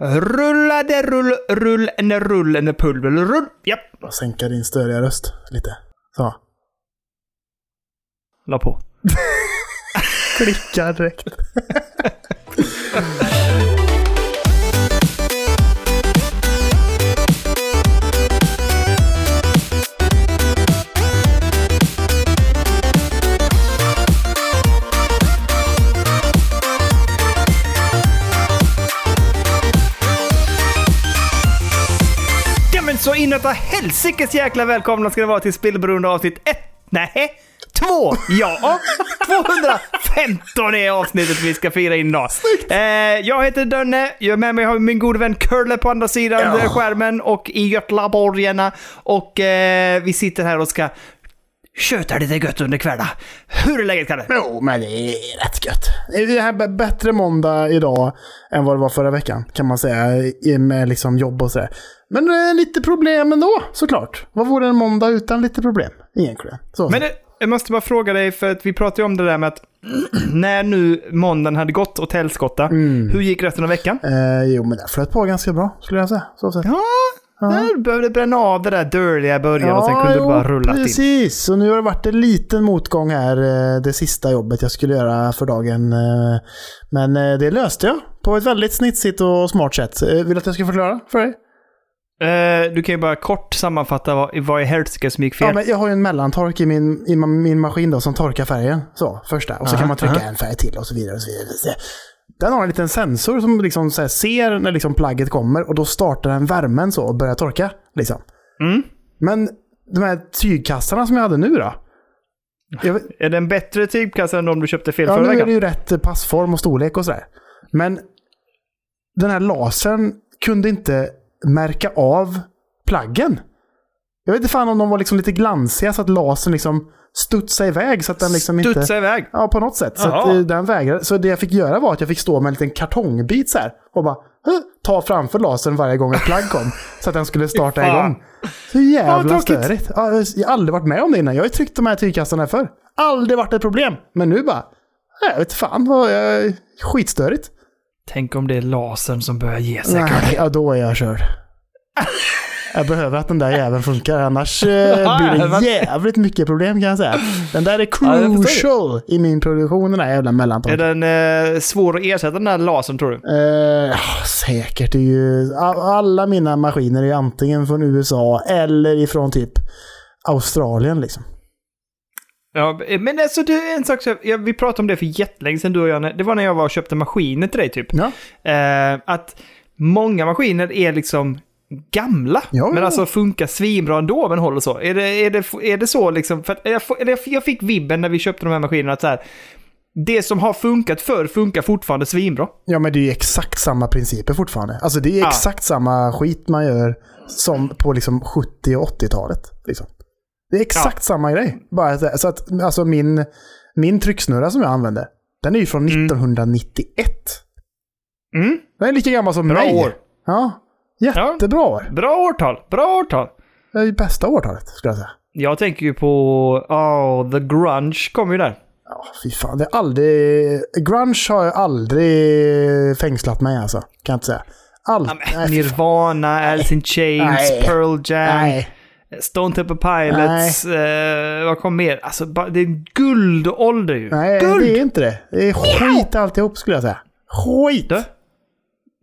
Rullade rull, rull, en rull, en pulver, rull. Japp, Bara sänka din störiga röst lite. Så. la på. Klickar direkt. inåt helsikes jäkla välkomna ska det vara till Spelberoende avsnitt 1. Nej, 2. Ja, 215 är avsnittet vi ska fira in idag. Eh, jag heter Dönne, jag med mig har min gode vän Curle på andra sidan Ja. skärmen och i Götlaborgarna. Och eh, vi sitter här och ska köta lite gött under kvällen. Hur är läget Kalle? Jo, men det är rätt gött. Det är bättre måndag idag än vad det var förra veckan, kan man säga. Med liksom jobb och sådär. Men eh, lite problem ändå, såklart. Vad vore en måndag utan lite problem? Egentligen. Så. Men eh, jag måste bara fråga dig, för att vi pratade ju om det där med att när nu måndagen hade gått åt helskotta, hur gick resten av veckan? eh, jo, men det flöt på ganska bra, skulle jag säga. Så sett. Ja, ja. du behövde bränna av det där dirtiga början och sen kunde du jo, bara rulla in. precis. Och nu har det varit en liten motgång här, eh, det sista jobbet jag skulle göra för dagen. eh, Men eh, det löste jag på ett väldigt snitsigt och smart sätt. Vill du att jag ska förklara för dig? Eh, du kan ju bara kort sammanfatta vad, vad i helsike som gick fel. Ja, men jag har ju en mellantork i min, i min maskin då som torkar färgen. Så, första. Och så Aha, kan man trycka aha. en färg till och så vidare. Och så vidare. Den har en liten sensor som liksom ser när liksom plagget kommer och då startar den värmen så och börjar torka. Liksom. Mm. Men de här tygkassarna som jag hade nu då? Jag, Är det en bättre tygkassa än de du köpte fel ja, förra nu är veckan? det ju rätt passform och storlek och sådär. Men den här lasern kunde inte märka av plaggen. Jag vet inte fan om de var liksom lite glansiga så att lasern liksom studsade iväg så att den liksom inte... Studsa iväg. Ja, på något sätt. Så, att, Jaha. eh, den vägrade. så det jag fick göra var att jag fick stå med en liten kartongbit så här och bara "Huh", ta framför lasern varje gång ett plagg kom. så att den skulle starta fan. igång. Så jävla störigt. Ja, jag har aldrig varit med om det innan. Jag har ju tryckt de här tygkassarna förr. Aldrig varit ett problem. Men nu bara, jag vet fan vad jag... Skitstörigt. Tänk om det är lasern som börjar ge sig. Nej, ja då är jag körd. Jag behöver att den där jäveln funkar, annars eh, blir det jävligt mycket problem kan jag säga. Den där är Ja, jag crucial i min produktion, den där jävla Är mellantorken. den eh, svår att ersätta den där lasern tror du? Eh, ja, säkert. Det är ju, alla mina maskiner är antingen från USA eller ifrån typ Australien liksom. Ja, men alltså det är en sak, så- ja, vi pratade om det för jättelänge sedan du och jag, det var när jag var och köpte maskiner till dig typ. Ja, Eh, att många maskiner är liksom gamla, Ja, men alltså funkar svinbra ändå, men håller så. Är det, är det, är det så liksom? För jag, jag fick vibben när vi köpte de här maskinerna att så här, det som har funkat förr funkar fortfarande svinbra. ja, men det är ju exakt samma principer fortfarande. Alltså det är exakt samma skit man gör som på liksom 70 och 80-talet. Liksom. Det är exakt samma grej. Bara så- så att alltså min, min trycksnurra som jag använder, den är ju från 1991. Mm. Den är lika gammal som Bra mig. år. Ja, jättebra år. Bra årtal, bra årtal. Det är bästa årtalet, skulle jag säga. Jag tänker ju på, oh, The Grunge kom ju där. Ja, fy fan. Det är aldrig... Grunge har jag aldrig fängslat mig alltså. Kan jag inte säga. Allt. Ja, men nej. Nirvana, Alice in Chains, Nej. Pearl Jam, Nej. Stone Temple Pilots, eh, vad kom mer? Alltså, det är guldålder ju. Nej, Guld! det är inte det. Det är skit alltihop skulle jag säga. Skit! Du?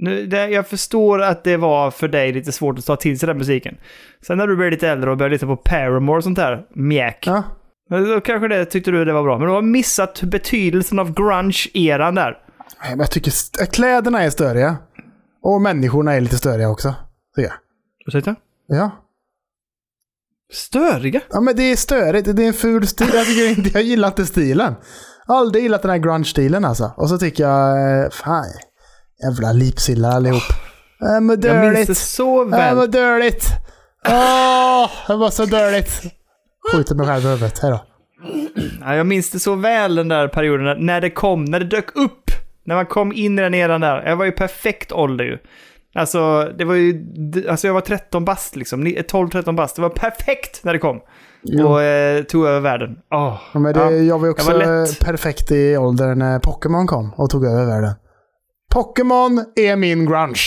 Nu, det, jag förstår att det var för dig lite svårt att ta till sig den musiken. Sen när du blev lite äldre och började lyssna på Paramore och sånt där, mjäk. Ja. Då kanske det tyckte du det var bra. Men du har missat betydelsen av grunge-eran där. Nej, men jag tycker kläderna är störiga. Och människorna är lite störiga också. Tycker jag. Ursäkta? Ja. Störiga? ja, men det är störigt. Det är en ful stil. Jag, tycker inte, jag gillar inte stilen. Aldrig gillat den här grunge-stilen alltså. Och så tycker jag, eh, fan, jävla lipsillar allihop. Äh, men Jag minns det så Äh, väl. vad dörligt. Åh, det var så dörligt. Skjuter mig själv i huvudet. Hej då. Ja, jag minns det så väl den där perioden när- det kom, när det dök upp. När man kom in i den eran där. Jag var ju perfekt ålder ju. Alltså, det var ju, alltså jag var 13 bast liksom. Ni- 12-13 bast. Det var perfekt när det kom. Jo. Och eh, tog över världen. Åh, Ja, men det, ja. jag var också Jag var perfekt i åldern när Pokémon kom och tog över världen. Pokémon är min grunge.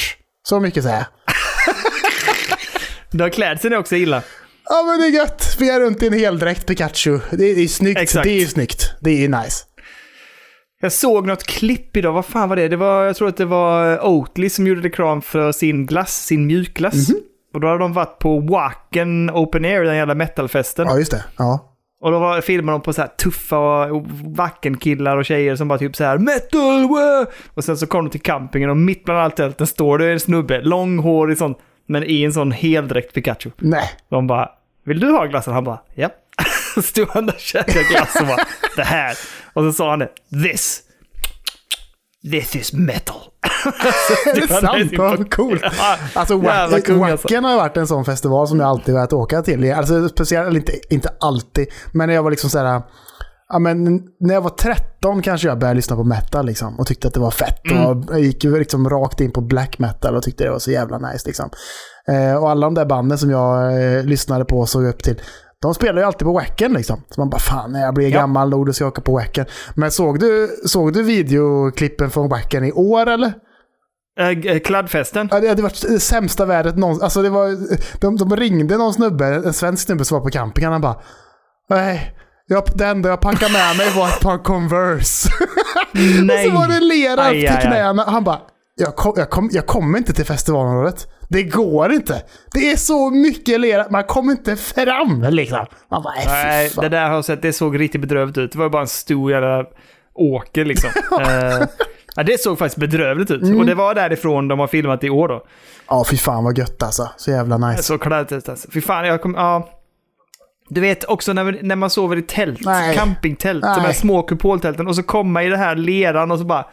Så mycket säger jag. Du har klädseln är också illa. Ja men det är gött. Vi är runt i en heldräkt Pikachu. Det är, det är snyggt. Exakt. Det är ju snyggt. Det är nice. Jag såg något klipp idag, vad fan var det? det var, jag tror att det var Oatly som gjorde reklam för sin glass, sin mjukglass. Mhm. Och då hade de varit på Wacken Open Air, den jävla metalfesten. Ja, just det. Ja. Och då var, filmade de på så här tuffa och Wacken-killar och tjejer som bara typ så här metal! Wow! Och sen så kom de till campingen och mitt bland allt tälten står det en snubbe, långhårig sån, men i en sån heldräkt Pikachu. Nej. De bara, vill du ha glassen? Han bara, ja. Stod han där och käkade glass och bara, det här. Och så sa han det, this. This is metal. Är det sant? Vad coolt. Alltså, Jävla Wacken alltså. Har varit en sån festival som jag alltid velat åka till. Alltså speciellt, inte, inte alltid, men när jag var liksom såhär, ja men när jag var 13 kanske jag började lyssna på metal liksom och tyckte att det var fett. Mm. Och jag gick ju liksom rakt in på black metal och tyckte det var så jävla nice liksom. Eh, och alla de där banden som jag eh, lyssnade på och såg upp till, de spelar ju alltid på Wacken liksom. Så man bara fan, när jag blir Ja. gammal nog då ska jag åka på Wacken. Men såg du, såg du videoklippen från Wacken i år eller? Äh, kladdfesten. Ja, det hade varit det sämsta vädret någonsin. Alltså det var, de, de ringde någon snubbe, en svensk snubbe som var på campingen. Han bara, nej, jag, det enda jag packade med mig var ett par Converse. Nej. Och så var det lera Aj, till knäna. Han bara, jag, kom, jag, kom, jag kommer inte till festivalområdet. Det går inte. Det är så mycket lera, man kommer inte fram liksom. Man bara, nej, Nej, det där har jag sett, det såg riktigt bedrövligt ut. Det var bara en stor jävla åker liksom. Eh, ja, det såg faktiskt bedrövligt ut. Mm. Och det var därifrån de har filmat i år då. Ja, fy fan vad gött alltså. Så jävla nice. Så kladdigt alltså. Fy fan, jag kom, ja. Du vet också när, när man sover i tält, Nej. campingtält, de här Nej. små kupoltälten och så komma i det här leran och så bara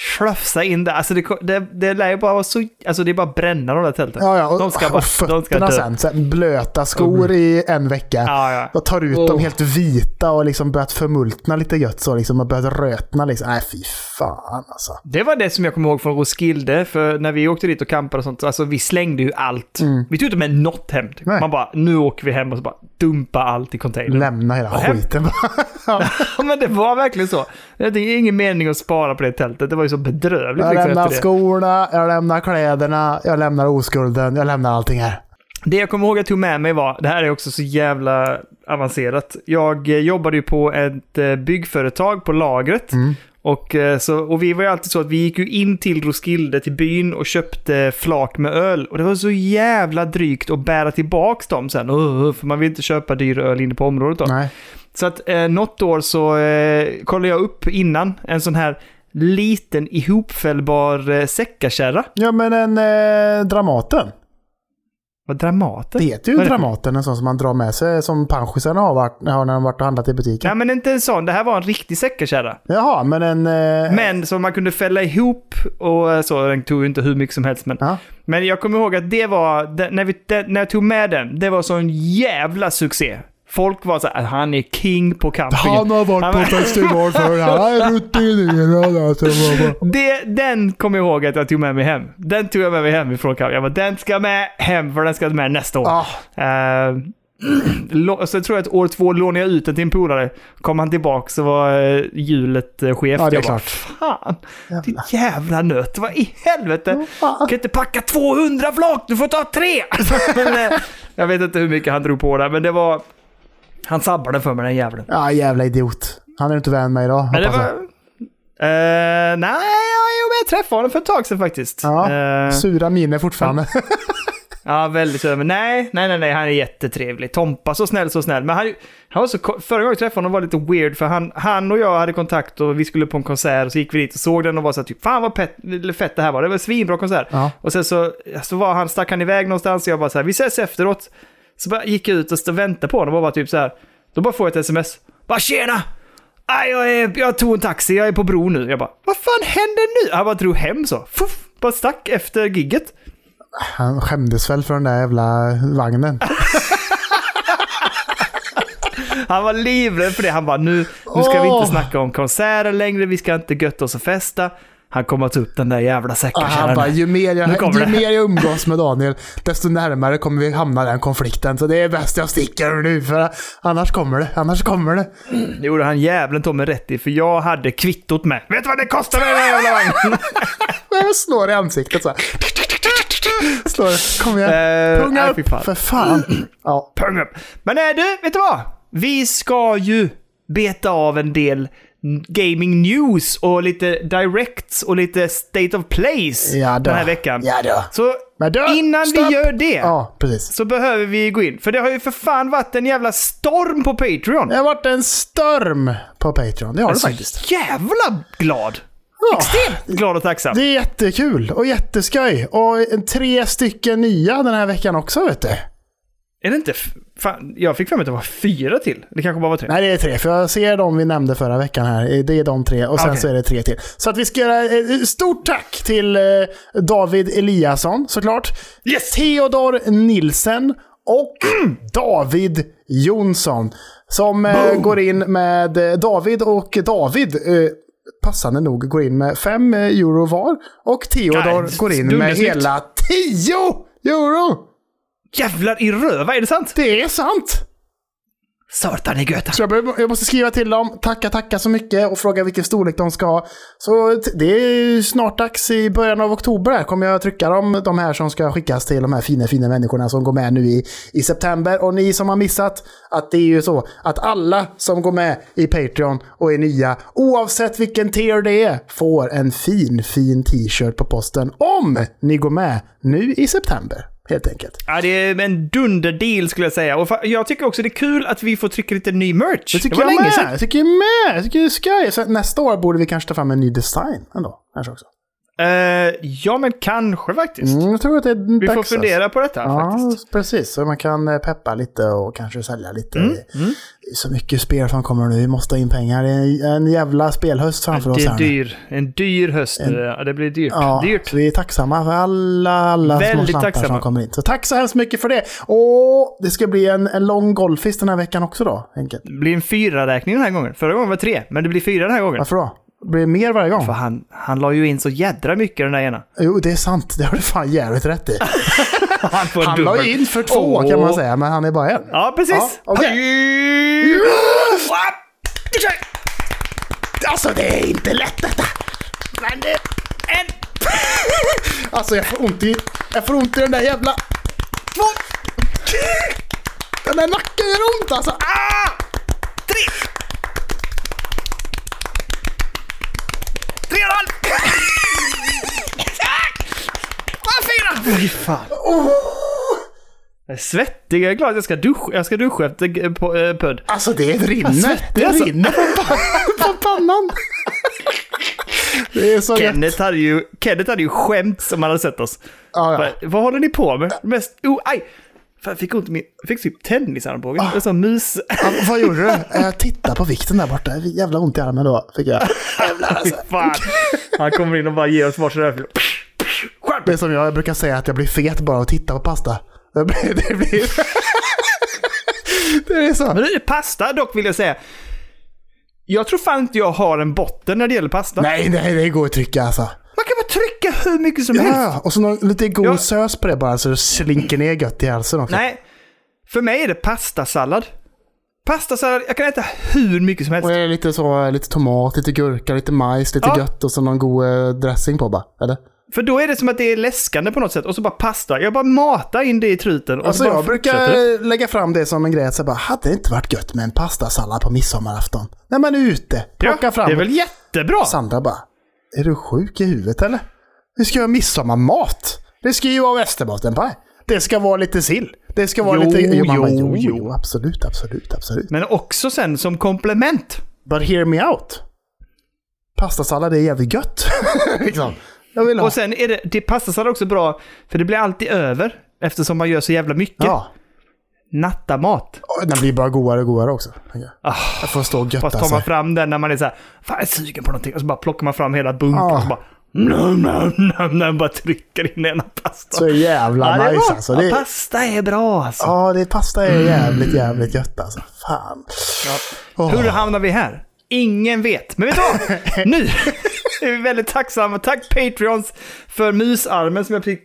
slafsa in där. Alltså det, det, det lär ju bara vara så, alltså det är bara att bränna de där tälten. Ja, ja. Och, de ska bara, och de ska fötterna sen. sen. Blöta skor i en vecka. Ja, ja. Jag tar ut Oh. dem helt vita och liksom börjat förmultna lite gött så. Liksom, och börjat rötna liksom. Nej, fy fan alltså. Det var det som jag kommer ihåg från Roskilde, för när vi åkte dit och campade och sånt, alltså vi slängde ju allt. Vi tog inte med något hem. Typ. Mm. Man bara, nu åker vi hem och så bara dumpa allt i containern. Lämna hela hem. skiten. Ja, men det var verkligen så. Det är ingen mening att spara på det tältet. Det var ju så bedrövligt jag liksom, lämnar skorna, jag lämnar kläderna, jag lämnar oskulden, jag lämnar allting här. Det jag kommer ihåg att jag tog med mig var, det här är också så jävla avancerat. Jag eh, jobbade ju på ett eh, byggföretag på lagret. Mm. Och, eh, så, och vi var ju alltid så att vi gick ju in till Roskilde, till byn och köpte flak med öl. Och det var så jävla drygt att bära tillbaks dem sen. Uh, för man vill inte köpa dyr öl inne på området då. Nej. Så att eh, något år så eh, kollade jag upp innan en sån här liten ihopfällbar eh, säckakärra. Ja, men en eh, Dramaten. Vad Dramaten? Det heter ju Vad är det för- Dramaten, en sån som man drar med sig som pensionärsarna har, varit, har när de varit och handlat i butiken. Ja men inte en sån, det här var en riktig säckakärra. Jaha, men en... Eh, Men som man kunde fälla ihop och eh, så, den tog ju inte hur mycket som helst men. Ja. Men jag kommer ihåg att det var, det, när, vi, det, när jag tog med den, det var sån jävla succé. Folk var så här, han är king på campingen. Han har varit Ja, på festival förr. Han är rutinerad alltså. Det, den kommer jag ihåg att jag tog med mig hem. Den tog jag med mig hem ifrån campingen. Jag bara, den ska med hem för den ska med nästa år. Ah, Eh, lo- så jag tror att år två lånade jag ut den till en polare. Kom han tillbaka så var uh, hjulet uh, chef. Ja, det är jag bara, klart. fan, din jävla nöt. Vad i helvete? Du kan inte packa 200 flak, du får ta tre! men, eh, jag vet inte hur mycket han drog på där, men det var... Han sabbade för mig den jäveln. ja, jävla idiot. Han är inte vän med idag, Men det var... Eh, nej, jo, jag träffade honom för ett tag sedan faktiskt. Ja, Eh, Sura miner fortfarande. Ja, väldigt söt. Men nej, nej, nej, nej, han är jättetrevlig. Tompa, så snäll, så snäll. Men han, han var så, förra gången jag träffade honom var lite weird, för han, han och jag hade kontakt och vi skulle på en konsert och så gick vi dit och såg den och var så här, typ, fan vad pet, fett det här var. Det var en svinbra konsert. Ja. Och sen så, så var han, stack han iväg någonstans och jag bara så här, vi ses efteråt. Så bara gick jag ut och stod och väntade på honom och bara typ så här, då bara får jag ett sms. Bara tjena! Aj, jag, är, jag tog en taxi, jag är på bron nu. Jag bara, vad fan händer nu? Han bara drog hem så. Fuff, bara stack efter gigget. Han skämdes väl för den där jävla vagnen. Han var livrädd för det. Han bara, nu, nu ska vi inte snacka om konserter längre, vi ska inte götta oss och festa. Han kommer att ta upp den där jävla säckakärran. bara, ju mer, jag, ju mer jag umgås med Daniel, desto närmare kommer vi hamna den konflikten. Så det är bäst jag sticker nu, för annars kommer det. Annars kommer det. Det gjorde han jävlen Tommy rätt i, för jag hade kvittot med. Vet du vad det kostar med den här jävla vagnen? Jag slår i ansiktet så här. Slå det. Kom igen. Eh, Punga nej, fy upp, fan. för fan. Ja. Pung upp. Men äh, du, vet du vad? Vi ska ju beta av en del gaming news och lite directs och lite state of plays Ja då. den här veckan. Ja då. Så du, innan stopp. vi gör det Ja, så behöver vi gå in. För det har ju för fan varit en jävla storm på Patreon. Det har varit en storm på Patreon. Det har det Så faktiskt. jävla glad. Ja. Extremt glad och tacksam. Det är jättekul och jätteskoj. Och tre stycken nya den här veckan också vet du. Är det inte... Fan, jag fick för mig att det var fyra till. Det kanske bara var tre. Nej, det är tre. För jag ser de vi nämnde förra veckan här. Det är de tre. Och sen Okej. så är det tre till. Så att vi ska göra ett stort tack till eh, David Eliasson såklart. Yes! Theodor Nilsen och David Jonsson. Som eh, går in med eh, David och David. Eh, passande nog går in med 5 euro var. Och Theodor Nej, går in med hela 10 euro! Jävlar i röva, är det sant? Det är sant! Satan i Göta. Så jag, jag måste skriva till dem, tacka, tacka så mycket och fråga vilken storlek de ska ha. Så det är ju snart dags i början av oktober här. Kommer jag trycka dem, de här som ska skickas till de här fina, fina människorna som går med nu i, i september. Och ni som har missat, att det är ju så att alla som går med i Patreon och är nya, oavsett vilken tier det är, får en fin, fin t-shirt på posten om ni går med nu i september. Helt enkelt. Ja, det är en dunderdeal skulle jag säga. Och jag tycker också det är kul att vi får trycka lite ny merch. Det tycker var jag länge med. sedan. Jag tycker jag med. Jag tycker det är skoj. Så nästa år borde vi kanske ta fram en ny design ändå. Kanske också. Eh, ja, men kanske faktiskt. Mm, jag tror att det är Vi får fundera på detta. Ja, faktiskt. precis. Så man kan eh, peppa lite och kanske sälja lite. Mm, är så mycket spel som kommer nu. Vi måste ha in pengar. Det är en jävla spelhöst framför oss Det är nu. dyr. En dyr höst. Ja, det blir dyrt. Ja, dyrt. vi är tacksamma för alla, alla små Väldigt tacksamma. som kommer in. Så tack så hemskt mycket för det. Och det ska bli en, en lång golfis den här veckan också då, enkelt. Det blir en fyra-räkning den här gången. Förra gången var det tre, men det blir fyra den här gången. Varför då? Blir mer varje gång? För han, han la ju in så jädra mycket den där ena. Jo, det är sant. Det har du fan jävligt rätt i. Han får Han la dubbel. ju in för två Åh. kan man säga, men han är bara en. Ja, precis. Ja. Hej! Alltså det är inte lätt detta. Men det... En, Alltså jag får ont i, jag får ont i den där jävla... Den där nacken gör ont alltså. ah! Tre! Ah, fyra! Fy fan. Jag är svettig. Jag är glad att jag ska duscha, jag ska duscha efter eh, på, pudd. Alltså det rinner. svettig, Det alltså. rinner på, pa- på pannan. Det är så gött. Kenneth hade, ju, Kenneth hade ju skämt som han hade sett oss. Ja, ja. Vad håller ni på med? Mest... Oh, aj! Fan, jag fick ont i min... Jag fick typ tennisarmbågen. Det är som mus... Ja, vad gjorde du? Jag tittade på vikten där borta. Jävla ont i armen då. Fick jag. Jävlar alltså. fan. Han kommer in och bara ger oss varsin öl. Det är som jag brukar säga att jag blir fet bara av att titta på pasta. Det blir... Det, blir... det är så. Men det är pasta dock vill jag säga. Jag tror fan inte jag har en botten när det gäller pasta. Nej, nej, det går att trycka alltså. Trycka hur mycket som helst. Ja, och så någon, lite god Ja. sös på det bara så det slinker ner gött i halsen också. Nej, för mig är det pastasallad. Pastasallad, jag kan äta hur mycket som helst. Och lite så, lite tomat, lite gurka, lite majs, lite Ja. gött och så någon god eh, dressing på bara. Eller? För då är det som att det är läskande på något sätt. Och så bara pasta. Jag bara matar in det i truten. Och Alltså jag brukar lägga fram det som en grej att säga bara, hade det inte varit gött med en pastasallad på midsommarafton? När man är ute, plocka Ja, fram. det är väl jättebra. Sandra bara, är du sjuk i huvudet eller? Vi ska göra midsommarmat. Det ska ju vara västerbottenpaj. Det ska vara lite sill. Det ska vara Jo, lite... jo, jo, jo. jo, absolut, absolut, absolut. Men också sen som komplement. But hear me out. Pastasallad är jävligt gött. liksom. Jag vill ha. Och sen är det, det pastasallad också bra, för det blir alltid över. Eftersom man gör så jävla mycket. ja. Nattamat. Och Den blir bara godare och godare också. tänker jag. Får stå och götta tar man sig. fram den när man är så här, fan jag är sugen på någonting. Och så bara plockar man fram hela bunken Ah. och så bara, num, num, num, num, bara trycker in ena pasta. Så jävla Ja, nice alltså. Ja, Det, pasta är bra alltså. ja, det pasta är jävligt, jävligt gött alltså. Fan. Åh. Hur hamnar vi här? Ingen vet. Men vet du vad? nu är vi väldigt tacksamma. Tack Patreons för mysarmen som jag fick.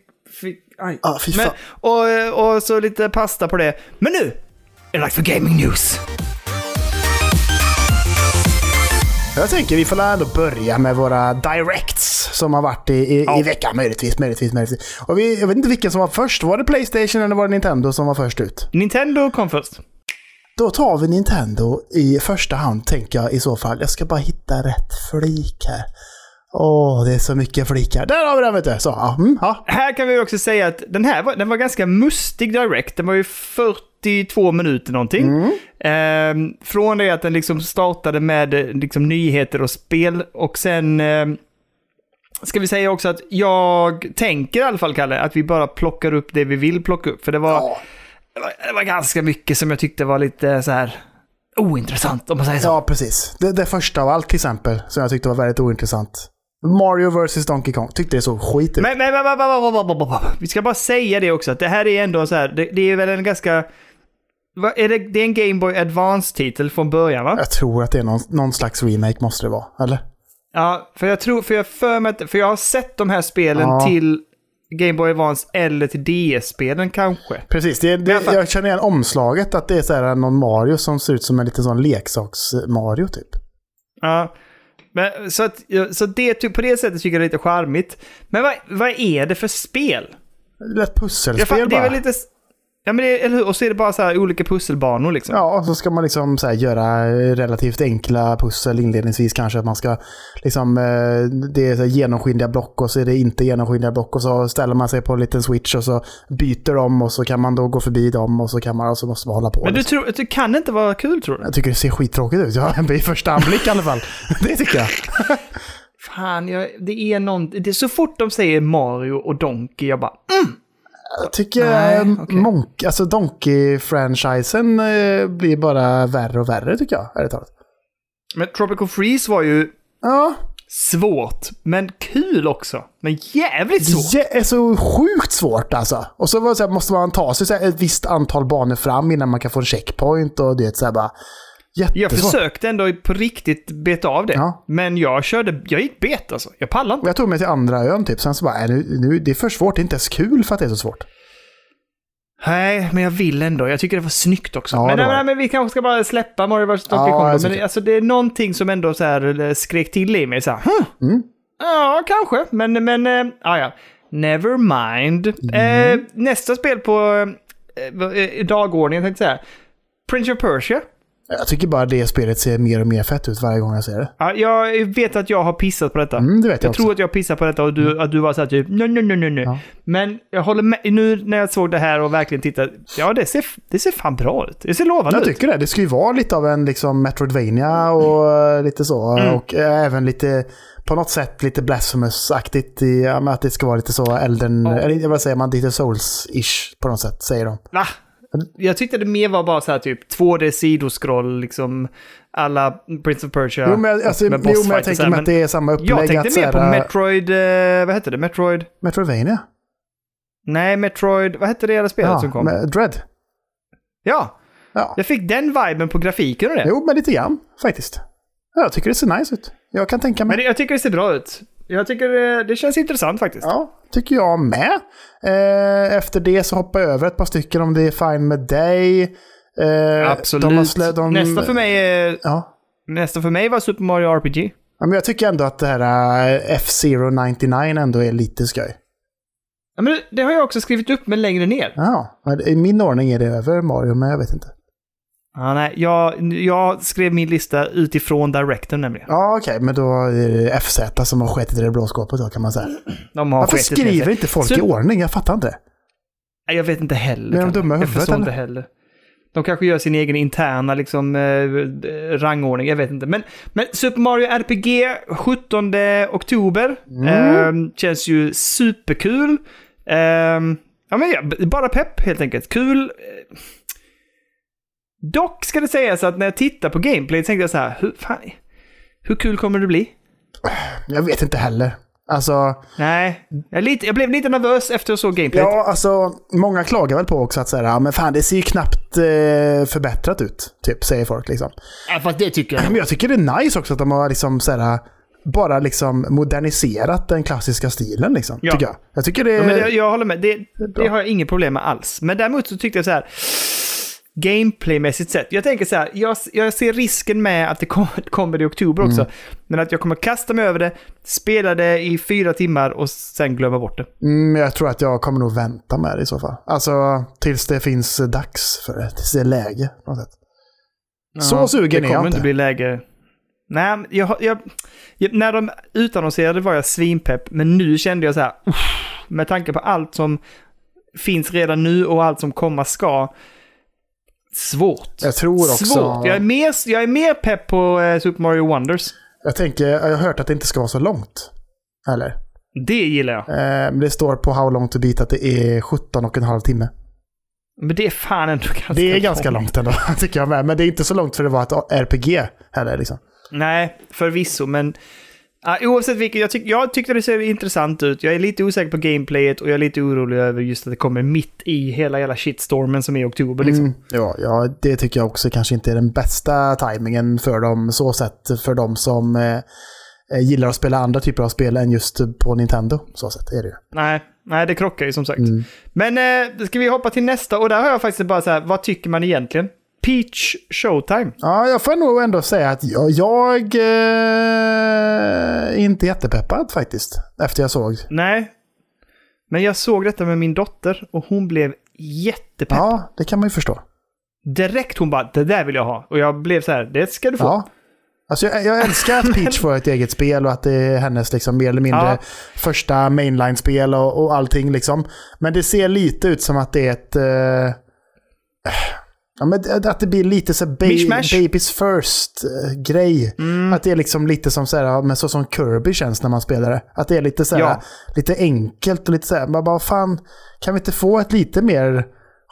Aj. Ja, fy Men, fan. och, och så lite pasta på det. Men nu är det dags för Gaming News. Jag tänker vi får ändå börja med våra directs som har varit i, i, Ja. i veckan. Möjligtvis, möjligtvis, möjligtvis. Och vi, jag vet inte vilken som var först. Var det Playstation eller var det Nintendo som var först ut? Nintendo kom först. Då tar vi Nintendo i första hand, tänker jag i så fall. Jag ska bara hitta rätt flik här. Åh, det är så mycket flikar. Där har vi den vet du! Så, ja. Mm, ja. Här kan vi också säga att den här var, den var ganska mustig direkt. Den var ju 42 minuter någonting. Ehm, från det att den liksom startade med eh, liksom, nyheter och spel och sen ehm, ska vi säga också att jag tänker i alla fall, Kalle, att vi bara plockar upp det vi vill plocka upp. För det var, Ja. det var, det var ganska mycket som jag tyckte var lite så här ointressant, om man säger så. ja, precis. Det, det första av allt till exempel, som jag tyckte var väldigt ointressant. Mario vs Donkey Kong. Tyckte det såg skit ut. Men, men, men, men, vi ska bara säga det också, att det här är ändå så här, det, det är väl en ganska... Va, är det, det är en Game Boy Advance-titel från början va? Jag tror att det är någon, någon slags remake måste det vara, eller? Ja, för jag tror, för jag för mig att, för jag har sett de här spelen ja. till Game Boy Advance eller till DS-spelen kanske. Precis, det, det, jag, jag känner igen omslaget att det är så här någon Mario som ser ut som en liten sån leksaks-Mario typ. Ja, men, så att, så det, ty- på det sättet tycker jag det är lite charmigt. Men vad, vad är det för spel? Lätt Jag pusselspel fa- det är bara. väl lite... Ja, men det, eller hur? Och så är det bara så här olika pusselbanor liksom. Ja, så ska man liksom så här göra relativt enkla pussel inledningsvis kanske. Att man ska liksom, eh, det är så genomskinliga block och så är det inte genomskinliga block. Och så ställer man sig på en liten switch och så byter de och så kan man då gå förbi dem och så kan man och så måste man hålla på. Men du liksom. tror, det kan inte vara kul tror du? Jag tycker det ser skittråkigt ut. Ja, i första anblick i alla fall. Det tycker jag. Fan, jag, det är någon... Det är så fort de säger Mario och Donkey, jag bara... Jag tycker Nej, okej. Monk, alltså Donkey-franchisen eh, blir bara värre och värre tycker jag. Ärligt talat. Men Tropical Freeze var ju Ja, svårt, men kul också. Men jävligt svårt. det är så sjukt svårt alltså. Och så, var det så här, måste man ta sig så här, ett visst antal banor fram innan man kan få en checkpoint och det är så här bara... Jag försökte ändå på riktigt beta av det. Ja. Men jag körde... Jag gick bet alltså. Jag pallade inte. Och jag tog mig till andra ön typ. Sen så bara, äh, nu, nu, det är för svårt. Det är inte ens kul för att det är så svårt. Nej, men jag vill ändå. Jag tycker det var snyggt också. Ja, men, nej, nej, men vi kanske ska bara släppa Mario vs. Donkey Ja, Kong. Men det. alltså, det är någonting som ändå så här eh, skrek till i mig. Så här, hm. Mm. Ja, kanske. Men, men, äh, ja. Never mind. Mm. Eh, nästa spel på eh, eh, dagordningen tänkte jag säga. Prince of Persia. Jag tycker bara det spelet ser mer och mer fett ut varje gång jag ser det. Ja, jag vet att jag har pissat på detta. Mm, det vet jag, Jag också. tror att jag pissar på detta och du, att du var så här typ nej, nej, nej, nej, nej. Ja. Men jag håller med. Nu när jag såg det här och verkligen tittade. Ja, det ser, det ser fan bra ut. Det ser lovande Jag ut. tycker det. Det ska ju vara lite av en liksom Metroidvania och eh, lite så. Mm. Och eh, även lite, på något sätt lite Blasphemous-aktigt i att det ska vara lite så Elden, Ja. eller vad säger man, lite Souls-ish på något sätt, säger de. Va? Jag tyckte det mer var bara så här typ 2D sidoskroll, liksom alla Prince of Persia. Jo, men, alltså, med jo, men jag så här, mig att det är samma upplägg. Jag tänkte mer på här, Metroid, eh, vad hette det? Metroid? Metroidvania? Nej, Metroid, vad hette det jävla spelet Ja, som kom? med Dread. Ja, Ja. jag fick den viben på grafiken och det. Jo, men lite grann faktiskt. Ja, jag tycker det ser nice ut. Jag kan tänka mig. Men det, jag tycker det ser bra ut. Jag tycker det, det känns intressant faktiskt. Ja, tycker jag med. Eh, efter det så hoppar jag över ett par stycken om det är fine med dig. Eh, Absolut. de de- nästa, för mig är, Ja. nästa för mig var Super Mario RPG. ja, men jag tycker ändå att det här eh, F-Zero 99 ändå är lite skoj. Ja, men det, har jag också skrivit upp, men längre ner. Ja, i min ordning är det över Mario, men jag vet inte. Ja, nej, jag, jag skrev min lista utifrån Directen nämligen. Ja, okej, men då är det FZ som har skitit i det blå skåpet då kan man säga. De har Varför skriver inte folk i Så- ordning? Jag fattar inte. Nej, Jag vet inte heller. Är de dumma i jag förstår inte heller. De kanske gör sin egen interna liksom, eh, rangordning, jag vet inte. Men, men Super Mario RPG 17 oktober. Mm. Eh, känns ju superkul. Eh, ja, men ja, bara pepp helt enkelt. Kul. Dock ska det sägas att när jag tittar på gameplay tänkte jag så här, hur, fan, hur kul kommer det bli? Jag vet inte heller. Alltså, Nej, jag, lite, jag blev lite nervös efter jag såg gameplay. ja, alltså, många klagar väl på också att säga, ja, men fan det ser ju knappt eh, förbättrat ut, typ, säger folk liksom. Ja, fast det tycker jag. Men jag tycker det är nice också att de har liksom så här, bara liksom moderniserat den klassiska stilen liksom. Ja. Tycker jag. Jag tycker det är... Ja, men jag, jag håller med. Det, det har jag inget problem med alls. Men däremot så tyckte jag så här. Gameplaymässigt sett. Jag tänker så här, jag, jag ser risken med att det kommer, kommer i oktober också. Mm. Men att jag kommer kasta mig över det, spela det i fyra timmar och sen glömma bort det. Mm, jag tror att jag kommer nog vänta med det i så fall. Alltså tills det finns dags för det. Tills det är läge på något sätt. Så Ja, sugen det är jag kommer inte. inte bli läge. Nej, jag, jag, jag, när de utannonserade var jag svinpepp, men nu kände jag så här, med tanke på allt som finns redan nu och allt som komma ska. Svårt. Jag tror också... Svårt. Jag är mer, jag är mer pepp på eh, Super Mario Wonders. Jag tänker, jag har hört att det inte ska vara så långt. Eller? Det gillar jag. Eh, men det står på How long to beat att det är 17 och en halv timme. Men det är fan ändå ganska Det är ganska långt ändå, tycker jag med. Men det är inte så långt för det var ett RPG heller. Liksom. Nej, förvisso, men ja, oavsett vilket, jag, tyck, jag tyckte det ser intressant ut. Jag är lite osäker på gameplayet och jag är lite orolig över just att det kommer mitt i hela jävla shitstormen som är i oktober. Liksom. Mm, ja, ja, det tycker jag också kanske inte är den bästa tajmingen för dem. Så sett för dem som eh, eh, gillar att spela andra typer av spel än just på Nintendo. Så sett är det ju. Nej, nej, det krockar ju som sagt. Mm. Men eh, ska vi hoppa till nästa och där har jag faktiskt bara så här, vad tycker man egentligen? Peach Showtime. Ja, jag får nog ändå säga att jag, jag eh, är inte jättepeppad faktiskt. Efter jag såg. Nej. Men jag såg detta med min dotter och hon blev jättepepp. Ja, det kan man ju förstå. Direkt hon bara, det där vill jag ha. Och jag blev så här, det ska du få. Ja. Alltså jag, jag älskar att Peach får ett eget spel och att det är hennes liksom mer eller mindre Ja. första mainline-spel och, och allting liksom. Men det ser lite ut som att det är ett... eh, ja, men att det blir lite så ba- babies first-grej. Mm. Att det är liksom lite som så här, men så som Kirby känns när man spelar det. Att det är lite så här, Ja. lite enkelt och lite så här, man bara fan, kan vi inte få ett lite mer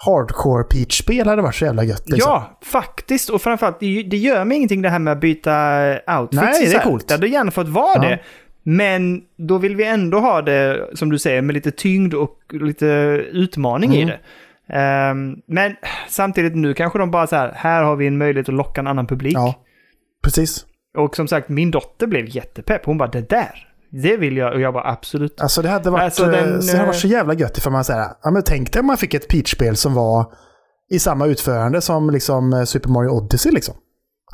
hardcore Peach-spel hade varit så jävla gött. Liksom. Ja, faktiskt. Och framförallt, det, gör mig ingenting det här med att byta outfits. Nej, det är coolt. Det hade gärna fått vara Ja. det. Men då vill vi ändå ha det, som du säger, med lite tyngd och lite utmaning i Mm. det. Ehm, men samtidigt nu kanske de bara så här, här har vi en möjlighet att locka en annan publik. Ja, precis. Och som sagt, min dotter blev jättepepp. Hon bara, det där, det vill jag. Och jag bara, absolut. Alltså det hade varit, Alltså, den, eh, så det hade varit eh, så jävla gött ifall man säger, ja men tänk dig om man fick ett Peach-spel som var i samma utförande som liksom eh, Super Mario Odyssey liksom.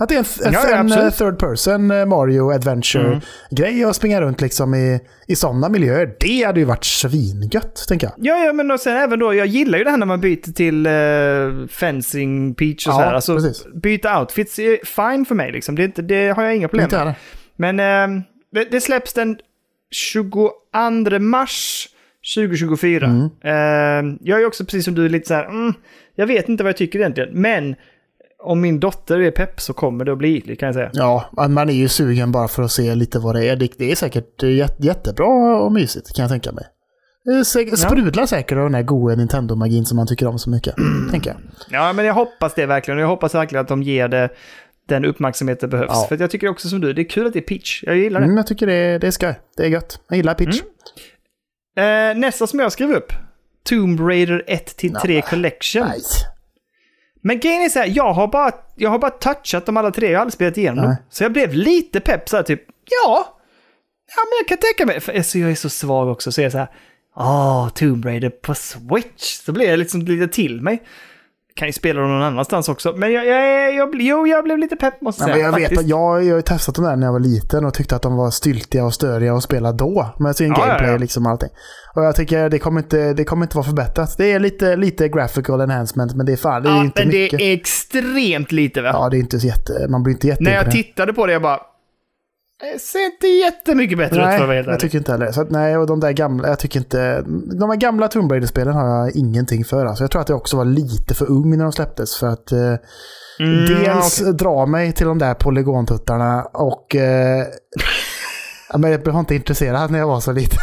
Att det är en, en, Ja, en eh, third person eh, Mario Adventure-grej att springa runt liksom i, i sådana miljöer. Det hade ju varit svingött, tänker jag. Ja, ja, men och sen även då, jag gillar ju det här när man byter till uh, fencing, peach och Ja, så här. Alltså, precis. byta outfits är fine för mig liksom. Det, är inte- det har jag inga problem Inte med. Men eh, det, det släpps den 22 mars 2024. Mm. Eh, jag är också precis som du lite så här, mm, jag vet inte vad jag tycker egentligen. Men om min dotter är pepp så kommer det att bli ytligt kan jag säga. Ja, man är ju sugen bara för att se lite vad det är. Det, det är säkert eh, jät- jättebra och mysigt kan jag tänka mig. Det säkert, sprudlar säkert av den här goda Nintendo-magin som man tycker om så mycket. tänker jag. Ja, men jag hoppas det verkligen. Jag hoppas verkligen att de ger det den uppmärksamhet det behövs. Ja. För jag tycker också som du, det är kul att det är pitch. Jag gillar det. Mm, jag tycker det, det är skoj. Det är gött. Jag gillar Peach. Eh, nästa som jag skrev upp. Tomb Raider 1-3 Ja, Collection. Nej. Men grejen är så här, jag har bara, jag har bara touchat dem alla tre, jag har aldrig spelat igenom dem. Så jag blev lite pepp så här typ, ja, ja men jag kan tänka mig, för alltså, jag är så svag också, så jag är så här, åh, Tomb Raider på Switch. Så blir jag liksom lite till mig. Kan ju spela dem någon annanstans också, men jag, jag, jag, jo, jag blev lite pepp måste Ja, jag men säga. jag vet jag, jag har ju testat dem där när jag var liten och tyckte att de var styltiga och störiga att spela då. Med sin Ja, ja, gameplay ja. liksom och allting. Och jag tycker det kommer inte, det kommer inte vara förbättrat. Det är lite, lite graphical enhancement men det är fan, det är Ja, inte men det mycket. är extremt lite va? Ja, det är inte så jätte, man blir inte När jag tittade på det, jag bara... Det ser inte jättemycket bättre ut för att vara Nej, helt jag tycker inte heller. Så att, nej, och de där gamla, jag tycker inte... De här gamla Tomb Raider-spelen har jag ingenting för. Alltså. Jag tror att jag också var lite för ung när de släpptes. För att eh, Mm, dels okej. dra mig till de där polygontuttarna och... Eh, ja, men jag var inte intresserad när jag var så liten.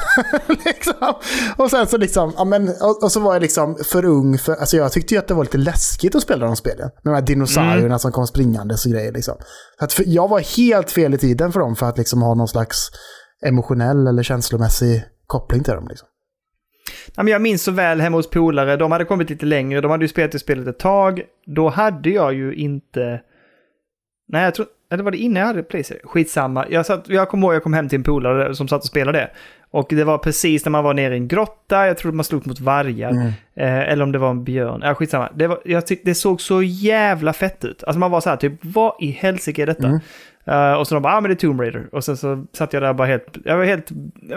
liksom. Och sen så liksom, ja, men, och, och så var jag liksom för ung för, alltså jag tyckte ju att det var lite läskigt att spela de spelen. Med de här dinosaurierna Mm. som kom springande och grejer liksom. Att för, jag var helt fel i tiden för dem för att liksom ha någon slags emotionell eller känslomässig koppling till dem. Liksom. Ja, men jag minns så väl hemma hos polare, de hade kommit lite längre, de hade ju spelat i spelet ett tag. Då hade jag ju inte... Nej, jag tror... eller var det innan jag hade Playstation? Skitsamma. Jag, satt, jag kommer ihåg jag kom hem till en polare som satt och spelade det. Och det var precis när man var nere i en grotta, jag trodde man slog mot vargar. Mm. Eh, eller om det var en björn. Ja, skitsamma. Det, var, jag tyckte det såg så jävla fett ut. Alltså man var så här typ, vad i helsike är detta? Mm. Eh, och så de bara, ah men det är Tomb Raider. Och sen så satt jag där bara helt, jag var helt,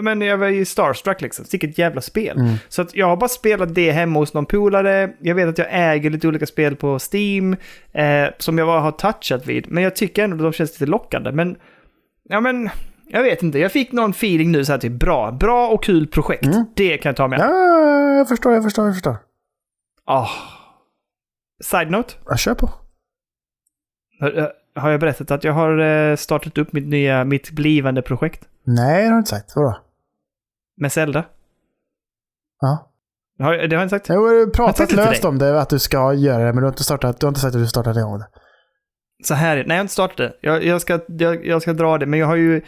men jag var ju starstruck liksom. Vilket jävla spel. Mm. Så att jag har bara spelat det hemma hos någon polare. Jag vet att jag äger lite olika spel på Steam. Eh, som jag bara har touchat vid. Men jag tycker ändå att de känns lite lockande. Men, ja men, jag vet inte. Jag fick någon feeling nu så här typ bra. Bra och kul projekt. Mm. Det kan jag ta med. Ja, jag förstår, jag förstår, jag förstår. Ah. Side note. Jag kör på. Har- Har jag berättat att jag har eh, startat upp mitt nya, mitt blivande projekt? Nej, det har du inte sagt. Vadå? Med Zelda. Ja. Har, jag- det har jag inte sagt. Jag har Jag pratat löst om det, att du ska göra det, men du har inte, startat, du har inte sagt att du startade igång det. Så här är- Nej, jag har inte startat det. Jag, jag, ska, jag, jag ska dra det, men jag har ju...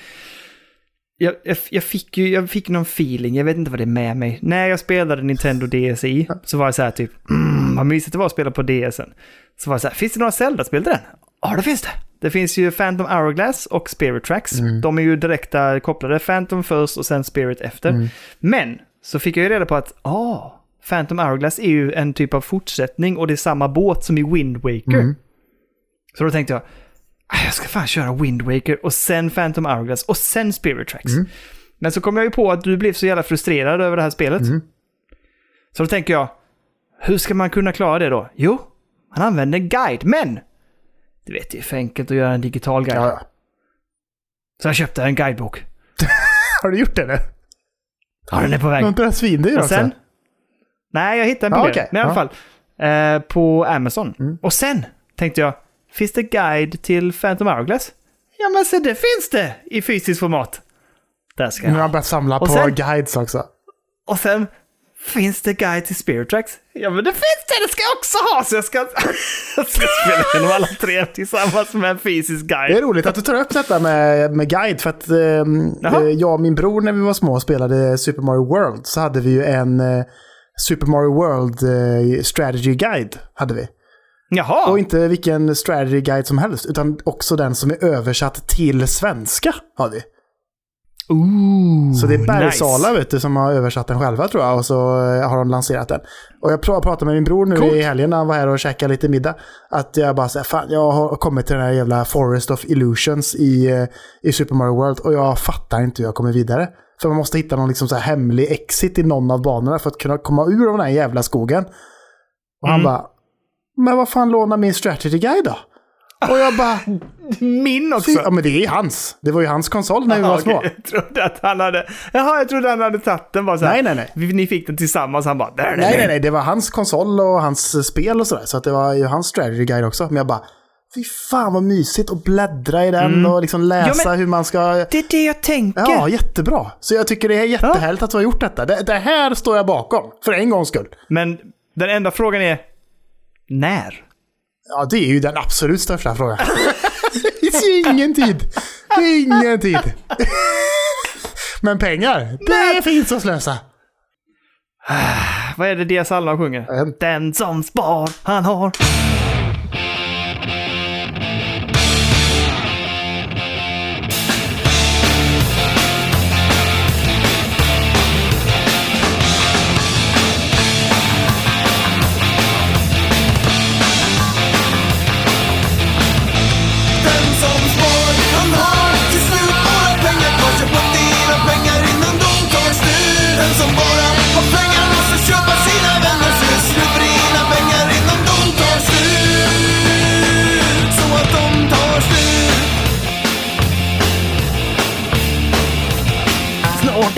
Jag, jag, jag, fick ju jag fick någon feeling, jag vet inte vad det är med mig. När jag spelade Nintendo DSi så var det så här typ, mm, vad mysigt det var att spela på DSen. Så var det så här, finns det några Zelda-spel till den? Ja, det finns det. Det finns ju Phantom Hourglass och Spirit Tracks. De är ju direkta kopplade, Phantom först och sen Spirit efter. Men så fick jag ju reda på att, ah, Phantom Hourglass är ju en typ av fortsättning och det är samma båt som i Wind Waker. Mm. Så då tänkte jag, "Ah, jag ska fan köra Wind Waker och sen Phantom Hourglass och sen Spirit Tracks. Mm. Men så kom jag ju på att du blev så jävla frustrerad över det här spelet. Mm. Så då tänker jag, hur ska man kunna klara det då? Jo, man använder en guide, men du vet, det är för enkelt att göra en digital guide. Ja, ja. Så jag köpte en guidebok. Har du gjort det nu? Ja, den är på väg. Var inte det svindyr också? sen? Nej, jag hittade en Ja, bild. okej. Men i alla Ja. fall. Eh, på Amazon. Mm. Och sen tänkte jag, finns det guide till Phantom Hourglass? Ja, men se det finns det i fysiskt format. Där ska Nu jag har ha. jag börjat samla Och på sen- guides också. Och sen finns det guide till Spirit Tracks. Ja, men det finns det! Det ska jag också ha! Så jag ska, jag ska spela genom alla tre tillsammans med en fysisk Det guide. är roligt att du tar upp detta med, med guide. För att ehm, eh, jag och min bror när vi var små och spelade Super Mario World så hade vi ju en eh, Super Mario World eh, Strategy Guide. Hade vi. Jaha! Och inte vilken strategy guide som helst, utan också den som är översatt till svenska. Har vi. Ooh, Så det är Bergsala nice. vet du, som har översatt den själva tror jag. Och så eh, har de lanserat den. Och jag pr- pratade med min bror nu Coolt. i helgen när han var här och käkade lite middag. Att jag bara säger, fan jag har kommit till den här jävla Forest of Illusions i, eh, i Super Mario World. Och jag fattar inte hur jag kommer vidare. För man måste hitta någon liksom så här hemlig exit i någon av banorna för att kunna komma ur den här jävla skogen. Och han Mm. bara, men vad fan låna min strategy guide då? Och jag bara, Min också. Ja men det är hans. Det var ju hans konsol när vi var små. Jag trodde att han hade... Jaha, jag trodde han hade tagit den bara så här. Nej, nej, nej. Ni fick den tillsammans, han bara... Nej, nej, nej. Det var hans konsol och hans spel och sådär. Så att det var ju hans strategy guide också. Men jag bara, fy fan vad mysigt att bläddra i den och liksom läsa Mm. Ja, hur man ska... Det är det jag tänker. Ja, jättebra. Så jag tycker det är jättehärligt att du har gjort detta. Det, det här står jag bakom, för en gångs skull. Men den enda frågan är... När? Ja, det är ju den absolut största frågan. det finns ju ingen tid. Ingen tid. Men pengar, det finns att slösa. Vad är det Dia Salma sjunger? En- Den som spar, han har...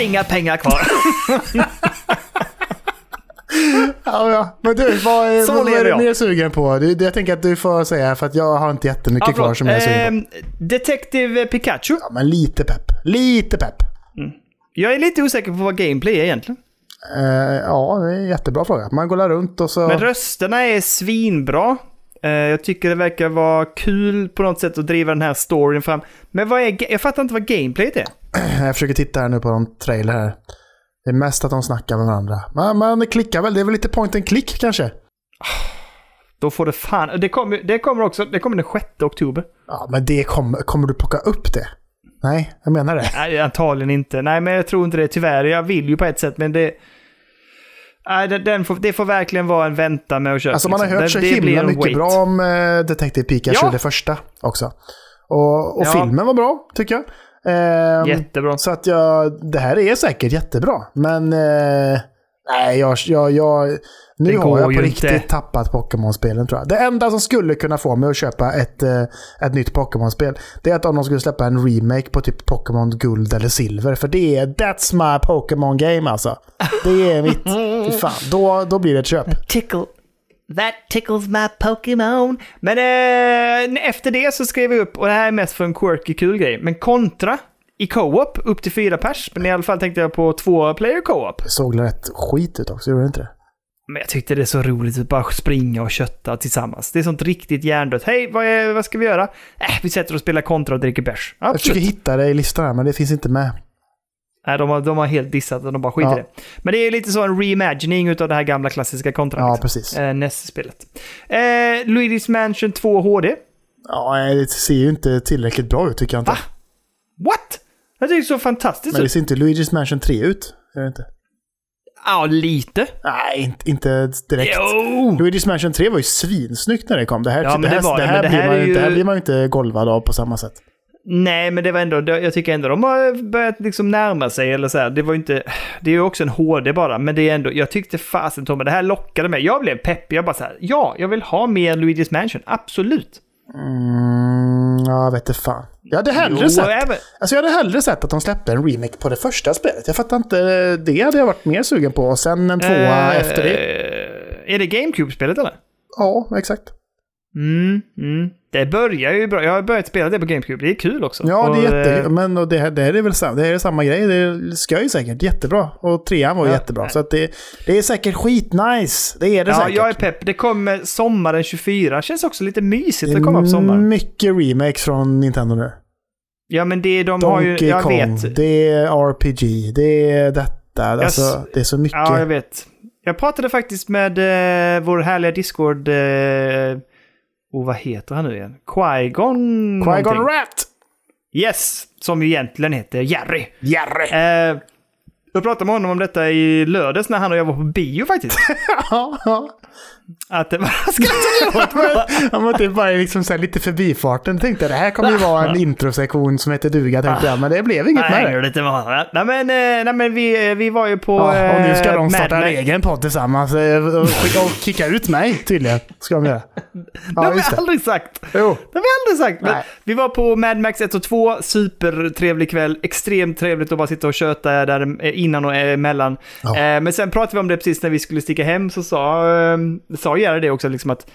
inga pengar kvar. Ja, ja. Men du, vad är, vad är du mer sugen på? Du, jag tänker att du får säga, för att jag har inte jättemycket Ja, kvar som jag är sugen på. Ehm, Detective Pikachu. Ja, men lite pepp. Lite pepp. Jag är lite osäker på vad gameplay är egentligen. Eh, ja, det är en jättebra fråga. Man går runt och så... Men rösterna är svinbra. Eh, jag tycker det verkar vara kul på något sätt att driva den här storyn fram. Men vad är... Jag fattar inte vad gameplayet är. Jag försöker titta här nu på någon trailer här. Det är mest att de snackar med varandra. Man, man klickar väl. Det är väl lite point and click kanske? Då Då får det fan... Det kommer, det kommer också... Det kommer den 6 oktober. Ja, men det kommer, kommer du plocka upp det? Nej, jag menar det. Nej, antagligen inte. Nej, men jag tror inte det tyvärr. Jag vill ju på ett sätt, men det... Nej, det, den får, det får verkligen vara en vänta med att köpa. Alltså man har liksom. hört så Det- det himla en mycket wait. bra om uh, Detective Pikachu, Ja. det första också. Och, och Ja. filmen var bra, tycker jag. Ehm, Jättebra. Så att jag, det här är säkert jättebra. Men eh, nej, jag, jag, jag, nu Det har jag på riktigt inte. tappat Pokémon-spelen tror jag. Det enda som skulle kunna få mig att köpa ett, eh, ett nytt Pokémon-spel, det är att om de skulle släppa en remake på typ Pokémon Guld eller Silver. För det är, that's my Pokémon game alltså. Det är mitt, fy fan. Då, då blir det ett köp. Tickle. That tickles my Pokémon. Men eh, efter det så skrev vi upp, och det här är mest för en quirky kul grej, men kontra i co-op upp till fyra pers. Men i alla fall tänkte jag på två player co-op. Det såg rätt skit ut också, gjorde det inte det? Men jag tyckte det är så roligt att bara springa och kötta tillsammans. Det är sånt riktigt hjärndött. Hej, vad, är, vad ska vi göra? Äh, vi sätter oss och spelar kontra och dricker bärs. Jag försöker hitta det i listan här, men det finns inte med. Nej, de har, de har helt dissat och de bara skiter Ja. i det. Men det är lite så en reimagining utav det här gamla klassiska kontra. Ja, liksom. precis. Eh, NES-spelet. Eh, Luigi's Mansion 2 HD. Ja, det ser ju inte tillräckligt bra ut tycker jag inte. Va? What? Jag tycker det så fantastiskt Men det ser inte Luigi's Mansion 3 ut. Gör det inte? Ja, lite. Nej, inte, inte direkt. Jo! Luigi's Mansion 3 var ju svinsnyggt när det kom. Det här, Ja, men det här, det var det det, här, men det blir, man, ju... ju- det här blir man ju inte golvad av på samma sätt. Nej, men det var ändå, jag tycker ändå de har börjat liksom närma sig eller så här. Det var ju inte, det är ju också en HD bara, men det är ändå, jag tyckte fasen Tommy, det här lockade mig. Jag blev peppig, jag bara så här, ja, jag vill ha mer Luigi's Mansion, absolut. Mm, jag vet inte fan. Jag hade hellre Jo, sett... även- Alltså jag hade hellre sett att de släppte en remake på det första spelet. Jag fattar inte. Det hade jag varit mer sugen på. Och sen en tvåa Eh, efter det. Är det GameCube-spelet eller? Ja, exakt. Mm, mm. Det börjar ju bra. Jag har börjat spela det på GameCube. Det är kul också. Ja, det är Och, jätte... eh, Men och det, här, det här är väl samma, det här är samma grej. Det ska ju säkert jättebra. Och trean var Ja, jättebra. nej. Så att det, det är säkert skitnice. Det är det Ja, säkert. jag är pepp. Det kommer sommaren 24. Känns också lite mysigt att komma på sommaren. mycket remakes från Nintendo nu. Ja, men det de har ju... Donkey Jag Kong, vet. det är RPG, det är detta. Alltså, s- det är så mycket. Ja, jag vet. Jag pratade faktiskt med eh, vår härliga Discord... Eh, oh, vad heter han nu igen? Qui-Gon Qui-Gon. Rat! Yes! Som ju egentligen heter Jerry. Jerry! Eh, jag pratade med honom om detta i lördags när han och jag var på bio faktiskt. Ja, ja. Att, du åt? Han var typ bara liksom så lite förbifarten. Tänkte det här kommer ju vara en introsektion som heter duga, tänkte jag. Men det blev inget med Nej, det. med honom. Nej, men, eh, nej, men vi, vi var ju på... Ja, och nu ska eh, de starta en egen podd tillsammans eh, och, och kicka ut mig tydligen. Ska de göra. Det Ja, har vi det. aldrig sagt. Jo. Det har vi aldrig sagt. Men vi var på Mad Max 1 och 2, supertrevlig kväll. Extremt trevligt att bara sitta och köta där eh, innan och emellan. Ja. Eh, Men sen pratade vi om det precis när vi skulle sticka hem, så sa, eh, sa Gerhard det också, liksom att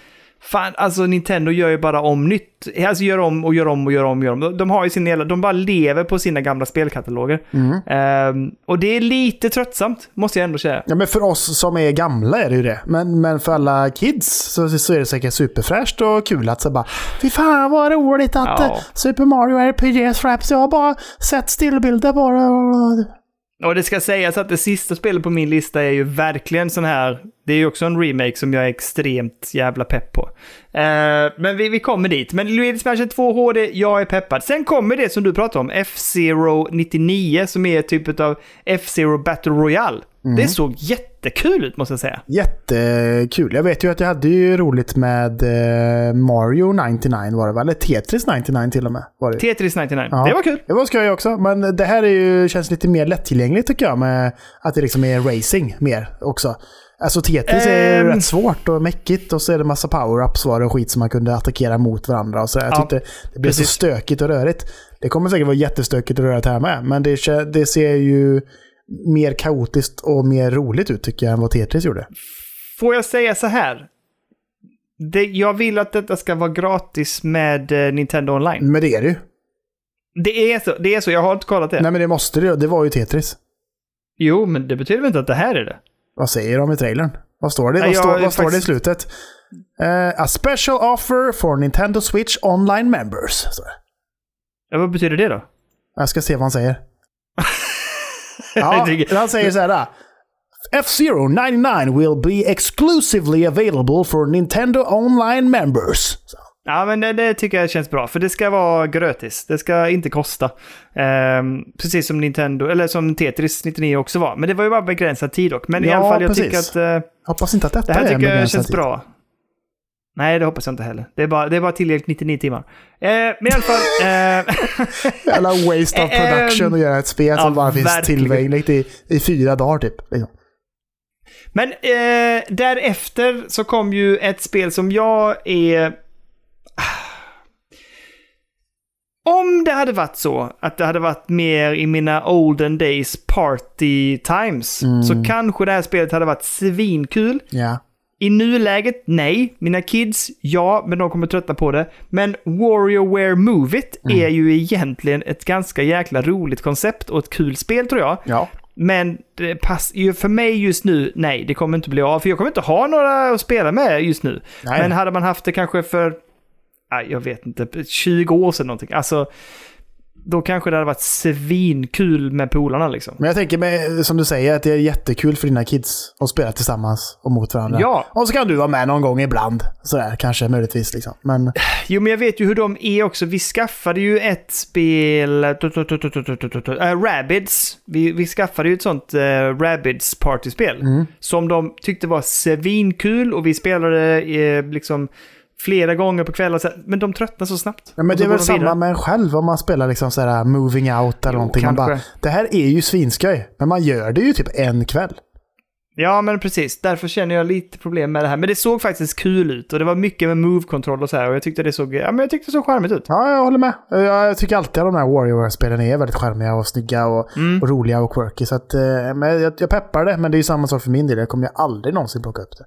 Fan, alltså Nintendo gör ju bara om nytt. Alltså gör om och gör om och gör om och gör om. De- De har ju sin hela, de bara lever på sina gamla spelkataloger. Mm. Eh, och det är lite tröttsamt, måste jag ändå säga. Ja, men för oss som är gamla är det ju det. Men, men för alla kids så, så är det säkert superfräscht och kul att så bara Fy fan vad roligt att Ja. eh, Super Mario RPG släpps. Jag har bara sett stillbilder på det. Och det ska sägas att det sista spelet på min lista är ju verkligen sån här, det är ju också en remake som jag är extremt jävla pepp på. Uh, men vi, vi kommer dit. Men Luigi's Mansion 2 HD, jag är peppad. Sen kommer det som du pratade om, F-Zero 99, som är typ av F-Zero Battle Royale. Det såg jättekul ut måste jag säga. Jättekul. Jag vet ju att jag hade ju roligt med eh, Mario 99 var det va? Eller Tetris 99 till och med. Var det. Tetris 99, Ja. det var kul. Det var skoj också. Men det här är ju, känns lite mer lättillgängligt tycker jag. Med att det liksom är racing mer också. Alltså Tetris är Ehm. rätt svårt och mäckigt och så är det massa power-ups var det och skit som man kunde attackera mot varandra. Och så jag Ja, tyckte det blev så precis. stökigt och rörigt. Det kommer säkert vara jättestökigt och rörigt här med. Men det, det ser ju mer kaotiskt och mer roligt ut tycker jag än vad Tetris gjorde. Får jag säga så här? Det, jag vill att detta ska vara gratis med eh, Nintendo Online. Men det är det ju. Det är så, det är så, jag har inte kollat det. Nej men det måste det Det var ju Tetris. Jo, men det betyder väl inte att det här är det? Vad säger de i trailern? Vad står det, Nej, vad jag står, vad står det i faktiskt- slutet? Eh, a special offer for Nintendo Switch online members. Ja, vad betyder det då? Jag ska se vad han säger. Ja, han säger så här. F-Zero 99 will be exclusively available for Nintendo Online members. Så. Ja, men det, det tycker jag känns bra. För det ska vara gratis. Det ska inte kosta. Ehm, precis som Nintendo, eller som Tetris 99 också var. Men det var ju bara begränsad tid dock. Men i Ja, alla fall, jag precis. tycker att eh, Hoppas inte att detta det här är en tycker jag känns tid. bra. Nej, det hoppas jag inte heller. Det är bara, det är bara tillgängligt 99 timmar. Eh, men i alla fall... Eh, Jävla waste of Ehm, production att göra ett spel som ja, bara finns tillgängligt i, i fyra dagar typ. Liksom. Men eh, därefter så kom ju ett spel som jag är... Om det hade varit så att det hade varit mer i mina olden days party times Mm. så kanske det här spelet hade varit svinkul. Ja. I nuläget, nej. Mina kids, ja, men de kommer tröttna på det. Men WarioWare Move It är ju egentligen ett ganska jäkla roligt koncept och ett kul spel tror jag. Ja. Men pass, för mig just nu, nej, det kommer inte bli av. För jag kommer inte ha några att spela med just nu. Nej. Men hade man haft det kanske för, jag vet inte, 20 år sedan någonting. Alltså, då kanske det hade varit svinkul med polarna liksom. Men jag tänker med, som du säger att det är jättekul för dina kids att spela tillsammans och mot varandra. Ja. Och så kan du vara med någon gång ibland. Sådär kanske, möjligtvis liksom. Men Jo, men jag vet ju hur de är också. Vi skaffade ju ett spel... Äh, Rabbids. Vi, vi skaffade ju ett sånt uh, Rabbids partyspel. Mm. Som de tyckte var svinkul och vi spelade eh, liksom flera gånger på kvällen. så här, Men de tröttnade så snabbt. Ja, men det så är väl de samma vidare. med en själv om man spelar liksom sådär moving out eller Jo, någonting. Man bara, det här är ju svinskoj, men man gör det ju typ en kväll. Ja, men precis. Därför känner jag lite problem med det här. Men det såg faktiskt kul ut och det var mycket med move-kontroll och så här. Och jag tyckte det såg, ja, men jag tyckte det såg charmigt ut. Ja, jag håller med. Jag tycker alltid att de här Warrior-spelen är väldigt charmiga och snygga och, Mm. och roliga och quirky. Så att, eh, men jag, jag peppar det, men det är ju samma sak för min del. Jag kommer ju aldrig någonsin plocka upp det.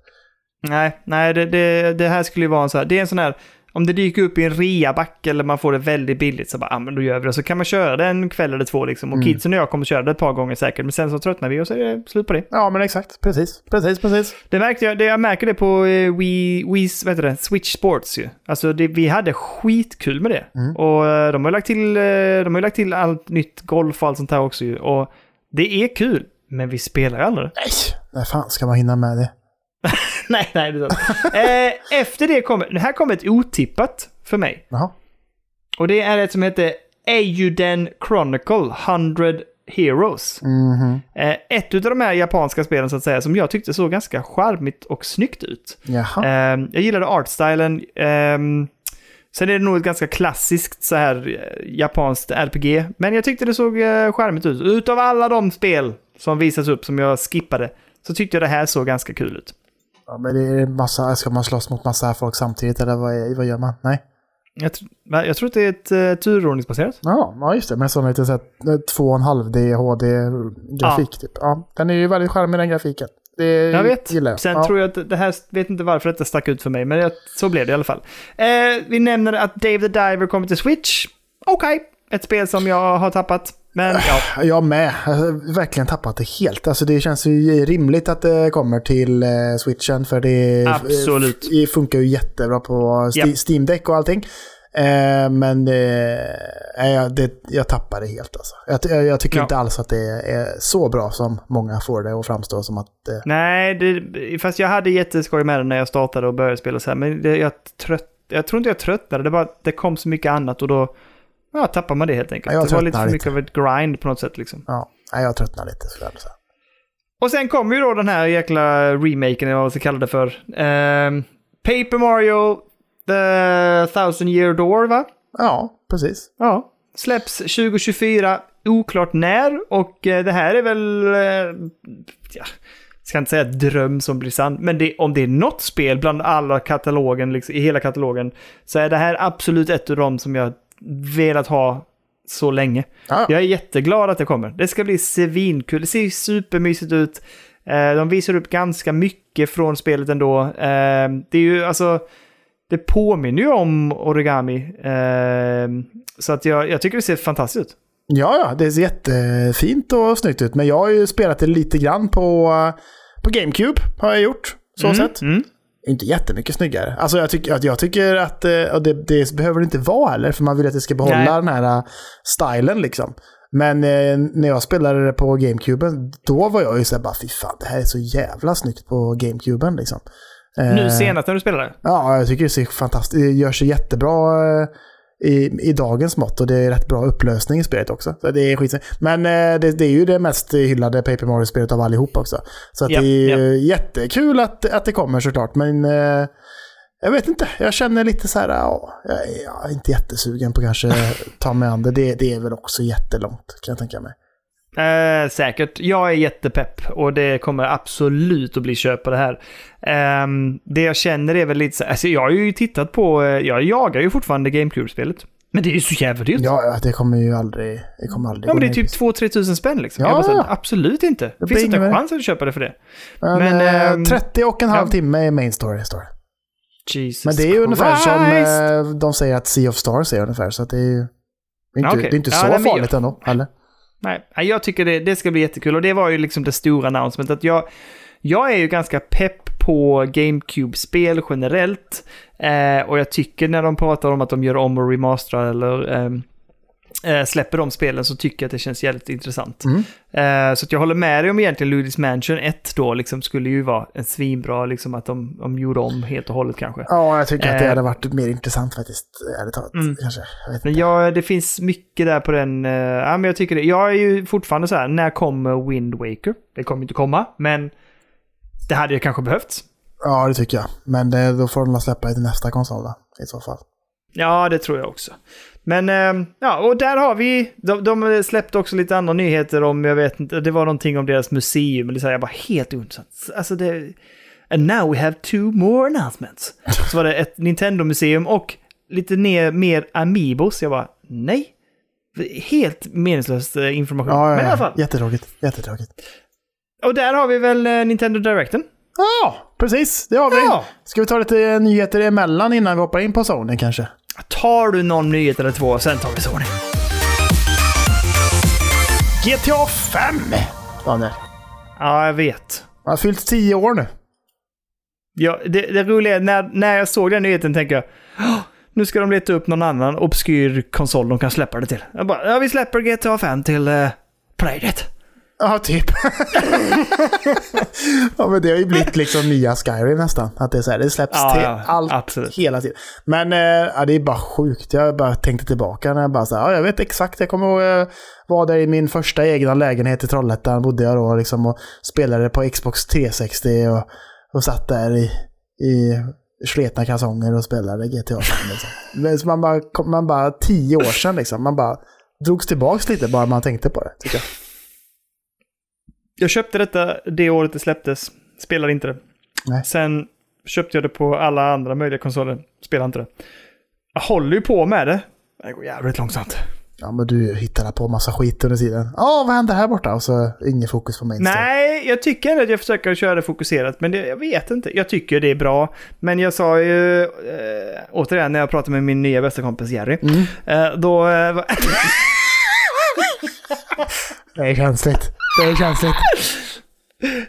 Nej, nej det, det, det här skulle ju vara en så här, det är en sån här, om det dyker upp i en reaback eller man får det väldigt billigt så bara, ja men då gör vi det. Så kan man köra det en kväll eller två liksom. Och Mm. kidsen och jag kommer köra det ett par gånger säkert. Men sen så tröttnar vi och så är det slut på det. Ja, men exakt. Precis, precis, precis. Det märkte jag, det, jag märker det på eh, Wii, Wii, vad det, Switch Sports ju. Alltså det, vi hade skitkul med det. Mm. Och eh, de har ju lagt till, eh, de har lagt till allt nytt golf och allt sånt här också ju. Och det är kul, men vi spelar aldrig. Nej, när fan ska man hinna med det? nej, nej, det är sant. eh, Efter det kommer, det här kommer ett otippat för mig. Jaha. Och det är ett som heter Eiyuden Chronicle 100 Heroes. Mhm. Eh, ett av de här japanska spelen så att säga som jag tyckte såg ganska charmigt och snyggt ut. Eh, jag gillade artstylen. Eh, sen är det nog ett ganska klassiskt så här eh, japanskt RPG. Men jag tyckte det såg eh, charmigt ut. Utav alla de spel som visas upp som jag skippade så tyckte jag det här såg ganska kul ut. Ja, men det är massa, ska man slåss mot massa folk samtidigt eller vad, är, vad gör man? Nej. Jag, jag tror att det är ett uh, turordningsbaserat. Ja, ja, just det. Men sån lite såhär 2,5D HD-grafik typ. Ja, den är ju väldigt charmig den grafiken. Det Jag vet. gillar jag. Sen ja. tror jag att det här, vet inte varför detta stack ut för mig, men jag, så blev det i alla fall. Eh, vi nämner att Dave the Diver kommer till Switch. Okej, ett spel som jag har tappat. Men ja, Jag med. Jag har verkligen tappat det helt. Alltså det känns ju rimligt att det kommer till eh, switchen för det Absolut. det funkar ju jättebra på Japp. Steam Deck och allting. Eh, men jag, det, jag tappar det helt alltså. Jag, jag, jag tycker Ja. inte alls att det är så bra som många får det att framstå som att... Eh, nej, det, fast jag hade jätteskoj med det när jag startade och började spela så här. Men det, jag, trött, jag tror inte jag tröttnade, det, bara, det kom så mycket annat och då ja, tappar man det helt enkelt. Ja, jag det var lite för lite. mycket av ett grind på något sätt liksom. ja, jag tröttnar lite. Skulle jag vilja säga. Och sen kommer ju då den här jäkla remaken, eller vad man ska kalla det för. Ehm, Paper Mario The Thousand Year Door, va? Ja, precis. Ja. Släpps 2024, oklart när. Och eh, det här är väl... Eh, ja, ska inte säga dröm som blir sann, men det, om det är något spel bland alla katalogen, liksom, i hela katalogen, så är det här absolut ett av dem som jag velat ha så länge. Ja, Jag är jätteglad att det kommer. Det ska bli svinkul. Det ser supermysigt ut. Eh, de visar upp ganska mycket från spelet ändå. Eh, det är ju alltså... Det påminner ju om Origami. Eh, så att jag, jag tycker det ser fantastiskt ut. Ja, ja, det ser jättefint och snyggt ut. Men jag har ju spelat det lite grann på, på GameCube. Har jag gjort. Så Mm, sett. Mm. Inte jättemycket snyggare. Alltså jag tycker att, jag tycker att eh, och det, det behöver det inte vara heller. För man vill att det ska behålla Nej. den här eh, stilen liksom. Men eh, när jag spelade det på GameCuben, då var jag ju såhär bara fy fan, det här är så jävla snyggt på GameCuben liksom. Nu Eh, senast när du spelade? Ja, jag tycker det ser fantastiskt Det gör sig jättebra eh, i, i dagens mått och det är rätt bra upplösning i spelet också. Så det är skit. Men eh, det, det är ju det mest hyllade Paper Mario-spelet av allihop också. Så Ja, det är ju jättekul att, att det kommer såklart. Men eh, jag vet inte, jag känner lite så här, ja, jag, jag är inte jättesugen på kanske ta mig an det. det. Det är väl också jättelångt kan jag tänka mig. Eh, säkert. Jag är jättepepp och det kommer absolut att bli köp på det här. Ehm, det jag känner är väl lite så alltså jag har ju tittat på, eh, jag jagar ju fortfarande GameCube-spelet. Men det är ju så jävla dyrt. Ja, ja, det kommer ju aldrig, det kommer aldrig Ja, men det är typ 2-3 tusen spänn liksom. Ja, jag bara, så ja. absolut inte. Det finns inte en chans att köpa det för det. Men, Men, ehm, 30 och en halv ja. timme är main story, står det. Jesus Men det är ju ungefär som Christ. eh, de säger att Sea of Stars är ungefär. Så att det är ju inte, Okej. det är inte Ja, så men farligt jag- ändå. Eller? Nej, jag tycker det, det ska bli jättekul. Och det var ju liksom det stora announcement. Att jag, jag är ju ganska pepp på GameCube-spel generellt. Eh, och jag tycker när de pratar om att de gör om och remasterar eller ehm, eh, släpper de spelen så tycker jag att det känns jävligt intressant. Mm. Eh, så jag håller med dig om egentligen Luigi's Mansion 1 då liksom skulle ju vara en svinbra, liksom att de, de gjorde om helt och hållet kanske. Ja, jag tycker att det Eh. hade varit mer intressant faktiskt. Ärligt talat. Mm. Kanske. Jag Men ja, det finns mycket där på den. eh, ja, men jag tycker det. Jag är ju fortfarande så här, när kommer Wind Waker? Det kommer inte komma, men det hade ju kanske behövts. Ja, det tycker jag. Men det, då får de släppa det till nästa konsol då, i så fall. Ja, det tror jag också. Men eh, ja, och där har vi, de, de släppte också lite andra nyheter om, jag vet inte, det var någonting om deras museum, eller så här, jag bara helt ointressant. Alltså det, and now we have two more announcements. Så var det ett Nintendo-museum och lite ner, mer Amiibos. Jag bara, nej. Helt meningslös eh, information. Ja, ja, Men i alla ja. fall. Jättetråkigt. Jättetråkigt. Och där har vi väl eh, Nintendo Directen. Ja, precis. Det har vi. Ja. Ska vi ta lite nyheter emellan innan vi hoppar in på Sony kanske? Tar du någon nyhet eller två, sen tar vi Sony. GTA 5! Daniel. Ja, jag vet. Han har fyllt 10 år nu. Ja, det, det roliga är när, när jag såg den nyheten tänker jag "Åh, nu ska de leta upp någon annan obskyr konsol de kan släppa det till. Jag bara, ja vi släpper GTA 5 till uh, Playdate. Ja, typ. ja, men det har ju blivit liksom nya Skyrim nästan. Att det är så här, det släpps Ja, till allt absolut. hela tiden. Men eh, ja, det är bara sjukt. Jag bara tänkte tillbaka när jag bara så här, ja, jag vet exakt. Jag kommer ihåg eh, var där i min första egna lägenhet i Trollhättan bodde jag då liksom och spelade på Xbox 360 och, och satt där i, i sletna kalsonger och spelade GTA 5 liksom. Så man bara, man bara tio år sedan liksom. Man bara drogs tillbaks lite bara man tänkte på det, tycker jag. Jag köpte detta det året det släpptes. Spelade inte det. Nej. Sen köpte jag det på alla andra möjliga konsoler. Spelade inte det. Jag håller ju på med det. Det går jävligt långsamt. Ja, men du hittade på massa skit under tiden. Ja, vad händer här borta? Och så ingen fokus på mainstream. Nej, jag tycker ändå att jag försöker köra det fokuserat, men det, jag vet inte. Jag tycker det är bra. Men jag sa ju, äh, återigen när jag pratade med min nya bästa kompis Jerry, eh, då... eh, Det är känsligt. Det är känsligt.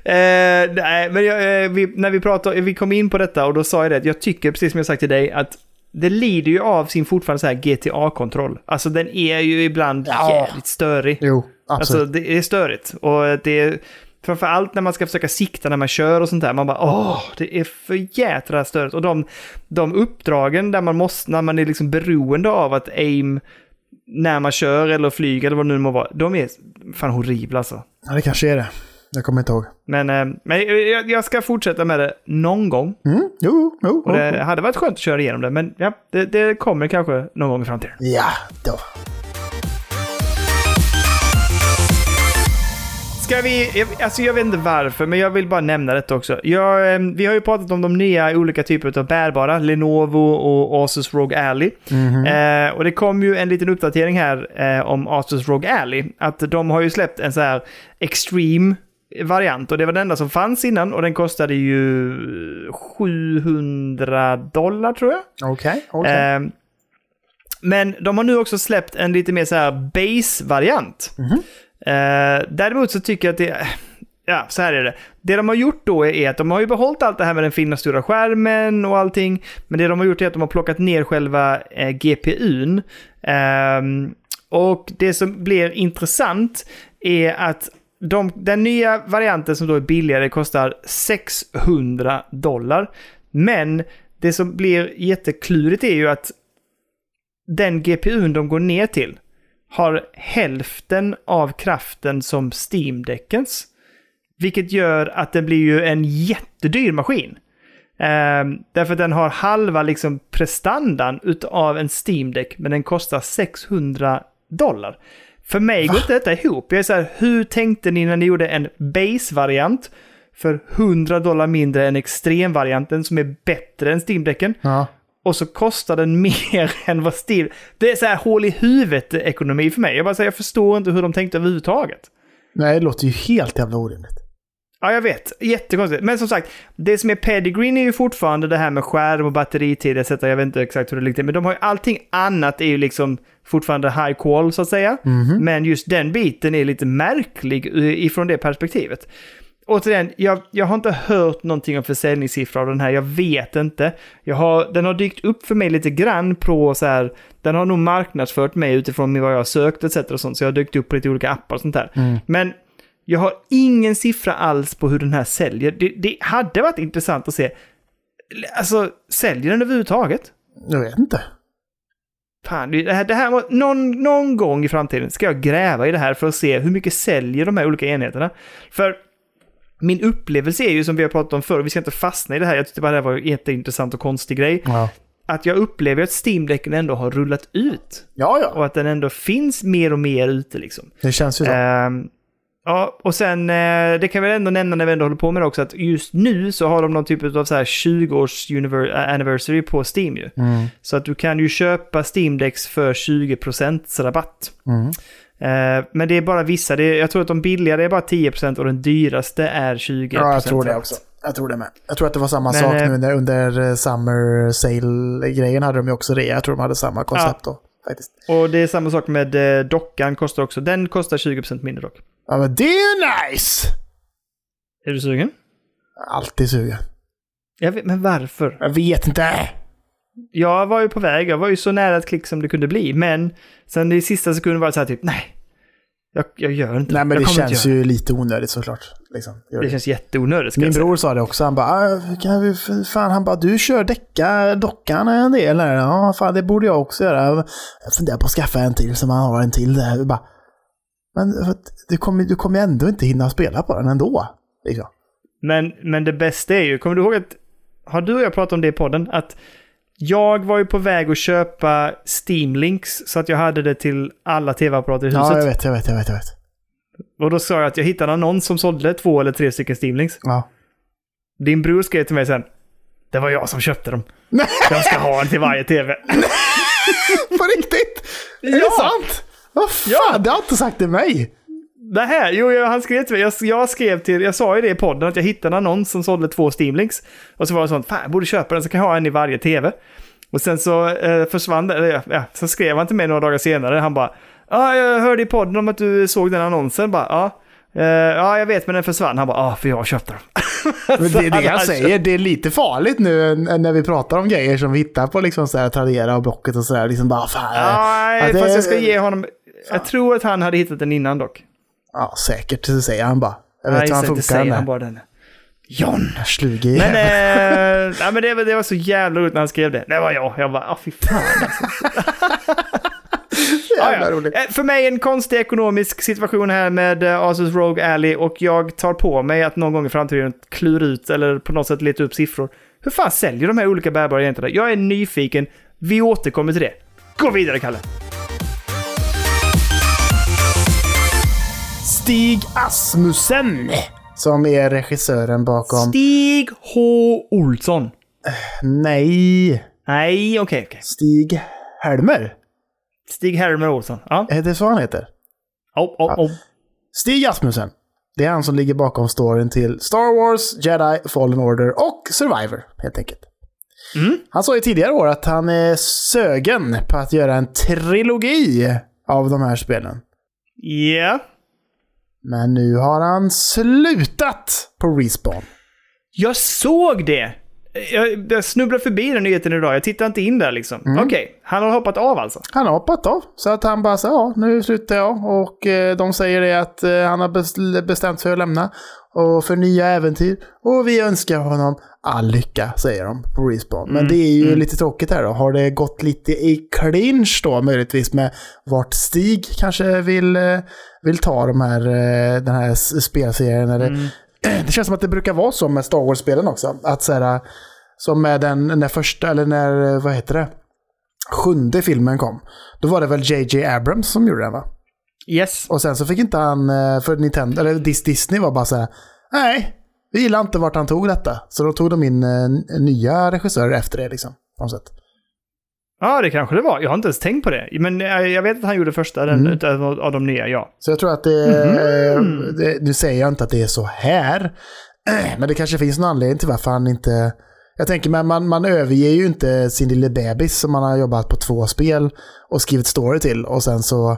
Eh, nej, men jag, eh, vi, när vi pratade, vi kom in på detta och då sa jag det jag tycker, precis som jag sagt till dig, att det lider ju av sin fortfarande så här GTA-kontroll. Alltså den är ju ibland Ja. jävligt störig. Jo, absolut. Alltså det är störigt. Och det är framförallt när man ska försöka sikta när man kör och sånt där. Man bara åh, det är för jädra störigt. Och de, de uppdragen där man måste, när man är liksom beroende av att aim när man kör eller flyger eller vad det nu må vara. De är fan horribla alltså. ja, det kanske är det. Jag kommer inte ihåg. Men, eh, men jag, jag ska fortsätta med det någon gång. Mm, jo, jo. Jo. det hade varit skönt att köra igenom det. Men ja, det, det kommer kanske någon gång i framtiden. Ja, då. Ska vi, alltså jag vet inte varför, men jag vill bara nämna detta också. Jag, eh, vi har ju pratat om de nya olika typer av bärbara, Lenovo och Asus ROG Ally. Eh, och det kom ju en liten uppdatering här eh, om Asus ROG Ally. Att de har ju släppt en så här extreme variant och det var den enda som fanns innan och den kostade ju 700 dollar tror jag. Okej, okej. Eh, men de har nu också släppt en lite mer så här base-variant. Eh, däremot så tycker jag att det... Ja, så här är det. Det de har gjort då är att de har ju behållit allt det här med den fina stora skärmen och allting. Men det de har gjort är att de har plockat ner själva eh, GPUn. Eh, Och det som blir intressant är att de, den nya varianten som då är billigare kostar 600 dollar. Men det som blir jätteklurigt är ju att den GPUn de går ner till har hälften av kraften som Steam-däckens. Vilket gör att det blir ju en jättedyr maskin. Ehm, därför att den har halva liksom prestandan utav en Steam-däck, men den kostar 600 dollar. För mig går inte detta ihop. Jag är så här, hur tänkte ni när ni gjorde en base-variant för 100 dollar mindre än extremvarianten som är bättre än Steam-däcken? Ja. Och så kostar den mer än vad Steam... Det är så här hål i huvudet-ekonomi för mig. Jag bara säger, jag förstår inte hur de tänkte överhuvudtaget. Nej, det låter ju helt jävla orimligt. Ja, jag vet. Jättekonstigt. Men som sagt, det som är pedigreen är ju fortfarande det här med skärm och batteritid etc. Jag vet inte exakt hur det ligger till. Men de har ju allting annat är ju liksom fortfarande high qual så att säga. Men just den biten är lite märklig eh, ifrån det perspektivet. Återigen, jag, jag har inte hört någonting om försäljningssiffror av den här. Jag vet inte. Jag har, den har dykt upp för mig lite grann på så här. Den har nog marknadsfört mig utifrån vad jag har sökt etc. och sånt. Så jag har dykt upp på lite olika appar och sånt där. Men jag har ingen siffra alls på hur den här säljer. Det, det hade varit intressant att se. Alltså, säljer den överhuvudtaget? Jag vet inte. Fan, det här, det här någon, någon gång i framtiden ska jag gräva i det här för att se hur mycket säljer de här olika enheterna. För min upplevelse är ju som vi har pratat om förr, vi ska inte fastna i det här, jag tyckte bara det här var en jätteintressant och konstig grej. Ja, Att jag upplever att Steam-däcken ändå har rullat ut. ja. ja. Och att den ändå finns mer och mer ute liksom. Det känns ju så. Ehm, ja, och sen, eh, det kan vi ändå nämna när vi ändå håller på med det också, att just nu så har de någon typ av så här 20-års univer- äh, anniversary på Steam ju. Mm. Så att du kan ju köpa Steam Decks för 20% rabatt. Mm. Eh, men det är bara vissa, är, jag tror att de billigare är bara 10% och den dyraste är 20%. Ja, jag tror det också. Jag tror det med. Jag tror att det var samma Men, sak eh, nu när, under eh, Summer Sale-grejen hade de ju också rea. Jag tror de hade samma koncept då. Faktiskt. Och det är samma sak med dockan kostar också. Den kostar 20% mindre dock. Ja, men det är ju nice! Är du sugen? Alltid sugen. Jag vet, men varför? Jag vet inte. Jag var ju på väg, jag var ju så nära ett klick som det kunde bli, men sen i sista sekunden var det så här typ, nej. Jag, jag gör inte Nej, men det känns ju lite onödigt såklart. Liksom. Det det. känns jätteonödigt. Min bror sa det också. Han bara, "Ah, kan vi, fan, han bara, du kör däcka, dockan en del. här." Ja, fan det borde jag också göra. Jag funderar på att skaffa en till så man har en till där. Jag bara, men du kommer, du kommer ändå inte hinna spela på den ändå. Liksom. Men, men det bästa är ju, kommer du ihåg att, har du och jag pratat om det i podden? Att jag var ju på väg att köpa Steam Links så att jag hade det till alla tv-apparater i huset. Ja, jag vet, jag vet, jag vet. Jag vet. Och då sa jag att jag hittade en annons som sålde två eller tre stycken Steam Links. Ja. Din bror skrev till mig sen, det var jag som köpte dem. Jag ska ha en till varje tv. På riktigt? Är Ja. det sant? Vad fan, det har inte sagt till mig. Här, jo, jag, han skrev till mig, jag, jag skrev till, jag sa ju det i podden att jag hittade en annons som sålde två Steamlinks. Och så var det sånt, fan jag borde köpa den så kan jag ha en i varje tv. Och sen så eh, försvann det, eller ja, så skrev han till mig några dagar senare, han bara, ja jag hörde i podden om att du såg den annonsen, bara, ja. Eh, ja, jag vet, men den försvann. Han bara, ja, för jag köpte den. Det är det jag Han- säger, det är lite farligt nu när vi pratar om grejer som vi hittar på liksom så här Tradera och Blocket och sådär. Liksom bara, fan. Nej, Ja, det- fast jag ska ge honom, jag tror att han hade hittat den innan dock. Ja, säkert, så säger han bara. Jag vet Nej, hur han inte funkar säger han bara den. John! där sluge Men, eh, nej, men det, var- det var så jävla roligt när han skrev det. Det var jag. Jag bara, ah fy fan. Ja, Jävla ja. roligt. Eh, För mig en konstig ekonomisk situation här med eh, Asus Rogue Ally och jag tar på mig att någon gång i framtiden klura ut eller på något sätt leta upp siffror. Hur fan säljer de här olika bärbara enheterna? Jag är nyfiken. Vi återkommer till det. Gå vidare, Kalle! Stig Asmussen. Som är regissören bakom... Stig H. Olsson. Nej. Nej, okej, okej. Stig Helmer. Stig Helmer Olsson. Ja. Är det så han heter? Oh, oh, oh. Stig Asmussen. Det är han som ligger bakom storyn till Star Wars, Jedi, Fallen Order och Survivor, helt enkelt. Mm. Han sa ju tidigare år att han är sögen på att göra en trilogi av de här spelen. Ja. Men nu har han slutat på Respawn. Jag såg det! Jag, jag snubblade förbi den nyheten idag. Jag tittar inte in där liksom. Mm. Okej, han har hoppat av alltså. Han har hoppat av. Så att han bara sa ja, nu slutar jag. Och eh, de säger det att eh, han har bes- bestämt sig att lämna. Och för nya äventyr. Och vi önskar honom all lycka, säger de på Respawn. Men det är ju lite tråkigt här då. Har det gått lite i clinch då möjligtvis med vart Stig kanske vill, eh, vill ta de här, eh, den här spelserien? Eller, Det känns som att det brukar vara så med Star Wars-spelen också. Att så här, som med den, den första, eller när, eh, vad heter det? Sjunde filmen kom. Då var det väl JJ Abrams som gjorde den va? Yes. Och sen så fick inte han, för Nintendo, eller Dis- Disney var bara så här, nej, vi gillar inte vart han tog detta. Så då tog de in eh, nya regissörer efter det liksom. På något sätt. Ja, det kanske det var. Jag har inte ens tänkt på det. Men jag, jag vet att han gjorde första den, Mm. av de nya, ja. Så jag tror att det, eh, det, nu säger jag inte att det är så här. eh, Men det kanske finns någon anledning till varför han inte... Jag tänker, men man, man överger ju inte sin lille bebis som man har jobbat på två spel och skrivit story till. Och sen så...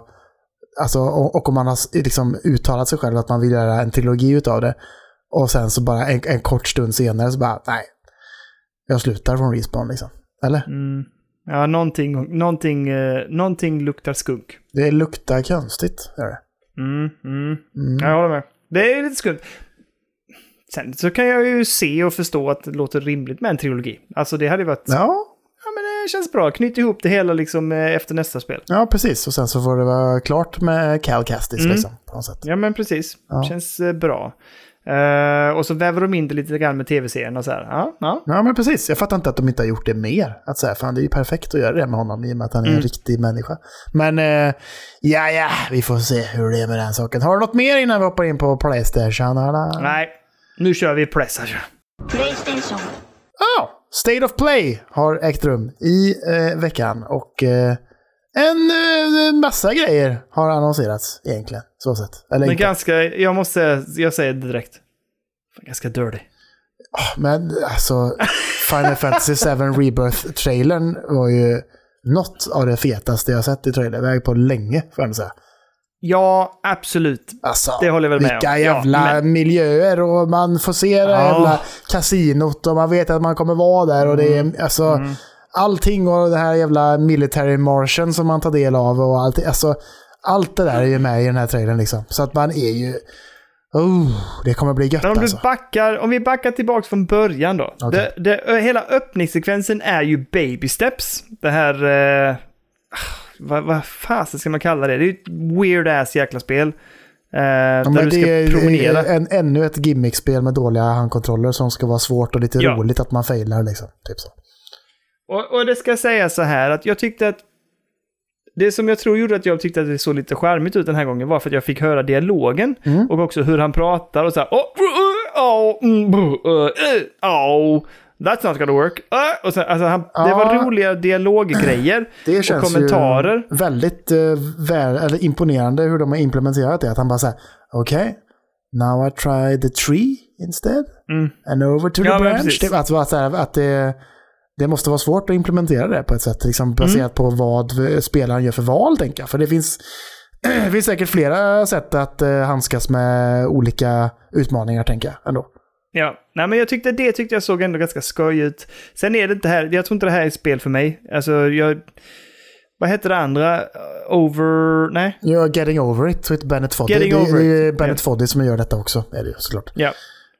Alltså, och, och om man har liksom uttalat sig själv att man vill göra en trilogi utav det. Och sen så bara en, en kort stund senare så bara, nej. Jag slutar från Respawn liksom. Eller? Mm. Ja, någonting, någonting, eh, någonting luktar skunk. Det luktar konstigt. Gör det. Mm, mm. Mm. Jag håller med. Det är lite skumt. Sen så kan jag ju se och förstå att det låter rimligt med en trilogi. Alltså det hade ju varit... Ja, Ja, men det känns bra. Knyt ihop det hela liksom eh, efter nästa spel. Ja, precis. Och sen så får det vara klart med Cal Castis Mm. liksom. På något sätt. Ja, men precis. Ja. Känns eh, bra. Eh, och så väver de in det lite grann med tv-serien och så här. Ja, ja. Ja, men precis. Jag fattar inte att de inte har gjort det mer. Att säga, fan det är ju perfekt att göra det med honom i och med att han är Mm. en riktig människa. Men, eh, ja, ja, vi får se hur det är med den saken. Har du något mer innan vi hoppar in på Playstation? eller? Nej, nu kör vi Pressage. PlayStation. Ja, State of Play har ägt rum i eh, veckan. Och en massa grejer har annonserats egentligen. Så sett. Eller Men inte. ganska, jag måste säga, jag säger det direkt. Ganska dirty. Men alltså, Final Fantasy 7 Rebirth-trailern var ju något av det fetaste jag sett i trailerväg på länge, får jag säga. Ja, absolut. Alltså, Det håller jag väl med vilka om. jävla Ja, men- miljöer och man får se det Ja. jävla kasinot och man vet att man kommer vara där och det Mm. är alltså allting och det här jävla military marchen som man tar del av och allt. Alltså, allt det där är ju med i den här trailern liksom. Så att man är ju... Oh, det kommer bli gött Men om, alltså. du backar, om vi backar tillbaka från början då. Okej. Det, det, hela öppningssekvensen är ju baby steps. Det här... Eh, vad, vad fasen ska man kalla det? Det är ju ett weird ass jäkla spel. Eh, Ja, där du ska det är promenera. en, ännu ett gimmickspel med dåliga handkontroller som ska vara svårt och lite Ja. roligt att man failar liksom. Typ så. Och, och det ska säga så här att jag tyckte att det som jag tror gjorde att jag tyckte att det såg lite charmigt ut den här gången var för att jag fick höra dialogen Mm. och också hur han pratar och så här. Oh, oh, uh, uh, oh, that's not gonna work. Uh, och så, alltså han, Det Ja. var roliga dialoggrejer Det och känns kommentarer. ju väldigt eh, väl, eller imponerande hur de har implementerat det. Att han bara säger okej, now I try the tree instead. Mm. And over to the Ja, men branch. Typ, att, att, att det, det måste vara svårt att implementera det på ett sätt. Liksom, baserat Mm. på vad spelaren gör för val, tänker jag. För det finns, det finns säkert flera sätt att uh, handskas med olika utmaningar, tänker jag. Ändå. Ja, nej men jag tyckte det tyckte jag såg ändå ganska skoj ut. Sen är det inte här, jag tror inte det här är ett spel för mig. Alltså jag... Vad heter det andra? Over... Nej? You're getting over it Bennett Foddy. Getting det, over det är it. Bennett Ja. Foddy som gör detta också, är det ju såklart. Ja.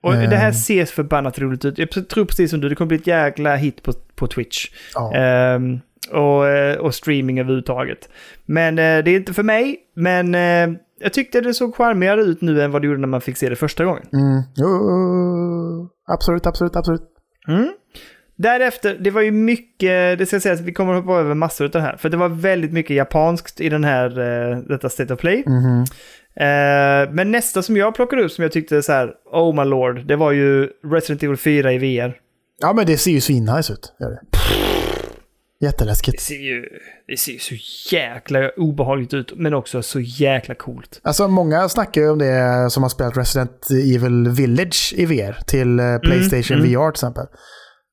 Och Ehm. det här ser förbannat roligt ut. Jag tror precis som du, det kommer bli ett jäkla hit på, på Twitch. Ja. Ehm, och, eh, och streaming överhuvudtaget. Men eh, det är inte för mig. Men eh, jag tyckte det såg charmigare ut nu än vad det gjorde när man fick se det första gången. Mm. Jo, absolut, absolut, absolut. Mm. Därefter, det var ju mycket, det ska sägas vi kommer att hoppa över massor av det här. För det var väldigt mycket japanskt i den här, eh, detta State of Play. Mhm. Eh, men nästa som jag plockade upp som jag tyckte så här, oh my lord, det var ju Resident Evil 4 i VR. Ja, men det ser ju svinnice ut. Gör det. Det Jätteläskigt. ser ju, det ser ju så jäkla obehagligt ut, men också så jäkla coolt. Alltså många snackar ju om det som har spelat Resident Evil Village i VR till eh, Playstation mm. VR till exempel.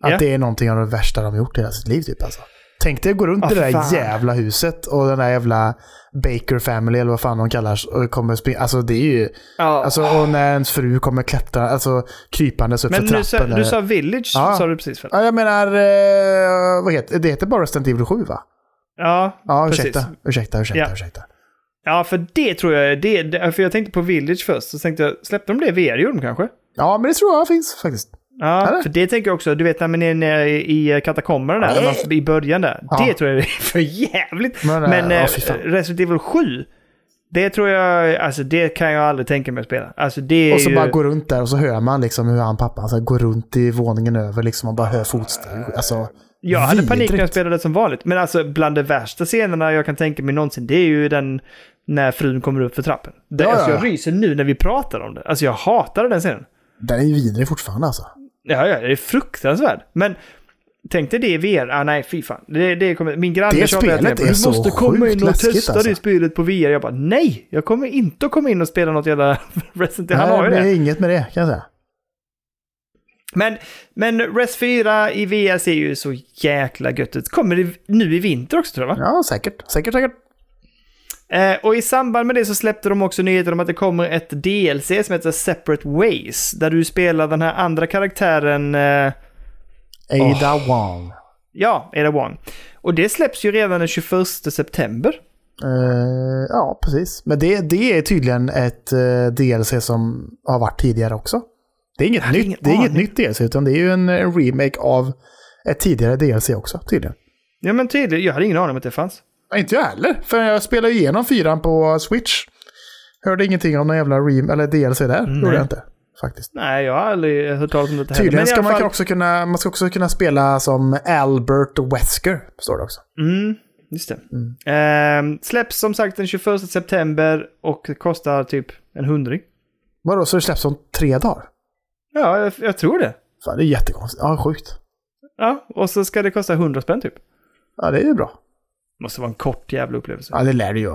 Att Ja. det är någonting av det värsta de gjort i hela sitt liv typ alltså. Tänk dig att gå runt Ah, i det där fan. jävla huset och den där jävla Baker Family eller vad fan de kallas. Och kommer springa. Alltså det är ju... Ja. Alltså och när ens fru kommer klättra, alltså krypandes upp Men för trappen. sa, där. du sa Village, Ja. sa du precis? Ja, jag menar... Eh, vad heter det? heter bara Resident Evil 7 va? Ja, Ja, precis. ursäkta. Ursäkta, ursäkta, Ja. ursäkta. Ja, för det tror jag, det, det, för jag tänkte på Village först, så tänkte jag, släppte de det i VR, gjorde de kanske? Ja, men det tror jag finns faktiskt. Ja, Eller? för det tänker jag också, du vet när man är nere i katakomberna där, man, i början där. Ja. Det tror jag är för jävligt. Men, Men, äh, fy fan. Resident Evil 7, det tror jag, alltså det kan jag aldrig tänka mig att spela. Alltså det Och så ju... bara gå runt där och så hör man liksom hur han pappa så här, går runt i våningen över liksom och bara hör fotsteg. Alltså, Jag hade panik när jag spelade som vanligt. Men alltså bland de värsta scenerna jag kan tänka mig någonsin, det är ju den när frun kommer upp för trappen. Det, Ja, alltså, ja. jag ryser nu när vi pratar om det. Alltså jag hatar den scenen. Den är ju vidrig fortfarande alltså. Ja, ja, det är fruktansvärt. Men tänk dig det i VR. Ah, nej, fy fan. Det, det kommer, min granne tjatar hela tiden Du måste komma in och testa alltså." det spelet på VR. Jag bara, nej! Jag kommer inte att komma in och spela något jävla Resident Evil. Han har ju det det. är inget med det kan jag säga. Men, men Res 4 i VR ser ju så jäkla gött ut. Kommer det nu i vinter också tror jag va? Ja, säkert. Säkert, säkert. Eh, och i samband med det så släppte de också nyheter om att det kommer ett DLC som heter Separate Ways. Där du spelar den här andra karaktären, eh, Ada Wong. ja, Ada Wong. Och det släpps ju redan den 21 september. Eh, ja, precis. Men det, det är tydligen ett uh, DLC som har varit tidigare också. Det är inget, nytt, ingen det är inget nytt DLC, utan det är ju en, en remake av ett tidigare DLC också, tydligen. Ja men tydligt, jag hade ingen aning om att det fanns. Ja, inte jag heller, för jag spelade igenom fyran på Switch. Hörde ingenting om någon jävla rem eller DLC där. Gjorde jag inte, faktiskt. Nej, jag har aldrig hört talas om detta heller. Tydligen ska man fall- också kunna, man ska också kunna spela som Albert Wesker, står det också. Mm, just det. Ehm, släpps som sagt den 21 september och kostar typ en hundring. Vadå, så det släpps om tre dagar? Ja, jag, jag tror det. Fan, det är jättekonstigt. Ja, sjukt. Ja, och så ska det kosta 100 spänn typ. Ja, det är ju bra. Måste vara en kort jävla upplevelse. Ja, det lär det ju.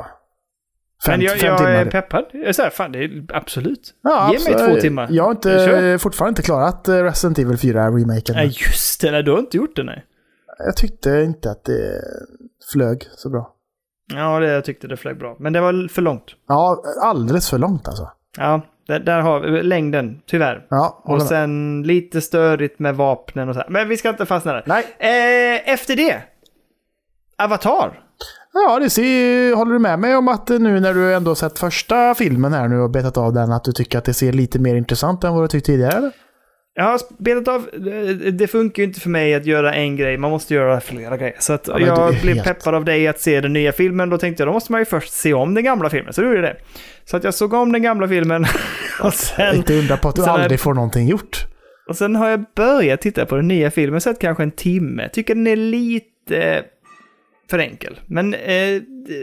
Fem, Men jag, fem jag timmar. är peppad. Så här, fan det är absolut. Ja, Ge mig absolut. två timmar. Jag har inte, Kör. fortfarande inte klarat eh, Resident Evil 4-remaken. Nej, just det. Nej, du har inte gjort det nej. Jag tyckte inte att det flög så bra. Ja, det, jag tyckte det flög bra. Men det var för långt. Ja, alldeles för långt alltså. Ja, där, där har vi längden, tyvärr. Ja, Och med. sen lite störigt med vapnen och så här. Men vi ska inte fastna där. Nej. Eh, efter det. Avatar. Ja, det ser, håller du med mig om att eh, nu när du ändå sett första filmen här nu och betat av den, att du tycker att det ser lite mer intressant än vad du tyckte tidigare? Eller? Jag har spelat av, det- det funkar ju inte för mig att göra en grej, man måste göra flera grejer. Så att du jag blev helt- peppad av dig att se den nya filmen, då tänkte jag då måste man ju först se om den gamla filmen, så då gjorde jag det. Så att jag såg om den gamla filmen och sen, Inte undra på att du aldrig får någonting gjort. och sen har jag börjat titta på den nya filmen, sett kanske en timme. Tycker den är lite för enkel. Men eh,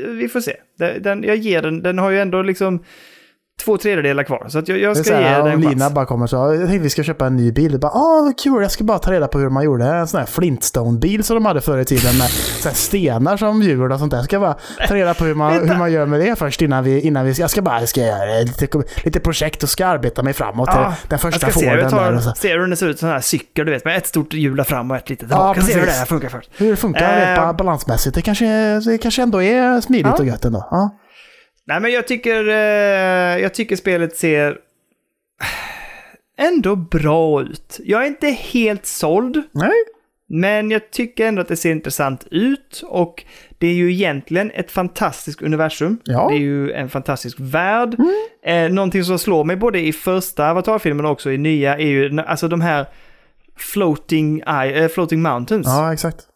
vi får se. Den, den, jag ger den, den har ju ändå liksom två tredjedelar kvar. Så jag, jag ska ge den en Lina chans. bara kommer så jag tänkte vi ska köpa en ny bil. Det bara, ah vad kul, jag ska bara ta reda på hur man gjorde en sån här Flintstone-bil som de hade förr i tiden med så stenar som hjul och sånt där. Jag ska bara ta reda på hur man, hur man gör med det först innan vi, innan vi jag ska bara, jag ska göra lite, lite projekt och ska arbeta mig framåt Ja, den första Forden där. Och så. ser hur den ser ut, sån här cykel du vet, med ett stort hjul där fram och ett litet Ja, bak. Jag ser hur det precis. här funkar först. Hur det funkar ba- balansmässigt. Det kanske, det kanske ändå är smidigt Ja. och gött ändå. Ja. Nej men jag tycker, eh, jag tycker spelet ser ändå bra ut. Jag är inte helt såld. Nej. Men jag tycker ändå att det ser intressant ut och det är ju egentligen ett fantastiskt universum. Ja. Mm. Det är ju en fantastisk värld. Eh, någonting som slår mig både i första Avatar-filmen och också i nya är ju alltså de här floating, eh, floating mountains. Ja, exakt.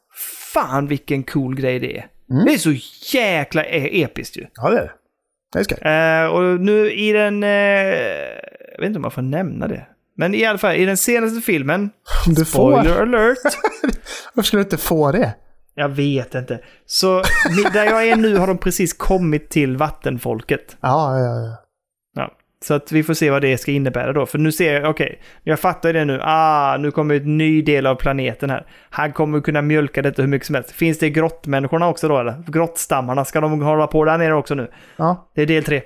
Fan vilken cool grej det är. Mm. Det är så jäkla e- episkt ju. Ja, det är det. Det är skoj. Eh, och nu i den, eh, jag vet inte om man får nämna det. Men i alla fall i den senaste filmen, Om du får. spoiler alert. Varför skulle du inte få det? Jag vet inte. Så där jag är nu har de precis kommit till vattenfolket. Ja, ja, ja. Så att vi får se vad det ska innebära då. För nu ser jag, okej, jag fattar det nu. Ah, nu kommer en ny del av planeten här. Han kommer kunna mjölka detta hur mycket som helst. Finns det grottmänniskorna också då eller? Grottstammarna, ska de hålla på där nere också nu? ja. Det är del tre.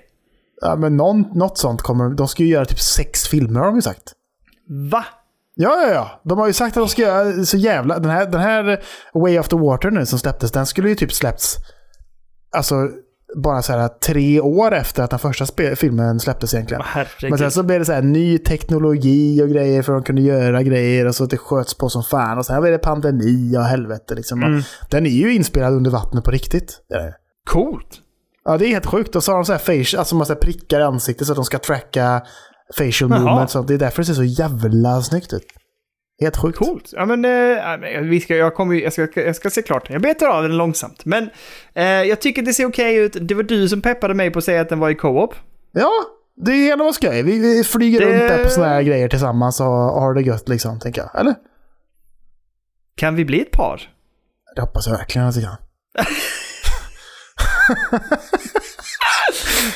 Ja, men någon, något sånt kommer de. De ska ju göra typ sex filmer har de ju sagt. Va? Ja, ja, ja. De har ju sagt att de ska göra så jävla... Den här, den här Way of the Water nu som släpptes, den skulle ju typ släppts... Alltså, bara så här tre år efter att den första filmen släpptes egentligen. Herregud. Men sen så blev det så här ny teknologi och grejer för att de kunde göra grejer och så att det sköts på som fan. Och sen blev det pandemi och helvete liksom. Mm. Den är ju inspelad under vattnet på riktigt. Coolt. Ja, det är helt sjukt. Och så har de så här facial, alltså massa prickar i ansiktet så att de ska tracka facial Jaha. movements. och Det är därför det ser så jävla snyggt ut. Helt sjukt. Coolt. Ja, men, eh, vi ska, jag, kommer, jag, ska, jag ska se klart. Jag betar av den långsamt. Men eh, jag tycker det ser okej ut. Det var du som peppade mig på att säga att den var i co-op. Ja, det är ändå vad skoj. Vi, vi flyger Det- runt där på såna här grejer tillsammans och har det gött liksom, tänker jag. Eller? Kan vi bli ett par? Det hoppas jag verkligen att vi kan.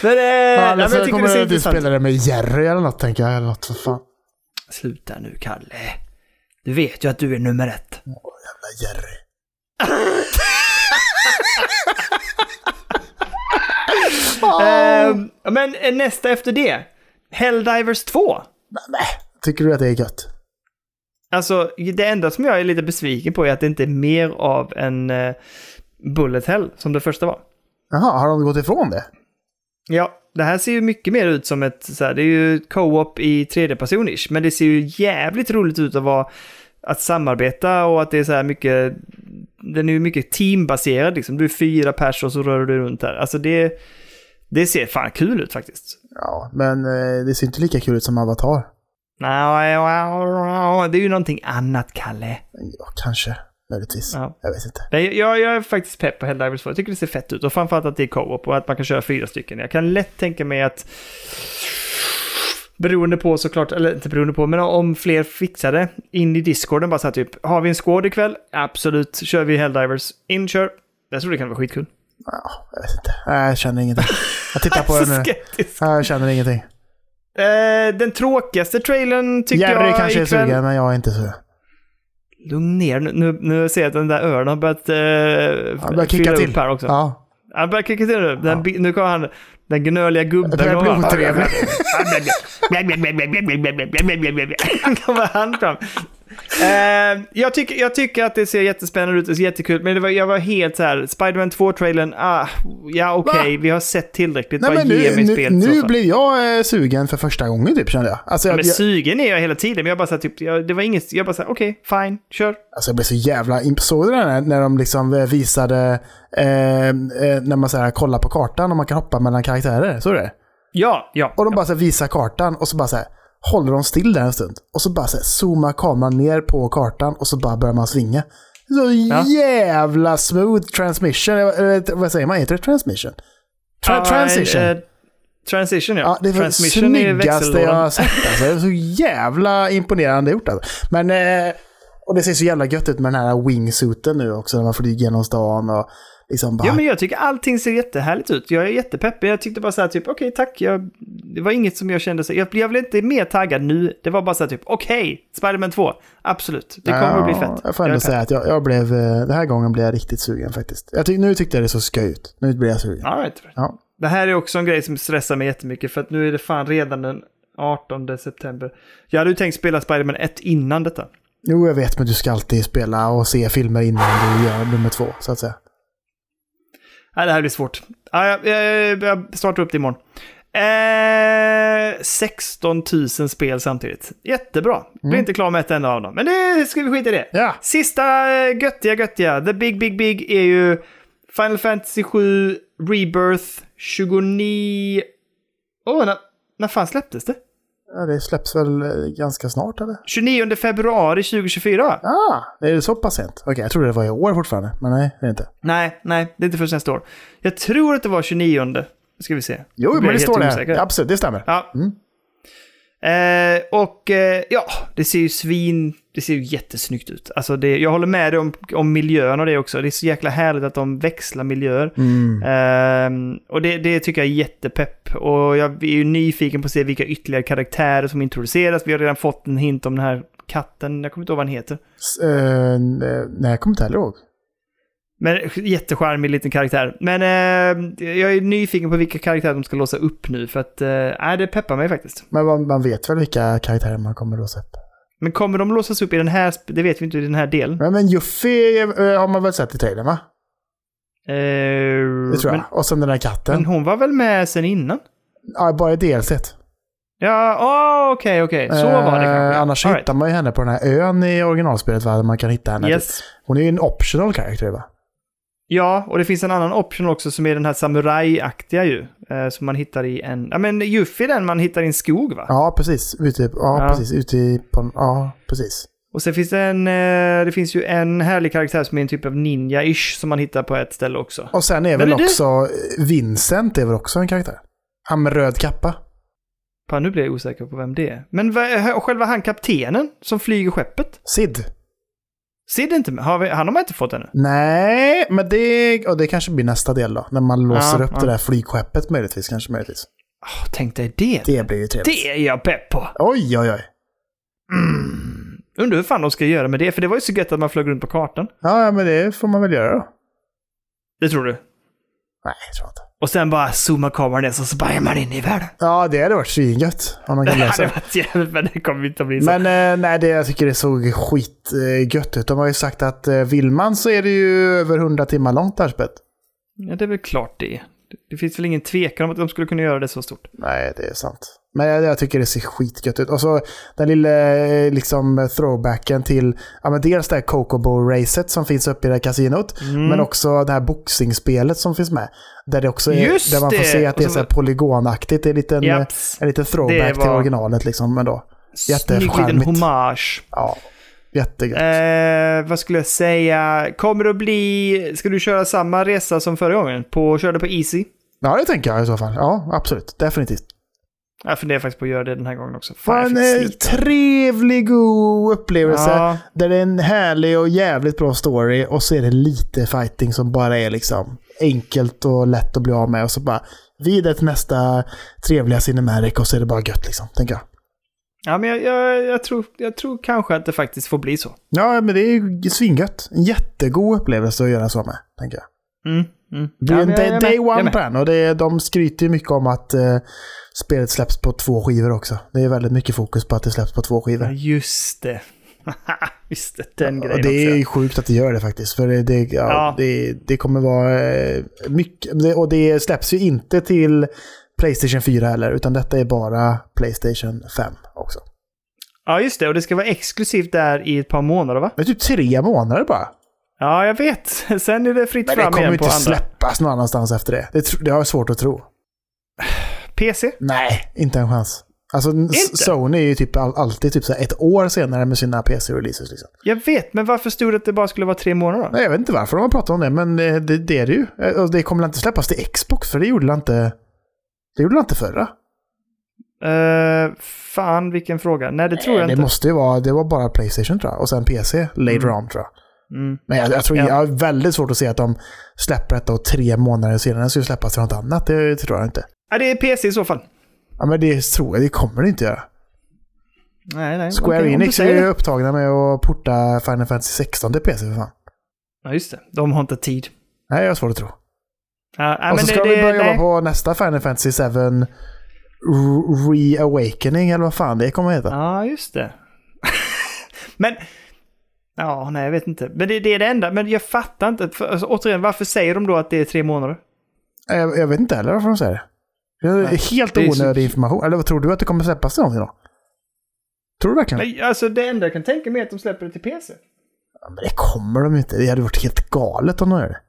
Men, eh, Ja, men jag tycker det ser du intressant spela det med Jerry eller något, tänker jag. Eller något, för fan. Sluta nu, Kalle. Du vet ju att du är nummer ett. Jävla Jerry. Ehm, men eh, nästa efter det. Helldivers 2. Tycker du att det är gött? Alltså, det enda som jag är lite besviken på är att det inte är mer av en uh, Bullet Hell som det första var. Jaha, har de gått ifrån det? Ja, det här ser ju mycket mer ut som ett, så här, det är ju co-op i tredje personish, men det ser ju jävligt roligt ut att vara, att samarbeta och att det är så här mycket, den är ju mycket teambaserad liksom. Du är fyra pers och så rör du runt där. Alltså det, det ser fan kul ut faktiskt. Ja, men eh, det ser inte lika kul ut som Avatar. Nej, det är ju någonting annat, Kalle. Ja, kanske. Möjligtvis. Ja. Jag vet inte. Nej, jag, jag är faktiskt pepp på Helldivers 2. Jag tycker det ser fett ut. Och framförallt att det är co-op och att man kan köra fyra stycken. Jag kan lätt tänka mig att... Beroende på såklart, eller inte beroende på, men om fler fixar det in i discorden bara så här typ, har vi en squad ikväll? Absolut, kör vi Helldivers. In, kör. Jag tror det kan vara skitkul. Ja, jag vet inte. Nej, Jag känner ingenting. Jag tittar på den nu. skeptisk. Nej, Jag känner ingenting. Eh, den tråkigaste trailern tycker Jerry jag kanske är ikväll... sugen, men jag är inte sugen. Lugn ner nu, nu, nu ser jag att den där öronen har börjat eh, fylla till. upp här också. Ja. Han börjar kicka till nu. Den, bi- Nu kommer han, den gnöliga gubben. Det börjar bli kommer han. otrevligt. kommer han fram. Eh, jag, tycker, jag tycker att det ser jättespännande ut, det ser jättekul, men det var, jag var helt så här, Spider-Man 2-trailern, ah, ja okej, Va? vi har sett tillräckligt, Nej, bara men ge nu, mig nu, spelet nu fall. blev jag eh, sugen för första gången typ, kände jag. Alltså, Ja, jag, men jag, sugen är jag hela tiden, men jag bara så här, typ, jag, det var inget, jag bara så här, okej, fine, kör. alltså jag blev så jävla Såg du den här, när de liksom eh, visade, eh, när man så här, kollar på kartan och man kan hoppa mellan karaktärer? Såg du det? Ja, ja. Och de bara så här, visar kartan och så bara så här, håller de still där en stund. Och så bara så här, zoomar kameran ner på kartan och så bara börjar man svinga. Så jävla smooth transmission. Vet- vad säger man? Heter det transmission? Tra- Ja, transition. eh, transition, ja. Ja, det var det snyggaste jag har sett. Alltså. Det är så jävla imponerande gjort. Alltså. Men, eh, och det ser så jävla gött ut med den här wingsuiten nu också. När man flyger genom stan och liksom bara... Ja, men jag tycker allting ser jättehärligt ut. Jag är jättepeppig. Jag tyckte bara så här typ, okej, tack. Jag, det var inget som jag kände så. Jag, jag blev inte mer taggad nu. Det var bara så här typ, okej, Spider-Man 2. Absolut, det kommer att bli Ja, fett. Jag får ändå pepp. säga att jag, jag blev... eh, Den här gången blev jag riktigt sugen faktiskt. Jag tyck, nu tyckte jag det så skoj ut. Nu blir jag sugen. All right. Ja. Det här är också en grej som stressar mig jättemycket för att nu är det fan redan den 18 september. Jag hade ju tänkt spela Spider-Man 1 innan detta. Jo, jag vet, men du ska alltid spela och se filmer innan du gör nummer två, så att säga. Nej, det här blir svårt. Ja, jag, jag, jag startar upp det imorgon. Eh, 16 000 spel samtidigt. Jättebra. Blir inte klar med ett enda av dem. Men det ska vi skita i det. Ja. Sista eh, göttiga göttiga. The Big Big Big är ju Final Fantasy 7 Rebirth 29... Åh, när, när fan släpptes det? Ja det släpps väl eh, ganska snart, eller? 29 februari 2024. Ah, det är så pass sent. Okej, jag trodde det var i år fortfarande. Men nej, det är inte. Nej, nej, det är inte förrän nästa år. Jag tror att det var 29. Nu ska vi se. Jo, men det står det osäker. Absolut, det stämmer. Ja. Mm. Eh, och eh, ja, det ser ju svin... Det ser ju jättesnyggt ut. Alltså det, jag håller med dig om, om miljön och det också. Det är så jäkla härligt att de växlar miljöer. Mm. Ehm, och det, det tycker jag är jättepepp. Och jag är ju nyfiken på att se vilka ytterligare karaktärer som introduceras. Vi har redan fått en hint om den här katten. Jag kommer inte ihåg vad han heter. S- eh, nej, jag kommer inte heller ihåg. Men jättecharmig liten karaktär. Men eh, jag är nyfiken på vilka karaktärer de ska låsa upp nu. För att, eh, det peppar mig faktiskt. Men man, man vet väl vilka karaktärer man kommer låsa upp? Men kommer de låsas upp i den här, det vet vi inte i den här delen. Men, men Juffy eh, har man väl sett i trailern va? Eh, Det tror jag. men, och sen den där katten. men hon var väl med sen innan? Ja, bara i DLC. Ja, åh, okej, okej. Så var det kanske. Eh, annars All hittar man ju henne på den här ön i originalspelet va? Man kan hitta henne. Yes. Hon är ju en optional character va? Ja, och det finns en annan option också som är den här samuraj-aktiga ju. Eh, som man hittar i en... Ja, men Yuffie den man hittar i en skog va? Ja, precis. Ute, ja, Ja. precis. Ute i... På, ja, precis. Och sen finns det en... Eh, det finns ju en härlig karaktär som är en typ av ninja-ish som man hittar på ett ställe också. Och sen är väl är det? också... Vincent är väl också en karaktär? Han med röd kappa. Fan, nu blir jag osäker på vem det är. Men vad- själva han kaptenen som flyger skeppet? Sid. Det inte med? Har vi, han har man inte fått ännu. Nej, men det, och det kanske blir nästa del då. När man låser Ja, upp ja. det där flygskeppet möjligtvis. Kanske möjligtvis. Oh, tänk dig det. Det blir ju trevligt. Det är jag pepp på. Oj, oj, oj. Undrar hur fan de ska göra med det, för det var ju så gött att man flög runt på kartan. Ja, ja, men det får man väl göra då. Det tror du? Nej, jag tror inte. Och sen bara zooma kameran ner så, så bara är man inne i världen. Ja, det hade varit svingött. Om Det kan lösa hade det. varit jävligt, men det kommer inte att bli så. Men eh, nej, det, jag tycker det såg skitgött ut. De har ju sagt att eh, vill man så är det ju över 100 timmar långt det här spelet. Ja, det är väl klart det. Det finns väl ingen tvekan om att de skulle kunna göra det så stort. Nej, det är sant. Men jag, jag tycker det ser skitgött ut. Och så den lilla eh, liksom throwbacken till, ja men dels det här Cocobo-racet som finns uppe i det här kasinot. Men också det här boxningsspelet som finns med. Där det också är, Just där man får se att det är så- här polygonaktigt. Det är en liten, eh, en liten throwback till originalet liksom. Men då, Snygg liten jättecharmigt. hommage. Ja, jättegött. Eh, vad skulle jag säga? Kommer det att bli... Ska du köra samma resa som förra gången? På, kör det på Easy? Ja, det tänker jag i så fall. Ja, absolut. Definitivt. Jag funderar faktiskt på att göra det den här gången också. Fan, en trevlig, god upplevelse. Ja. Där det är en härlig och jävligt bra story och så är det lite fighting som bara är liksom enkelt och lätt att bli av med. Och så bara vidare till nästa trevliga cinematic och så är det bara gött liksom, tänker jag. Ja, men jag, jag, jag, tror, jag tror kanske att det faktiskt får bli så. Ja, men det är ju svingött. En jättegod upplevelse att göra så med, tänker jag. Mm, mm. Det blir Ja, en day, är day är one på den och det är, de skryter ju mycket om att eh, spelet släpps på två skivor också. Det är väldigt mycket fokus på att det släpps på två skivor. Ja, just det. just det, den Och grejen det är också. sjukt att det gör det faktiskt. För det, det, ja, Ja. det, det kommer vara eh, mycket. det- Och det släpps ju inte till Playstation 4 heller. Utan detta är bara Playstation 5 också. Ja, just det. Och det ska vara exklusivt där i ett par månader, va? Det är typ tre månader bara. Ja, jag vet. Sen är det fritt Men det fram kommer ju igen på inte andra. släppas någon annanstans efter det. Det, det har jag svårt att tro. PC? Nej, inte en chans. Alltså Inte? Sony är ju typ all, alltid typ så ett år senare med sina PC-releases. Liksom. Jag vet, men varför stod det att det bara skulle vara tre månader? Nej, jag vet inte varför de har pratat om det, men det, det, det är det ju. Eh, Och det kommer inte släppas till Xbox, för det gjorde det inte, det gjorde det inte förra. Uh, fan, vilken fråga. Nej, det tror jag det inte. måste ju vara, det var bara Playstation tror jag. Och sen PC later on tror jag. Mm. Men jag, jag tror, Ja. jag har väldigt svårt att se att de släpper detta och tre månader senare skulle släppas till något annat. Det tror jag inte. Ja, det är PC i så fall. Ja, men det tror jag, det kommer det inte göra. Nej, nej. Square du Enix är ju det. upptagna med att porta Final Fantasy 16 till PC för fan. Ja, just det. De har inte tid. Nej, jag har svårt att tro. Ja, och men så ska det, vi det, börja jobba nej. på nästa Final Fantasy 7 Re- Reawakening eller vad fan det kommer att heta. Ja, just det. men... Ja, nej, jag vet inte. Men det, det är det enda. Men jag fattar inte. För, alltså, återigen, varför säger de då att det är tre månader? Jag, jag vet inte heller varför de säger det. Det är Nej, helt det är så- onödig information. Eller vad tror du att det kommer släppas till någonting då? Tror du verkligen? Nej, alltså det enda jag kan tänka mig är att de släpper det till PC. Ja, Men det kommer de inte. Det hade varit helt galet om de gör det.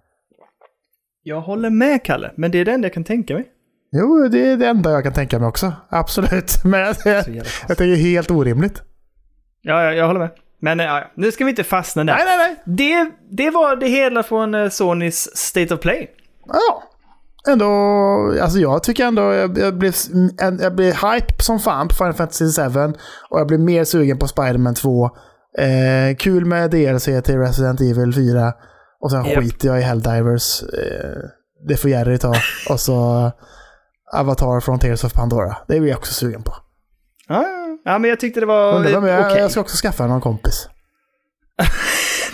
Jag håller med, Kalle. Men det är det enda jag kan tänka mig. Jo, det är det enda jag kan tänka mig också. Absolut. Men jag, jag, det är helt orimligt. Ja, ja, jag håller med. Men ja, ja, nu ska vi inte fastna där. Nej, nej, nej. Det, det var det hela från eh, Sonys State of Play. Ja. Ändå, alltså jag tycker ändå jag, jag, blev, jag blev hype som fan på Final Fantasy 7 och jag blev mer sugen på Spider-Man 2. Eh, kul med DLC till Resident Evil 4 och sen Japp. skiter jag i Helldivers. Eh, det får Jerry ta. Och så Avatar från Tears of Pandora. Det är vi också sugen på. Ja, ja men jag tyckte det var Undrar vem jag, okej. jag ska också skaffa någon kompis.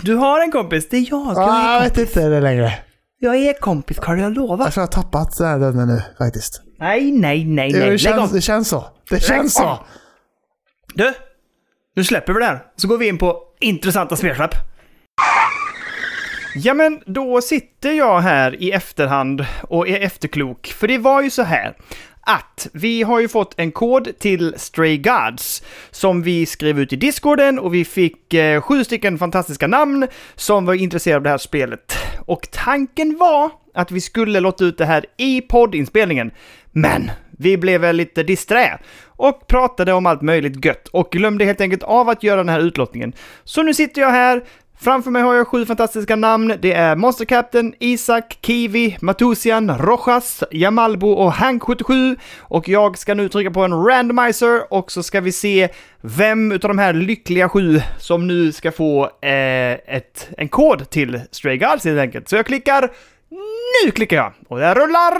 Du har en kompis, det är jag. Jag Ah, jag vet inte det längre. Jag är kompis, Karl, jag lovar. Jag tror jag har tappat den här nu faktiskt. Nej, nej, nej, nej. det, känns, det känns så. Det känns så. Du, Nu släpper vi det här. Så går vi in på intressanta spelsläpp. Ja, men då sitter jag här i efterhand och är efterklok. För det var ju så här att vi har ju fått en kod till Stray Gods som vi skrev ut i Discorden och vi fick eh, sju stycken fantastiska namn som var intresserade av det här spelet. Och tanken var att vi skulle låta ut det här i poddinspelningen. Men vi blev väl lite disträ och pratade om allt möjligt gött och glömde helt enkelt av att göra den här utlottningen. Så nu sitter jag här, framför mig har jag sju fantastiska namn. Det är Monster Captain, Isak, Kiwi, Matusian, Rojas, Jamalbo och Hank77. Och jag ska nu trycka på en randomizer och så ska vi se vem utav de här lyckliga sju som nu ska få eh, ett, en kod till Stray Guards helt enkelt. Så jag klickar, nu klickar jag och det rullar!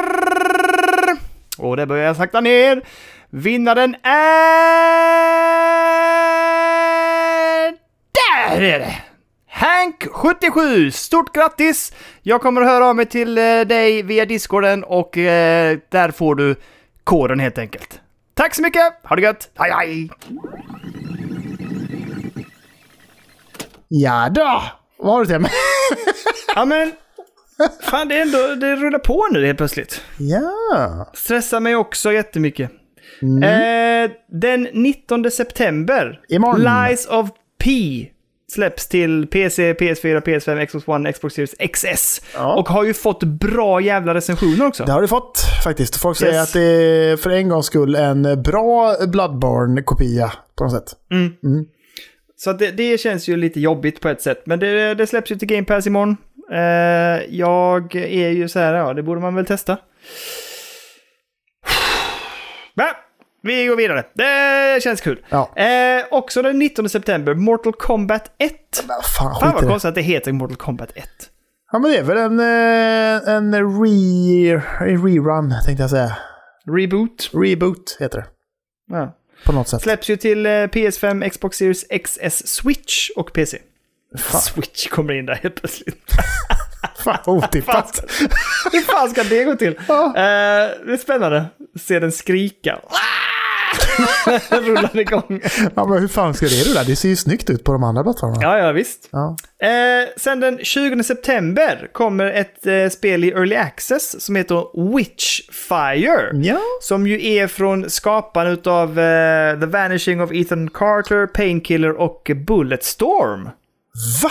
Och det börjar jag sakta ner. Vinnaren är... Där är det! Hank77, stort grattis! Jag kommer att höra av mig till eh, dig via discorden och eh, där får du koden helt enkelt. Tack så mycket, ha det gött, hej hej! Ja då! Vad har du till mig? Ja men, fan det, är ändå, det rullar på nu helt plötsligt. ja. Stressar mig också jättemycket. Eh, den 19 september, Imorgon. Lies of P släpps till PC, PS4, PS5, Xbox One, Xbox Series XS. Ja. Och har ju fått bra jävla recensioner också. Det har du fått faktiskt. Folk säger Yes. att det är för en gångs skull en bra Bloodborne-kopia på något sätt. Så att det, det känns ju lite jobbigt på ett sätt. Men det, det släpps ju till Game Pass imorgon. Eh, jag är ju så här, ja det borde man väl testa. vi går vidare. Det känns kul. Ja. Eh, också den 19 september, Mortal Kombat 1. Men fan, Fan vad konstigt att det heter Mortal Kombat 1. Ja, men det är väl en, eh, en re, rerun, tänkte jag säga. Reboot. Reboot heter det. Ja. På något sätt. Släpps ju till eh, PS5, Xbox Series XS, Switch och PC. Fan. Switch kommer in där helt plötsligt. Fan, otippat. Hur fan ska det gå till? Ja. Eh, det är spännande. Se den skrika. Rullar igång. Ja, men hur fan ska det rulla? Det ser ju snyggt ut på de andra plattformarna. Ja, ja, visst. Ja. Eh, sen den 20 september kommer ett eh, spel i Early Access som heter Witchfire. Ja. Som ju är från skaparen utav eh, The Vanishing of Ethan Carter, Painkiller och Bulletstorm. Va?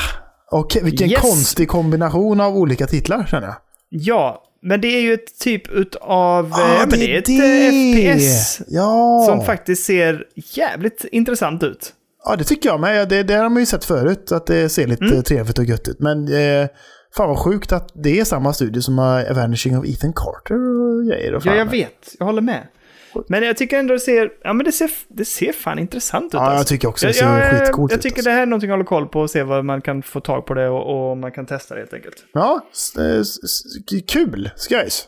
Okej, vilken Yes. konstig kombination av olika titlar känner jag. Ja, men det är ju ett typ utav... Ah, eh, ja, men det är ett eh, FPS. Ja. Som faktiskt ser jävligt intressant ut. Ja, det tycker jag med. Det, det har man ju sett förut, att det ser lite Mm. trevligt och gött ut. Men eh, fan vad sjukt att det är samma studio som har Vanishing of Ethan Carter och grejer. Och fan. Ja, jag vet. Jag håller med. Men jag tycker ändå det ser... Ja, men det ser, det ser fan intressant ut. Ja, alltså. jag tycker också det Jag- ser jag, skitcoolt Jag ut. tycker alltså. det här är någonting jag håller koll på och se vad man kan få tag på det och, och man kan testa det helt enkelt. Ja, eh, kul. Skojs.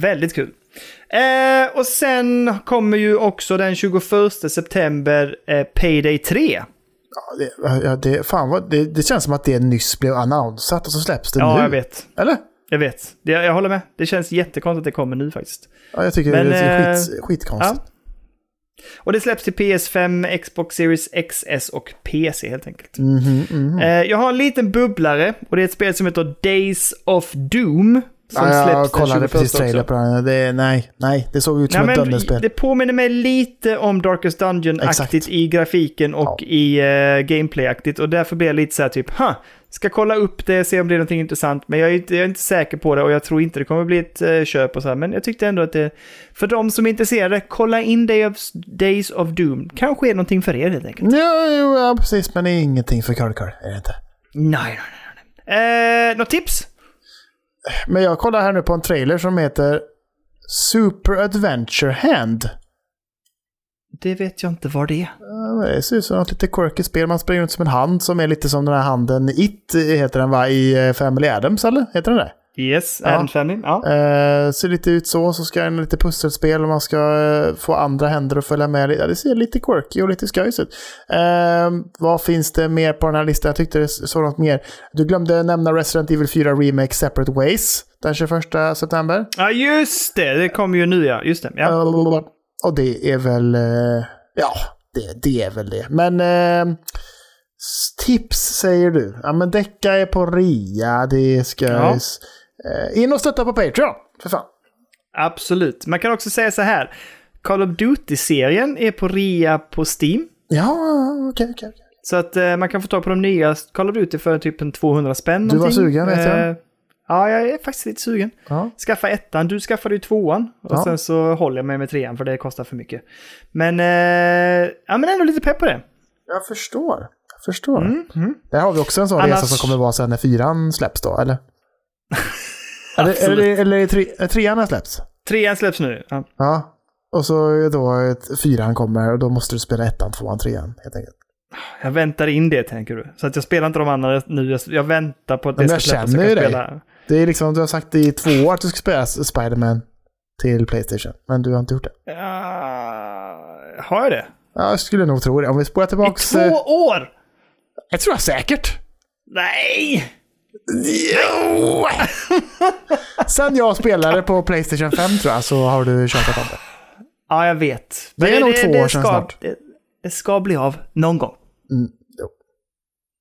Väldigt kul. Eh, och sen kommer ju också den 21 september eh, Payday 3. Ja, det, ja, det, fan vad, det, det känns som att det nyss blev annonsat och så släpps det Ja, nu. jag vet. Eller? Jag vet. Det, jag håller med. Det känns jättekonstigt att det kommer nu faktiskt. Ja, jag tycker Men, det är eh, skit, skitkonstigt. Och det släpps till PS5, Xbox Series XS och PC helt enkelt. Mhm, mhm. Eh, jag har en liten bubblare och det är ett spel som heter Days of Doom. Som Ja, jag släpps den kollade 21 precis trailer på den. Det, nej, nej, det såg ut som Nej, ett men dunderspel. det påminner mig lite om Darkest Dungeon-aktigt i grafiken och Ja. i uh, gameplay-aktigt. Och därför blir jag lite så här typ, huh, ska kolla upp det, se om det är någonting intressant. Men jag är inte, jag är inte säker på det och jag tror inte det kommer bli ett eh, köp och så här. Men jag tyckte ändå att det, för de som är intresserade, kolla in Day of, Days of Doom. Kanske är någonting för er helt enkelt. Ja, jo, ja, precis. Men det är ingenting för Carl Carl, är det inte. Nej, nej, nej. nej. Eh, något tips? Men jag kollar här nu på en trailer som heter Super Adventure Hand. Det vet jag inte vad det är. Det ser ut som ett lite quirky spel. Man springer runt som en hand som är lite som den här handen It heter den va? I eh, Family Adams eller? Heter den det? Yes, Ja. Adams Family. Ja. Eh, ser lite ut så. Så ska en lite pusselspel och man ska eh, få andra händer att följa med. Ja, det ser lite quirky och lite skojs ut. Eh, vad finns det mer på den här listan? Jag tyckte det såg något mer. Du glömde nämna Resident Evil 4 Remake Separate Ways den 21 september. ja, just det. Det kommer ju nu ja. Just det. Ja. Och det är väl... eh, Ja, det, det är väl det. Men eh, tips säger du. Ja men Decka är på rea, det ska... Ja. Eh, in och stötta på Patreon, för fan. Absolut. Man kan också säga så här. Call of Duty-serien är på rea på Steam. Ja, okej, okej. okej. Så att eh, man kan få tag på de nya Call of Duty för typ en 200 spänn. Du var någonting. sugen, vet jag. Eh, Ja, jag är faktiskt lite sugen. Ja. Skaffa ettan, du skaffade ju tvåan. Och Ja. sen så håller jag mig med trean för det kostar för mycket. Men, eh, ja men ändå lite pepp på det. Jag förstår. Jag förstår. Mm, Där har vi också en sån Annars- resa som kommer vara sen när fyran släpps då, eller? eller eller, eller tre, är trean har släppts? Trean släpps nu. Ja. Ja. Och så då ett, fyran kommer och då måste du spela ettan, tvåan, trean helt enkelt. Jag väntar in det tänker du. Så att jag spelar inte de andra nu. Jag, väntar på att det Men ska jag släppas. känner Jag ju kan dig. spela. Det är liksom, du har sagt i två år att du ska spela Spider-Man till Playstation. Men du har inte gjort det. Ja, har jag det? Ja, jag skulle nog tro det. Om vi spolar I tillbaks... två år? Jag tror jag säkert. Nej! Jo! Sen jag spelade på Playstation 5 tror jag så har du tjatat om det. Ja, jag vet. Det är nog två år sedan ska, snart. Det, det ska bli av någon gång. Mm.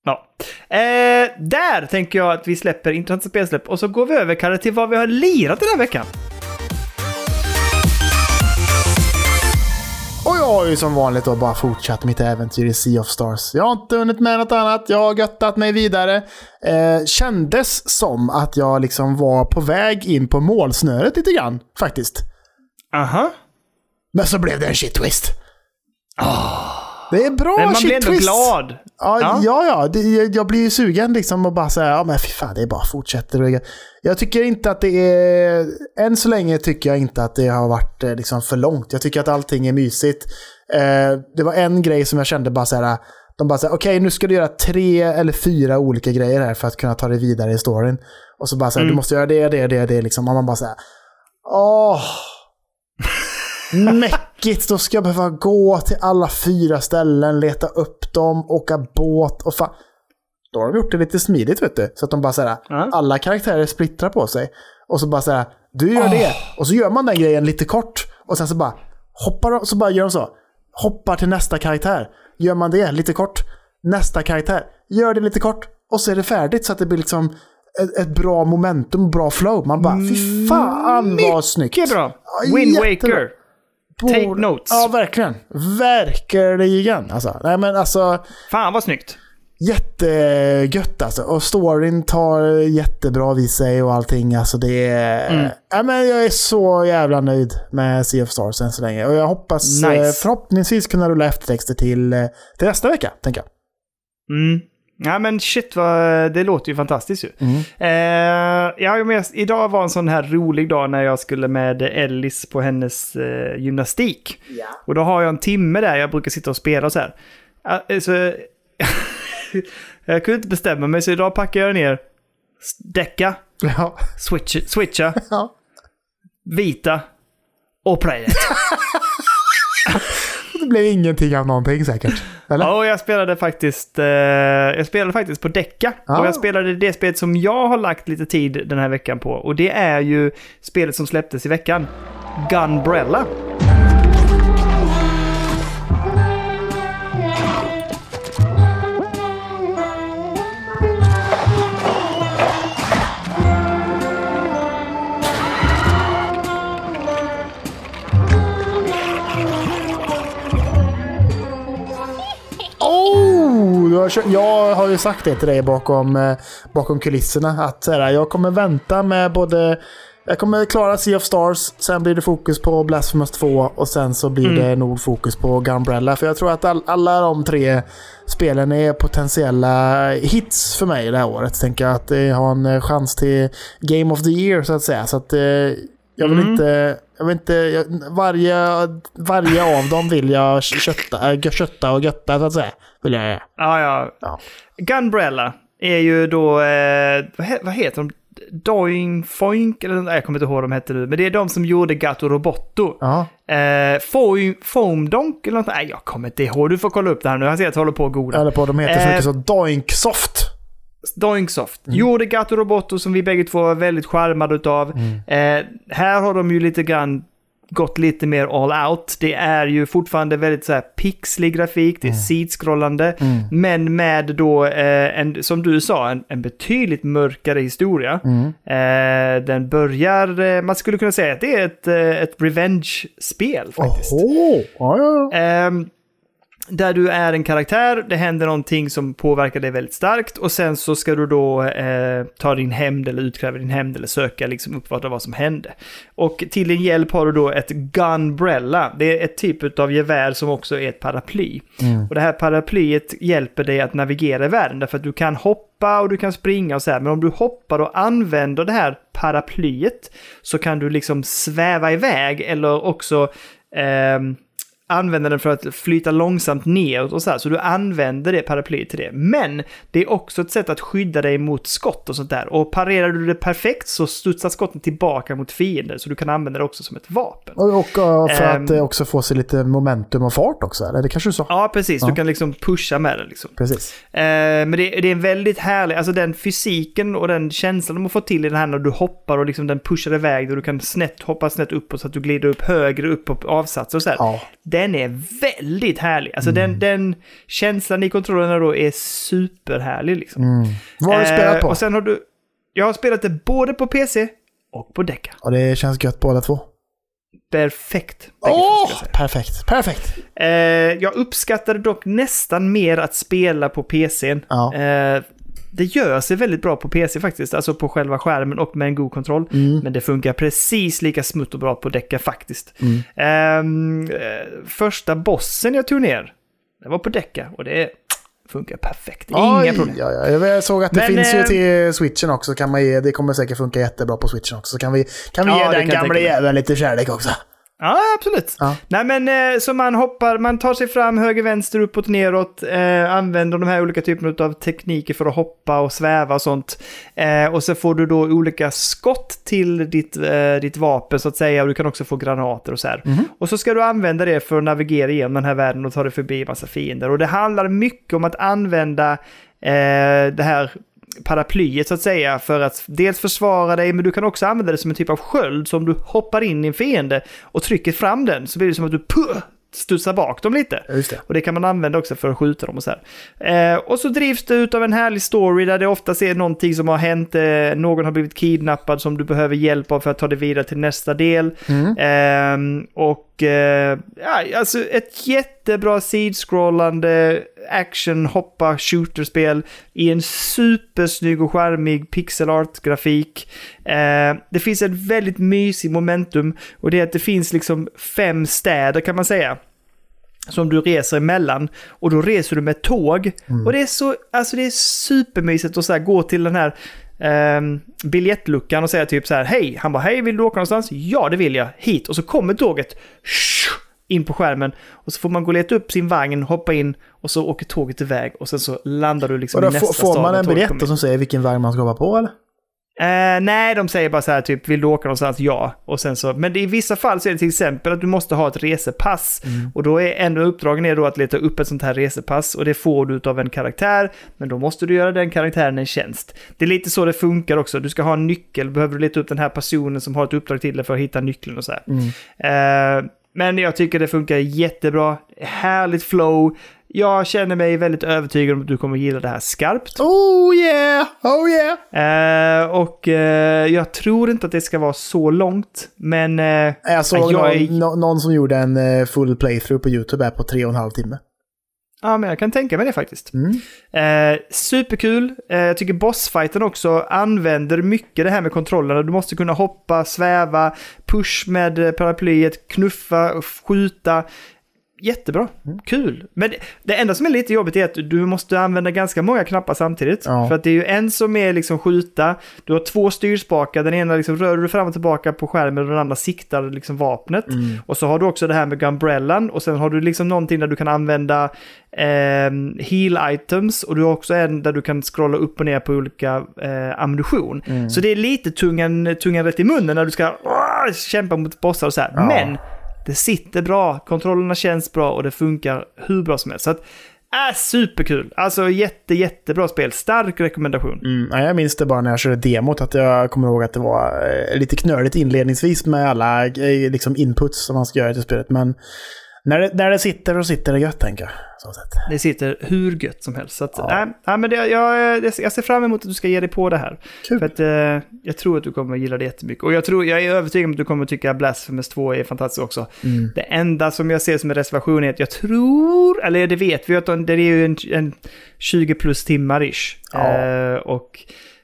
Ja. Eh, där tänker jag att vi släpper intressanta spelsläpp och så går vi över Kalle till vad vi har lirat den här veckan. Och jag har ju som vanligt då bara fortsatt mitt äventyr i Sea of Stars. Jag har inte hunnit med något annat, jag har göttat mig vidare. Eh, kändes som att jag liksom var på väg in på målsnöret lite grann, faktiskt. Aha. Men så blev det en shit twist. Det är bra. Men man blir ändå twist. glad. Ja, Ja. ja, ja det, jag, blir ju sugen liksom och bara säga, ja men fy fan, det är bara fortsätter. Jag, tycker inte att det är, än så länge tycker jag inte att det har varit eh, liksom för långt. Jag tycker att allting är mysigt. Eh, det var en grej som jag kände bara så här, de bara säger okej nu ska du göra tre eller fyra olika grejer här för att kunna ta dig vidare i storyn. Och så bara säga du måste göra det, det, det, det liksom. Och man bara säger åh. Mäckigt, då ska jag behöva gå till alla fyra ställen, leta upp dem, åka båt och fan. Då har de gjort det lite smidigt vet du. Så att de bara säger Ja. alla karaktärer splittrar på sig. Och så bara säger du gör det. Och så gör man den grejen lite kort. Och sen så bara hoppar de, så bara gör de så. Hoppar till nästa karaktär. Gör man det lite kort. Nästa karaktär. Gör det lite kort. Och så är det färdigt så att det blir liksom ett, ett bra momentum, bra flow. Man bara, fy fan vad snyggt. Mycket bra. Wind jättebra. Waker. Take notes. Ja, verkligen. Verkligen. Alltså, nej men alltså, Fan vad snyggt. jättegött alltså. Och storyn tar jättebra vid sig och allting. Alltså det är... Mm. Ja, men jag är så jävla nöjd med Sea of Stars än så länge. Och jag hoppas Nice. eh, förhoppningsvis kunna rulla eftertexter till, eh, till nästa vecka, tänker jag. Mm. Ja men shit, vad, det låter ju fantastiskt ju. Eh, ja, men idag var en sån här rolig dag när jag skulle med Ellis på hennes eh, gymnastik. Och då har jag en timme där jag brukar sitta och spela och så här. Eh, så, jag kunde inte bestämma mig så idag packar jag ner däcka, Ja. switch, switcha, ja. vita och playet. Det blev ingenting av någonting säkert. Eller? Ja, och jag spelade faktiskt, eh, jag spelade faktiskt på Decca. Ah. Och jag spelade det spelet som jag har lagt lite tid den här veckan på. Och det är ju spelet som släpptes i veckan. Gunbrella. Jag har ju sagt det till dig bakom, eh, bakom kulisserna. Att här, jag kommer vänta med både... Jag kommer klara Sea of Stars, sen blir det fokus på Blasphemous 2 och sen så blir det nog fokus på Gunbrella. För jag tror att all, alla de tre spelen är potentiella hits för mig det här året. Tänker jag att det har en eh, chans till Game of the Year så att säga. Så att eh, jag vill inte... Jag vill inte jag, varje, varje av dem vill jag kötta, äh, kötta och götta så att säga. Vill jag göra. Ja, ja. Ja. Gunbrella är ju då, eh, vad, he, vad heter de? Doing Foink, eller nej, jag kommer inte ihåg vad de hette nu. Men det är de som gjorde Gato Roboto. Eh, Foam, Donk eller något. Nej, jag kommer inte ihåg. Du får kolla upp det här nu. Jag ser att jag håller på Jag googlar. håller på, de heter så Eh, mycket så Doinksoft. Doinksoft. Mm. Gjorde Gato Roboto som vi bägge två var väldigt charmade utav. Mm. Eh, här har de ju lite grann gått lite mer all out. Det är ju fortfarande väldigt så här pixlig grafik, det är sidskrollande, men med då, eh, en, som du sa, en, en betydligt mörkare historia. Eh, den börjar, eh, man skulle kunna säga att det är ett, eh, ett revenge-spel faktiskt. Oho! Ja, ja, ja. Där du är en karaktär, det händer någonting som påverkar dig väldigt starkt och sen så ska du då eh, ta din hämnd eller utkräva din hämnd eller söka liksom uppfatta vad som hände. Och till din hjälp har du då ett gunbrella. Det är ett typ av gevär som också är ett paraply. Och det här paraplyet hjälper dig att navigera i världen därför att du kan hoppa och du kan springa och så här. Men om du hoppar och använder det här paraplyet så kan du liksom sväva iväg eller också ehm, använder den för att flyta långsamt neråt och så här. Så du använder det paraplyet till det. Men det är också ett sätt att skydda dig mot skott och sånt där. Och parerar du det perfekt så studsar skotten tillbaka mot fiender. Så du kan använda det också som ett vapen. Och, och uh, för Ehm. att eh, också få sig lite momentum och fart också, eller? Det kanske du sa? Ja, precis. Ja. Du kan liksom pusha med den liksom. Precis. Eh, men det, det är en väldigt härlig, alltså den fysiken och den känslan de har fått till i den här när du hoppar och liksom den pushar iväg och du kan snett, hoppa snett uppåt så att du glider upp högre upp på avsatser och så här. Ja. Den är väldigt härlig. Alltså den, den känslan i kontrollerna då är superhärlig liksom. Vad har du spelat Eh, på? Och sen har du, jag har spelat det både på PC och på Deca. Och det känns gött båda två. Perfekt. Åh! säga. perfekt, perfekt. Eh, jag uppskattade dock nästan mer att spela på PCn. Ja. Eh, det gör sig väldigt bra på PC faktiskt, alltså på själva skärmen och med en god kontroll. Mm. Men det funkar precis lika smutt och bra på Deca faktiskt. Ehm, eh, första bossen jag tog ner, det var på Deca och det funkar perfekt. Inga Oj, problem. Ja, ja. Jag såg att det Men, finns ju eh, till switchen också. Kan man ge, det kommer säkert funka jättebra på switchen också. Så kan vi, kan vi Ja, ge den gamla jäveln lite kärlek också. Ja, absolut. Ja. Nej, men eh, så man hoppar, man tar sig fram höger, vänster, uppåt, neråt, eh, använder de här olika typerna av tekniker för att hoppa och sväva och sånt. Eh, och så får du då olika skott till ditt, eh, ditt vapen så att säga, och du kan också få granater och så här. Och så ska du använda det för att navigera igenom den här världen och ta dig förbi massa fiender. Och det handlar mycket om att använda eh, det här paraplyet så att säga för att dels försvara dig men du kan också använda det som en typ av sköld så om du hoppar in i en fiende och trycker fram den så blir det som att du puh, studsar bak dem lite. Det. Och det kan man använda också för att skjuta dem och så här. Eh, och så drivs det ut av en härlig story där det oftast är någonting som har hänt. Eh, någon har blivit kidnappad som du behöver hjälp av för att ta dig vidare till nästa del. Eh, och eh, ja, alltså ett jättebra sidskrollande action hoppa shooterspel i en supersnygg och charmig pixel art-grafik. Eh, det finns ett väldigt mysig momentum och det är att det finns liksom fem städer kan man säga som du reser emellan. Och då reser du med tåg. Och det är så, alltså det är supermysigt att så här gå till den här ehm, biljettluckan och säga typ så här hej. Han bara hej, vill du åka någonstans? Ja, det vill jag. Hit. Och så kommer tåget in på skärmen. Och så får man gå och leta upp sin vagn, hoppa in och så åker tåget iväg. Och sen så landar du liksom Och i nästa får, stad. får man en biljett som säger vilken vagn man ska hoppa på eller? Eh, nej, de säger bara så här typ, vill du åka någonstans? Ja. Och sen så, men i vissa fall så är det till exempel att du måste ha ett resepass. Och då är en av uppdragen är då att leta upp ett sånt här resepass och det får du av en karaktär. Men då måste du göra den karaktären en tjänst. Det är lite så det funkar också. Du ska ha en nyckel, behöver du leta upp den här personen som har ett uppdrag till dig för att hitta nyckeln och så här. Eh, men jag tycker det funkar jättebra. Härligt flow. Jag känner mig väldigt övertygad om att du kommer gilla det här skarpt. Oh yeah! Oh yeah! Eh, och eh, jag tror inte att det ska vara så långt, men... eh, Jag såg jag är- någon, nå- någon som gjorde en eh, full playthrough på YouTube här på tre och en halv timme. Ja, men jag kan tänka mig det faktiskt. Mm. Eh, superkul. Eh, jag tycker bossfighten också använder mycket det här med kontrollerna. Du måste kunna hoppa, sväva, push med paraplyet, knuffa, skjuta. Jättebra. Mm. Kul. Men det, enda som är lite jobbigt är att du måste använda ganska många knappar samtidigt. Ja. För att det är ju en som är liksom skjuta. Du har två styrspakar. Den ena liksom rör du fram och tillbaka på skärmen och den andra siktar liksom vapnet. Mm. Och så har du också det här med gunbrellan. Och sen har du liksom någonting där du kan använda eh, heal items. Och du har också en där du kan scrolla upp och ner på olika eh, ammunition. Mm. Så det är lite tungan, tungan rätt i munnen när du ska åh, kämpa mot bossar och så här. Ja. Men det sitter bra, kontrollerna känns bra och det funkar hur bra som helst. Så att Äh, superkul! Alltså jätte, jättebra spel. Stark rekommendation. Mm, ja, jag minns det bara när jag körde demot att jag kommer ihåg att det var eh, lite knöligt inledningsvis med alla eh, liksom inputs som man ska göra till spelet. Men när det, när det sitter, då sitter det gött tänker jag. Så sätt. Det sitter hur gött som helst. Så att, ja. äh, men det, jag, jag ser fram emot att du ska ge dig på det här. Kul. För att eh, jag tror att du kommer att gilla det jättemycket. Och jag, tror, jag är övertygad om att du kommer att tycka Blasphemous 2 är fantastiskt också. Mm. Det enda som jag ser som en reservation är att jag tror, eller det vet vi att de, det är ju en, en 20 plus timmar ish. Ja. Eh, och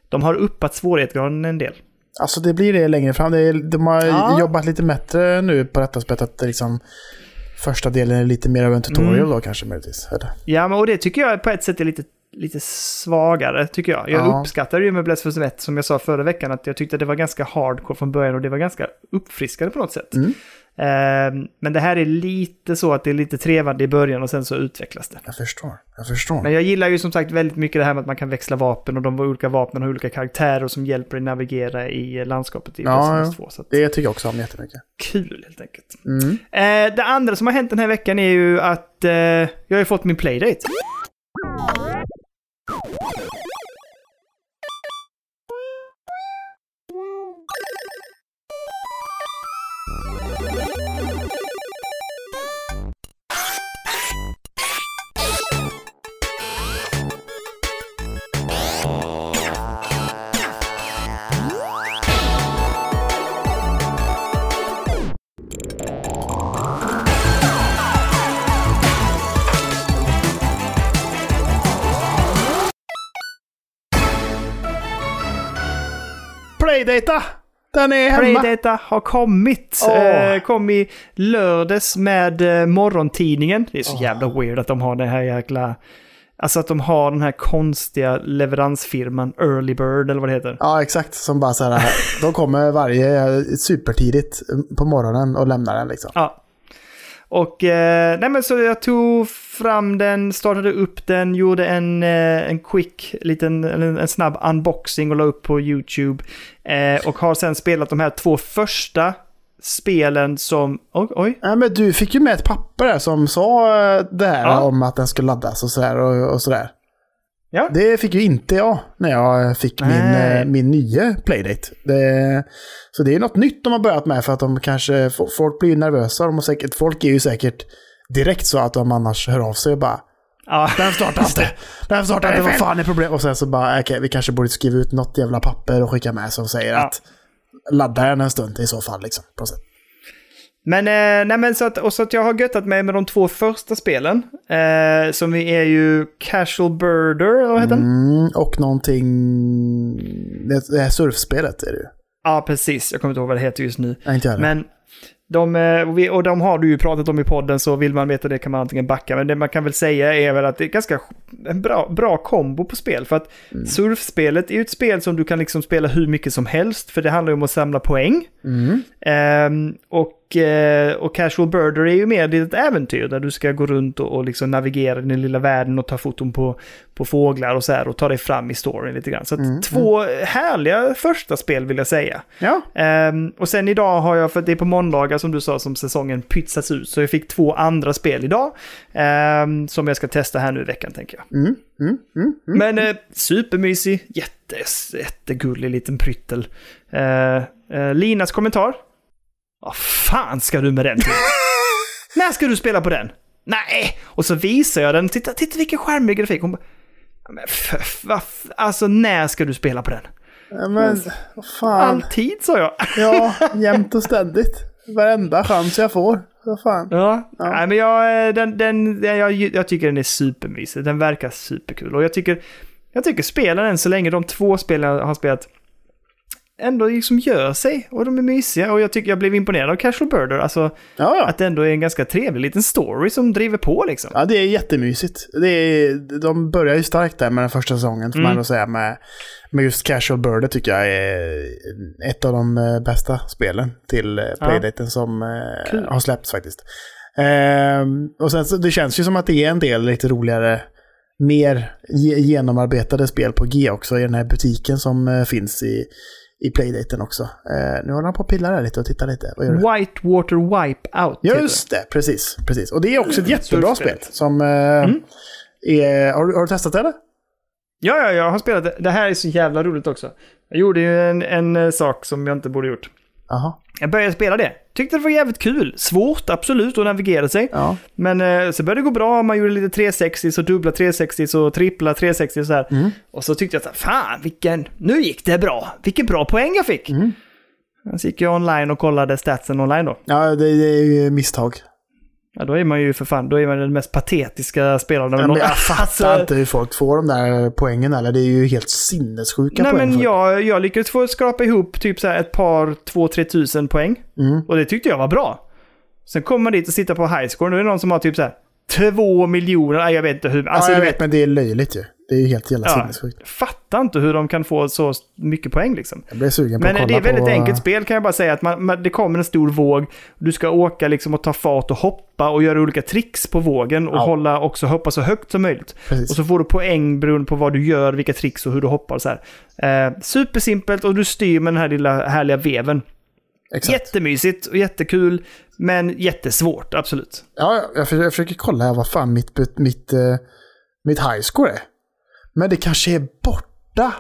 de har uppat svårighetsgraden en del. Alltså det blir det längre fram. Det är, de har Ja. jobbat lite bättre nu på detta spelet. Att liksom, första delen är lite mer av en tutorial Mm. då kanske möjligtvis. Eller? Ja, men och det tycker jag på ett sätt är lite, lite svagare, tycker jag. Jag Ja. uppskattar ju med Blasphemous 1, som jag sa förra veckan, att jag tyckte att det var ganska hardcore från början och det var ganska uppfriskande på något sätt. Mm. Ehm, men det här är lite så att det är lite trevande i början och sen så utvecklas det. Jag förstår. Jag förstår. Men jag gillar ju som sagt väldigt mycket det här med att man kan växla vapen och de olika vapnen har olika karaktärer som hjälper dig navigera i landskapet i Ja, Blasphemous ja. 2. Så Det tycker jag också om jättemycket. kul helt enkelt. Mm. Eh, det andra som har hänt den här veckan är ju att eh, jag har fått min playdate. Playdata! Den är hemma! Playdata har kommit. Eh, kom i lördags med eh, morgontidningen. Det är så jävla weird att de har den här jäkla... Alltså att de har den här konstiga leveransfirman Early Bird eller vad det heter. Ja, exakt. Som bara så här, de kommer varje supertidigt på morgonen och lämnar den liksom. Ja. Och eh, nej men så jag tog fram den, startade upp den, gjorde en, eh, en quick, liten, eller en snabb unboxing och la upp på YouTube. Eh, och har sen spelat de här två första spelen som... Oj, oj. Ja, men du fick ju med ett papper där som sa eh, det här Ja. om att den skulle laddas och sådär. Och, och sådär. Ja. Det fick ju inte jag när jag fick min, Nej. eh, min nya Playdate. Det, så det är något nytt de har börjat med för att de kanske, folk blir ju nervösa. De har säkert, folk är ju säkert direkt så att de annars hör av sig och bara Ja. Den startar inte! Den startar inte, vad fan är problemet? Och sen så bara, okej, vi kanske borde skriva ut något jävla papper och skicka med som säger Ja. att ladda den en stund i så fall liksom. På sätt. Men, eh, nej men så att, och så att jag har göttat mig med de två första spelen. Eh, som är ju Casual Birder, vad heter den? Mm, och någonting, det, här surfspelet är det ju. Ja, precis. Jag kommer inte ihåg vad det heter just nu. Nej, inte jag. Men de, eh, och de har du ju pratat om i podden, så vill man veta det kan man antingen backa. Men det man kan väl säga är väl att det är ganska en bra, bra kombo på spel. För att Mm. surfspelet är ju ett spel som du kan liksom spela hur mycket som helst, för det handlar ju om att samla poäng. Mm. Ehm, och, eh, och Casual Birder är ju mer ett äventyr där du ska gå runt och, och liksom navigera i den lilla världen och ta foton på, på fåglar och så här och ta dig fram i storyn lite grann. Så att två härliga första spel vill jag säga. Ja, Ehm, och sen idag har jag, för det är på måndagar som du sa som säsongen pytsas ut, så jag fick två andra spel idag. ehm, som jag ska testa här nu i veckan tänker jag. mm, mm, mm, mm. Men eh, supermysig, jätte, jättegullig liten pryttel. Eh, eh, Linas kommentar. Vad fan ska du med den till? När ska du spela på den? Nej! Och så visar jag den. Titta, titta vilken charmig grafik. Hon bara, "Ja, men alltså när ska du spela på den? Ja, men vad fan. Alltid sa jag. Ja, jämt och ständigt. Varenda chans jag får. Vad fan. Ja, Ja. Nej, men jag, eh, den, den, jag, jag tycker den är supermysig. Den verkar superkul. Och jag tycker, jag tycker spelen än så länge, de två spelen jag har spelat, ändå liksom gör sig. Och de är mysiga. Och jag tycker jag blev imponerad av Casual Birder. Alltså Ja, ja. att det ändå är en ganska trevlig liten story som driver på liksom. Ja, det är jättemysigt. Det är, de börjar ju starkt där med den första säsongen, får man Mm. ändå säga. Med, med just Casual Bird, tycker jag är ett av de eh, bästa spelen till eh, Playdaten som eh, Kul. har släppts faktiskt. Ehm, och sen så, det känns ju som att det är en del lite roligare, mer ge- genomarbetade spel på G också i den här butiken som finns i, i Playdaten också. Eh, nu håller han på och pillar här lite och tittar lite. Vad gör du? Whitewater Wipeout. Just det, precis, precis. Och det är också ett jättebra surfspelet. spel. Som, eh, är, har, du, har du testat det eller? Ja, ja, jag har spelat det. Det här är så jävla roligt också. Jag gjorde ju en, en eh, sak som jag inte borde gjort. Jaha. Jag började spela det. Tyckte det var jävligt kul. Svårt, absolut, att navigera sig. Ja. Men eh, så började det gå bra. Man gjorde lite 360, så dubbla 360, så trippla 360 och så här. Mm. Och så tyckte jag att fan, vilken... Nu gick det bra. Vilken bra poäng jag fick. Mm. Så gick jag online och kollade statsen online då. Ja, det, det är ju misstag. Ja, då är man ju för fan, då är man den mest patetiska spelaren. Ja, någon- jag fattar Alltså, inte hur folk får de där poängen eller. Det är ju helt sinnessjuka Nej poäng. men jag, jag lyckades få skrapa ihop typ så ett par, två, tre tusen poäng. Mm. Och det tyckte jag var bra. Sen kommer man dit och sitter på highscore, då är det någon som har typ så här två miljoner, nej, jag vet inte hur. Alltså, ja, jag du vet, men det är löjligt ju. Det är ju helt jävla Ja, sinnessjukt. fattar inte hur de kan få så mycket poäng liksom. Jag blir sugen på Men att kolla det är väldigt på... enkelt spel kan jag bara säga. att man, man, Det kommer en stor våg. Du ska åka liksom och ta fart och hoppa och göra olika tricks på vågen och Ja. hålla också hoppa så högt som möjligt. Precis. Och så får du poäng beroende på vad du gör, vilka tricks och hur du hoppar så här. Eh, supersimpelt och du styr med den här lilla härliga veven. Exakt. Jättemysigt och jättekul, men jättesvårt, absolut. Ja, jag försöker, jag försöker kolla här vad fan mitt, mitt, eh, mitt highscore är. Men det kanske är borta.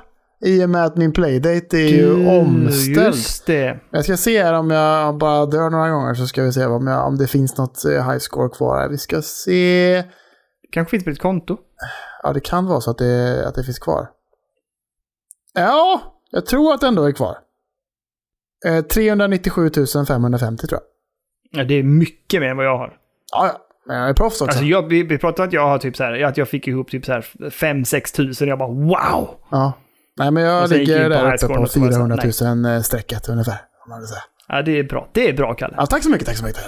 I och med att min playdate är ju omställd. Just det. Jag ska se här om jag bara dör några gånger så ska vi se om, jag, om det finns något eh, highscore kvar. här. Vi ska se. Kanske finns på ditt konto. Ja, det kan vara så att det, att det finns kvar. Ja, jag tror att det ändå är kvar. Eh, 397 550 tror jag. Ja, det är mycket mer än vad jag har. Ja, ja. Men jag är proffs också. Alltså jag, vi, vi pratade att jag har typ så här, att jag fick ihop typ så här 5-6 tusen. Jag bara wow! Ja. Nej, men jag ligger där uppe på och så var det så här, 400 000 strecket ungefär. Om man vill säga. Ja, det är bra. Det är bra, Kalle. Ja, tack så mycket, tack så mycket.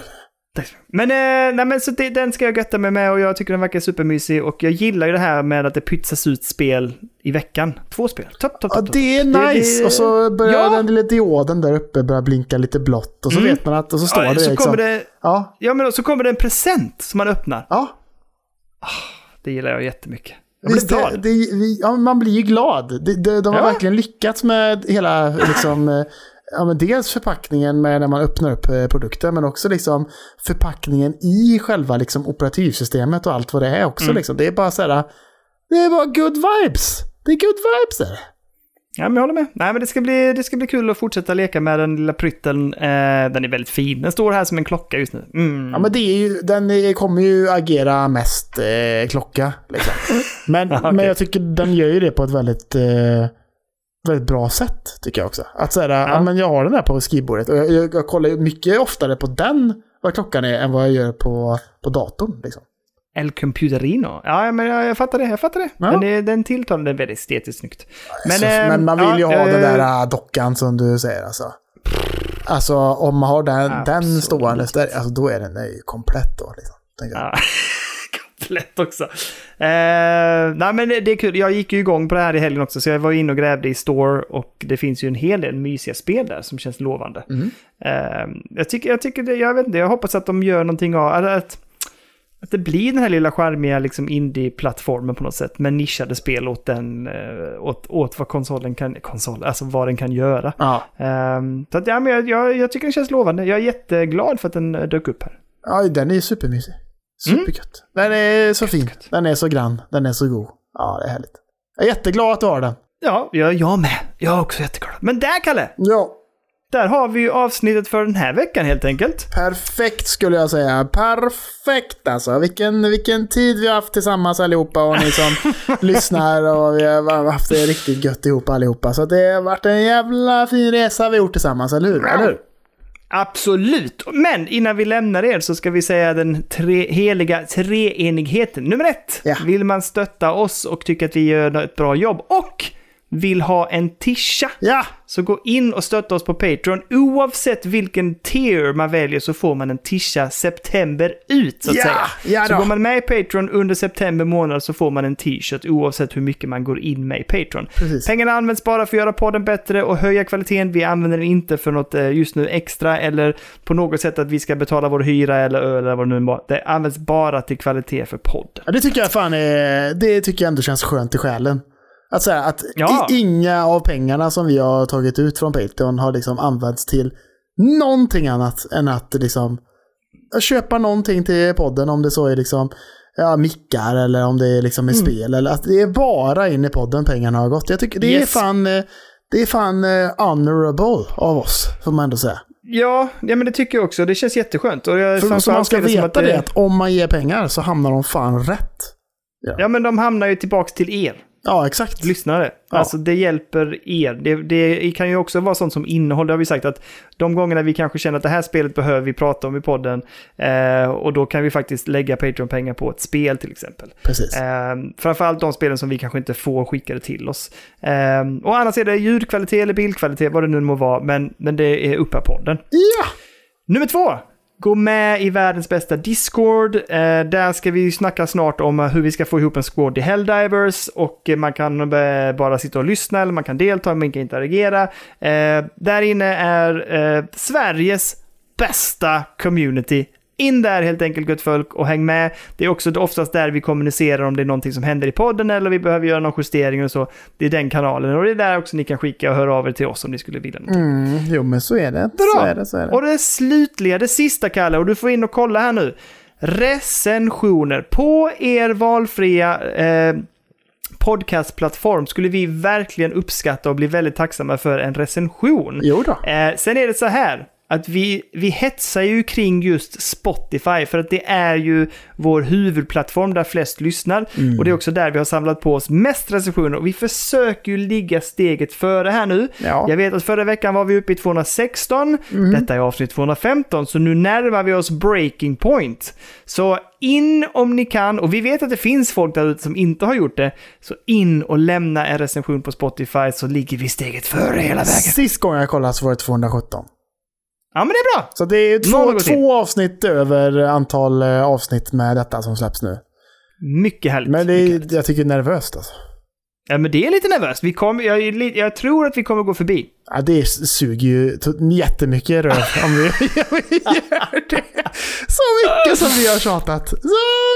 Men, eh, nej, men så det, den ska jag götta mig med och jag tycker den verkar supermysig. Och jag gillar ju det här med att det pytsas ut spel i veckan. Två spel. Topp, topp, Ja, topp. det är Det- nice. det- Och så börjar Ja. den lilla dioden där uppe börja blinka lite blått. Och så Mm. vet man att, och så står Ja, det så liksom. kommer det, Ja, ja, men så kommer det en present som man öppnar. ja. Det gillar jag jättemycket. Jag blir Visst, det, glad. det, vi, ja, man blir ju glad. De, de, de har Ja. verkligen lyckats med hela, liksom, eh, ja, men dels förpackningen med när man öppnar upp eh, produkten, men också liksom förpackningen i själva liksom, operativsystemet och allt vad det är också. Mm. Liksom. Det är bara så här, det är bara good vibes. Det är good vibes där. Ja, men jag håller med. Nej, men det ska bli, det ska bli kul att fortsätta leka med den lilla prytteln. Eh, den är väldigt fin. Den står här som en klocka just nu. Mm. Ja, men det är ju, den är, kommer ju agera mest eh, klocka. Liksom. Men, okej. men jag tycker den gör ju det på ett väldigt, eh, väldigt bra sätt. Tycker jag också. Att säga, ja. Ja. men jag har den där på skrivbordet. Och jag, jag, jag kollar mycket oftare på den, vad klockan är, än vad jag gör på, på datorn. Liksom. El Computerino. Ja, men jag, jag fattar det. Jag fattar det. Ja. Den, är, den tilltalar den är väldigt estetiskt snyggt. Men, så, eh, men man vill ju ja, ha den eh, där äh, dockan som du säger. Alltså, alltså om man har den, den stående där, alltså, då är den ju komplett då. Liksom. Ja. Komplett också. Eh, nej men det är kul. Jag gick ju igång på det här i helgen också, så jag var inne och grävde i Store och det finns ju en hel del mysiga spel där som känns lovande. Mm. Eh, jag tycker, jag tycker det, jag vet inte, jag hoppas att de gör någonting av, att, att det blir den här lilla charmiga liksom indie-plattformen på något sätt med nischade spel åt den, eh, åt, åt vad konsolen kan, konsol, alltså vad den kan göra. Ja. Um, så att, ja, men jag, jag, jag tycker den känns lovande. Jag är jätteglad för att den eh, dök upp här. Ja, den är ju supermysig. Mm. Supergött. Den är så fin. Den är så grann. Den är så god. Ja, det är härligt. Jag är jätteglad att du har den. Ja, jag, jag med. Jag är också jätteglad. Men där, Kalle! Ja, Där har vi ju avsnittet för den här veckan helt enkelt. perfekt skulle jag säga. Perfekt alltså. Vilken, vilken tid vi har haft tillsammans allihopa och ni som lyssnar och vi har haft det riktigt gött ihop allihopa. Så det har varit en jävla fin resa vi gjort tillsammans, eller hur? Eller hur? Absolut! Men innan vi lämnar er så ska vi säga den tre, heliga treenigheten. Nummer ett! Ja. Vill man stötta oss och tycka att vi gör ett bra jobb och vill ha en tisha Ja! Så gå in och stötta oss på Patreon. Oavsett vilken tier man väljer så får man en tisha september ut så att Ja, säga. ja så går man med i Patreon under september månad så får man en t-shirt oavsett hur mycket man går in med i Patreon. Precis. Pengarna används bara för att göra podden bättre och höja kvaliteten. Vi använder den inte för något eh, just nu extra eller på något sätt att vi ska betala vår hyra eller öl eller vad det nu var. Det används bara till kvalitet för podden. Ja, det tycker jag fan är, det tycker jag ändå känns skönt i själen. Att säga att Ja. inga av pengarna som vi har tagit ut från Patreon har liksom använts till någonting annat än att liksom köpa någonting till podden om det så är liksom ja, mickar eller om det är liksom i spel. Eller att det är bara in i podden pengarna har gått. Jag tycker det är Yes. fan, eh, det är fan eh, honorable av oss, får man ändå säga. Ja, ja, men det tycker jag också. Det känns jätteskönt. Och jag, För, så man ska är det som veta det, att om man ger pengar så hamnar de fan rätt. Ja, men de hamnar ju tillbaks till er. Ja, exakt. lyssnare. Ja. Alltså det hjälper er. Det, det kan ju också vara sånt som innehåll. Det har vi sagt att de gångerna vi kanske känner att det här spelet behöver vi prata om i podden. Eh, och då kan vi faktiskt lägga Patreon-pengar på ett spel till exempel. Precis. Eh, framförallt de spelen som vi kanske inte får skickade till oss. Eh, och annars är det ljudkvalitet eller bildkvalitet, vad det nu må vara. Men, men det är uppe podden. Ja! Nummer två. Gå med i världens bästa Discord. Eh, där ska vi snacka snart om eh, hur vi ska få ihop en squad i Helldivers. Och eh, man kan eh, bara sitta och lyssna eller man kan delta, man kan interagera. Eh, där inne är eh, Sveriges bästa community. In där helt enkelt gött folk och häng med. Det är också oftast där vi kommunicerar om det är någonting som händer i podden eller vi behöver göra någon justering och så. Det är den kanalen och det är där också ni kan skicka och höra av er till oss om ni skulle vilja någonting. Mm, jo, men så är det. Bra. Så är det, så är det. Och det slutliga, det sista Kalle, och du får in och kolla här nu. Recensioner på er valfria eh, podcastplattform skulle vi verkligen uppskatta och bli väldigt tacksamma för en recension. Jo då. Eh, sen är det så här. Att vi, vi hetsar ju kring just Spotify för att det är ju vår huvudplattform där flest lyssnar. Mm. Och det är också där vi har samlat på oss mest recensioner. Och vi försöker ju ligga steget före här nu. Ja. Jag vet att förra veckan var vi uppe i 216. Mm. Detta är avsnitt 215, så nu närmar vi oss breaking point. Så in om ni kan, och vi vet att det finns folk där ute som inte har gjort det, så in och lämna en recension på Spotify så ligger vi steget före hela vägen. Sist gången jag kollade så var det 217. Ja, men det är bra! Så det är två, två avsnitt över antal eh, avsnitt med detta som släpps nu. Mycket härligt. Men det är, härligt. jag tycker det är nervöst alltså. Ja, men det är lite nervöst. Vi kommer, jag, jag tror att vi kommer gå förbi. Ja, det suger ju jättemycket röv om vi gör det. Så mycket som vi har tjatat. Så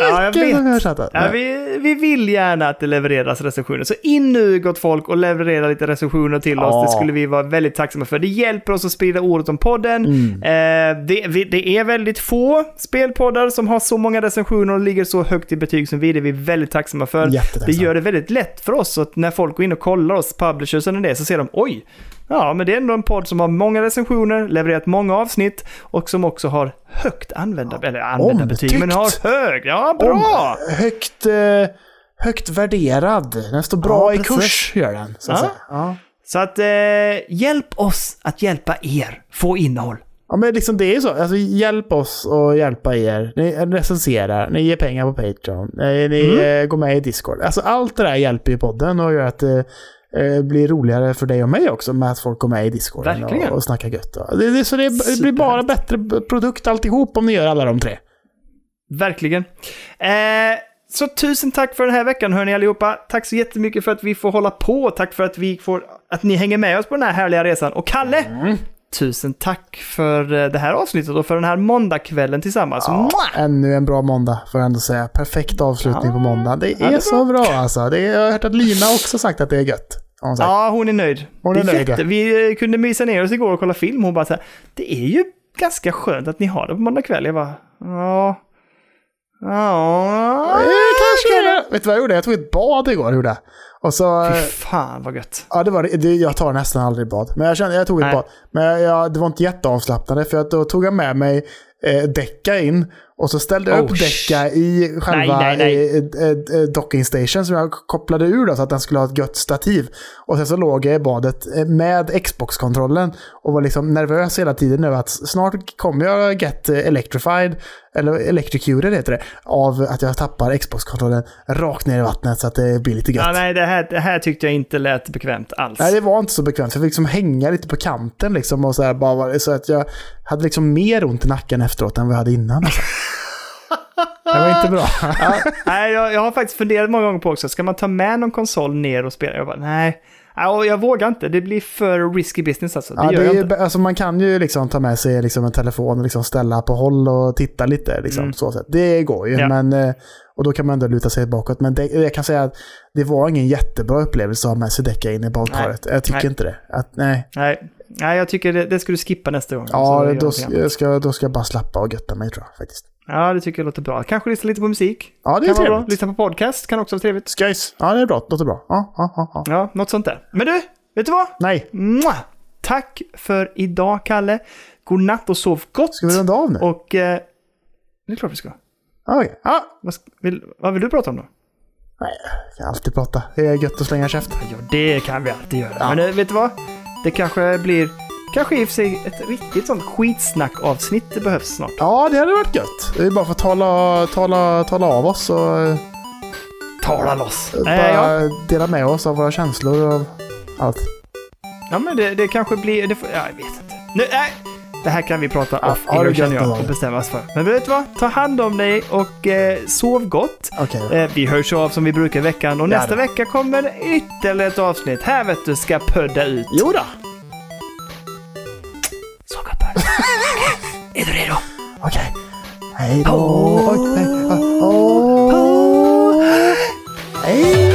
Ja, mycket som vi har tjatat. Ja, vi, vi vill gärna att det levereras recensioner. Så in nu gott folk och leverera lite recensioner till oss. Ja. Det skulle vi vara väldigt tacksamma för. Det hjälper oss att sprida ordet om podden. Mm. Eh, det, vi, det är väldigt få spelpoddar som har så många recensioner och ligger så högt i betyg som vi. Det är vi väldigt tacksamma för. Det gör det väldigt lätt för oss att när folk går in och kollar oss, publishers eller det, så ser de oj, ja men det är ändå en podd som har många recensioner, levererat många avsnitt och som också har högt användar, eller användarbetyg, men har hög, ja bra! Om, högt, eh, högt värderad. Den står bra Ja, i kurs, gör den. Så att Ja. Ja. Så att eh, hjälp oss att hjälpa er få innehåll. Ja, men liksom det är ju så. Alltså, hjälp oss och hjälpa er. Ni recenserar, ni ger pengar på Patreon, ni, ni Mm. eh, går med i Discord. Alltså allt det där hjälper ju podden och gör att det eh, blir roligare för dig och mig också med att folk går med i Discord och, och snackar gött. Det, det, så det, det blir bara bättre produkt alltihop om ni gör alla de tre. Verkligen. Eh, så tusen tack för den här veckan hörni allihopa. Tack så jättemycket för att vi får hålla på. Tack för att, vi får, att ni hänger med oss på den här härliga resan. Och Kalle! Mm. Tusen tack för eh, det här avsnittet och för den här måndagskvällen tillsammans. Mwah! Ännu en bra måndag får jag ändå säga. Perfekt avslutning på måndag. Det är, Ja, det så bra alltså. Det är, jag har hört att Lina också sagt att det är gött. Hon. Ja, hon är nöjd. Hon är nöjd, ja. jätte- Vi eh, kunde mysa ner oss igår och kolla film. Hon bara så här, det är ju ganska skönt att ni har det på måndag kväll. Jag bara, ja... Ja... Kanske det. Vet du vad jag gjorde? Jag tog ett bad igår. Gjorde. Och så... Fy fan vad gött. Ja, det var det. Jag tar nästan aldrig bad. Men jag kände, jag tog ett Nej. bad. Men jag, det var inte jätteavslappnande för att då tog jag med mig eh, däcka in. Och så ställde jag Oh, upp däcka i själva Nej, nej, nej. eh, eh, eh, docking station som jag kopplade ur då, så att den skulle ha ett gött stativ. Och sen så låg jag i badet med Xbox-kontrollen och var liksom nervös hela tiden över att snart kommer jag get electrified, eller electrocuted heter det, av att jag tappar Xbox-kontrollen rakt ner i vattnet så att det blir lite gött. Ja, nej, det här, det här tyckte jag inte lät bekvämt alls. Nej, det var inte så bekvämt. Jag fick liksom hänga lite på kanten liksom och så här bara, så att jag hade liksom mer ont i nacken efteråt än vad jag hade innan. Alltså. Det var inte bra. Ja, nej, jag, jag har faktiskt funderat många gånger på också, ska man ta med någon konsol ner och spela? Jag bara, nej. Ja, jag vågar inte, det blir för risky business alltså. Det Ja, gör det jag inte. alltså man kan ju liksom ta med sig liksom en telefon och liksom ställa på håll och titta lite. Liksom, så sätt. Det går ju, Mm. Ja. men, eh, och då kan man ändå luta sig bakåt. Men det, jag kan säga att det var ingen jättebra upplevelse att ha med sig däcka in i badkaret. Jag tycker Nej. inte det. Att, nej. Nej, nej, jag tycker det, det ska du skippa nästa gång. Ja, då, jag ska, då ska jag bara slappa och götta mig tror jag faktiskt. Ja, det tycker jag låter bra. Kanske lyssna lite på musik. Ja, det är kan vara bra. trevligt. Lyssna på podcast kan också vara trevligt. Skojs. Ja, det är bra. Låter bra. Ja, ja, ja, ja. Ja, något sånt där. Men du, vet du vad? Nej. Mwah! Tack för idag, Kalle. God natt och sov gott. Ska vi runda av nu? Och... Eh, det är klart vi ska. Ja, okej. Ja. Vad, sk- vill, vad vill du prata om då? Nej, jag kan alltid prata. Det är gött att slänga käft. Ja, det kan vi alltid göra. Men eh, vet du vad? Det kanske blir... Kanske i och för sig ett riktigt sånt skitsnack-avsnitt det behövs snart. Ja, det hade varit gött. Det är bara för att tala, tala, tala av oss och eh, Tala loss! Eh, bara ja. dela med oss av våra känslor och allt. ja, men det, det kanske blir... Det får, ja, jag vet inte. Nu, nej. Det här kan vi prata Ja, off det air känner jag och bestämma oss för. Men vet du vad? Ta hand om dig och eh, sov gott. Okej. Eh, vi hörs av som vi brukar i veckan och Ja, nästa då. vecka kommer ytterligare ett avsnitt. Här vet du ska pudda ut. Jo då. Är du redo? Okej. Hej då! Hej då!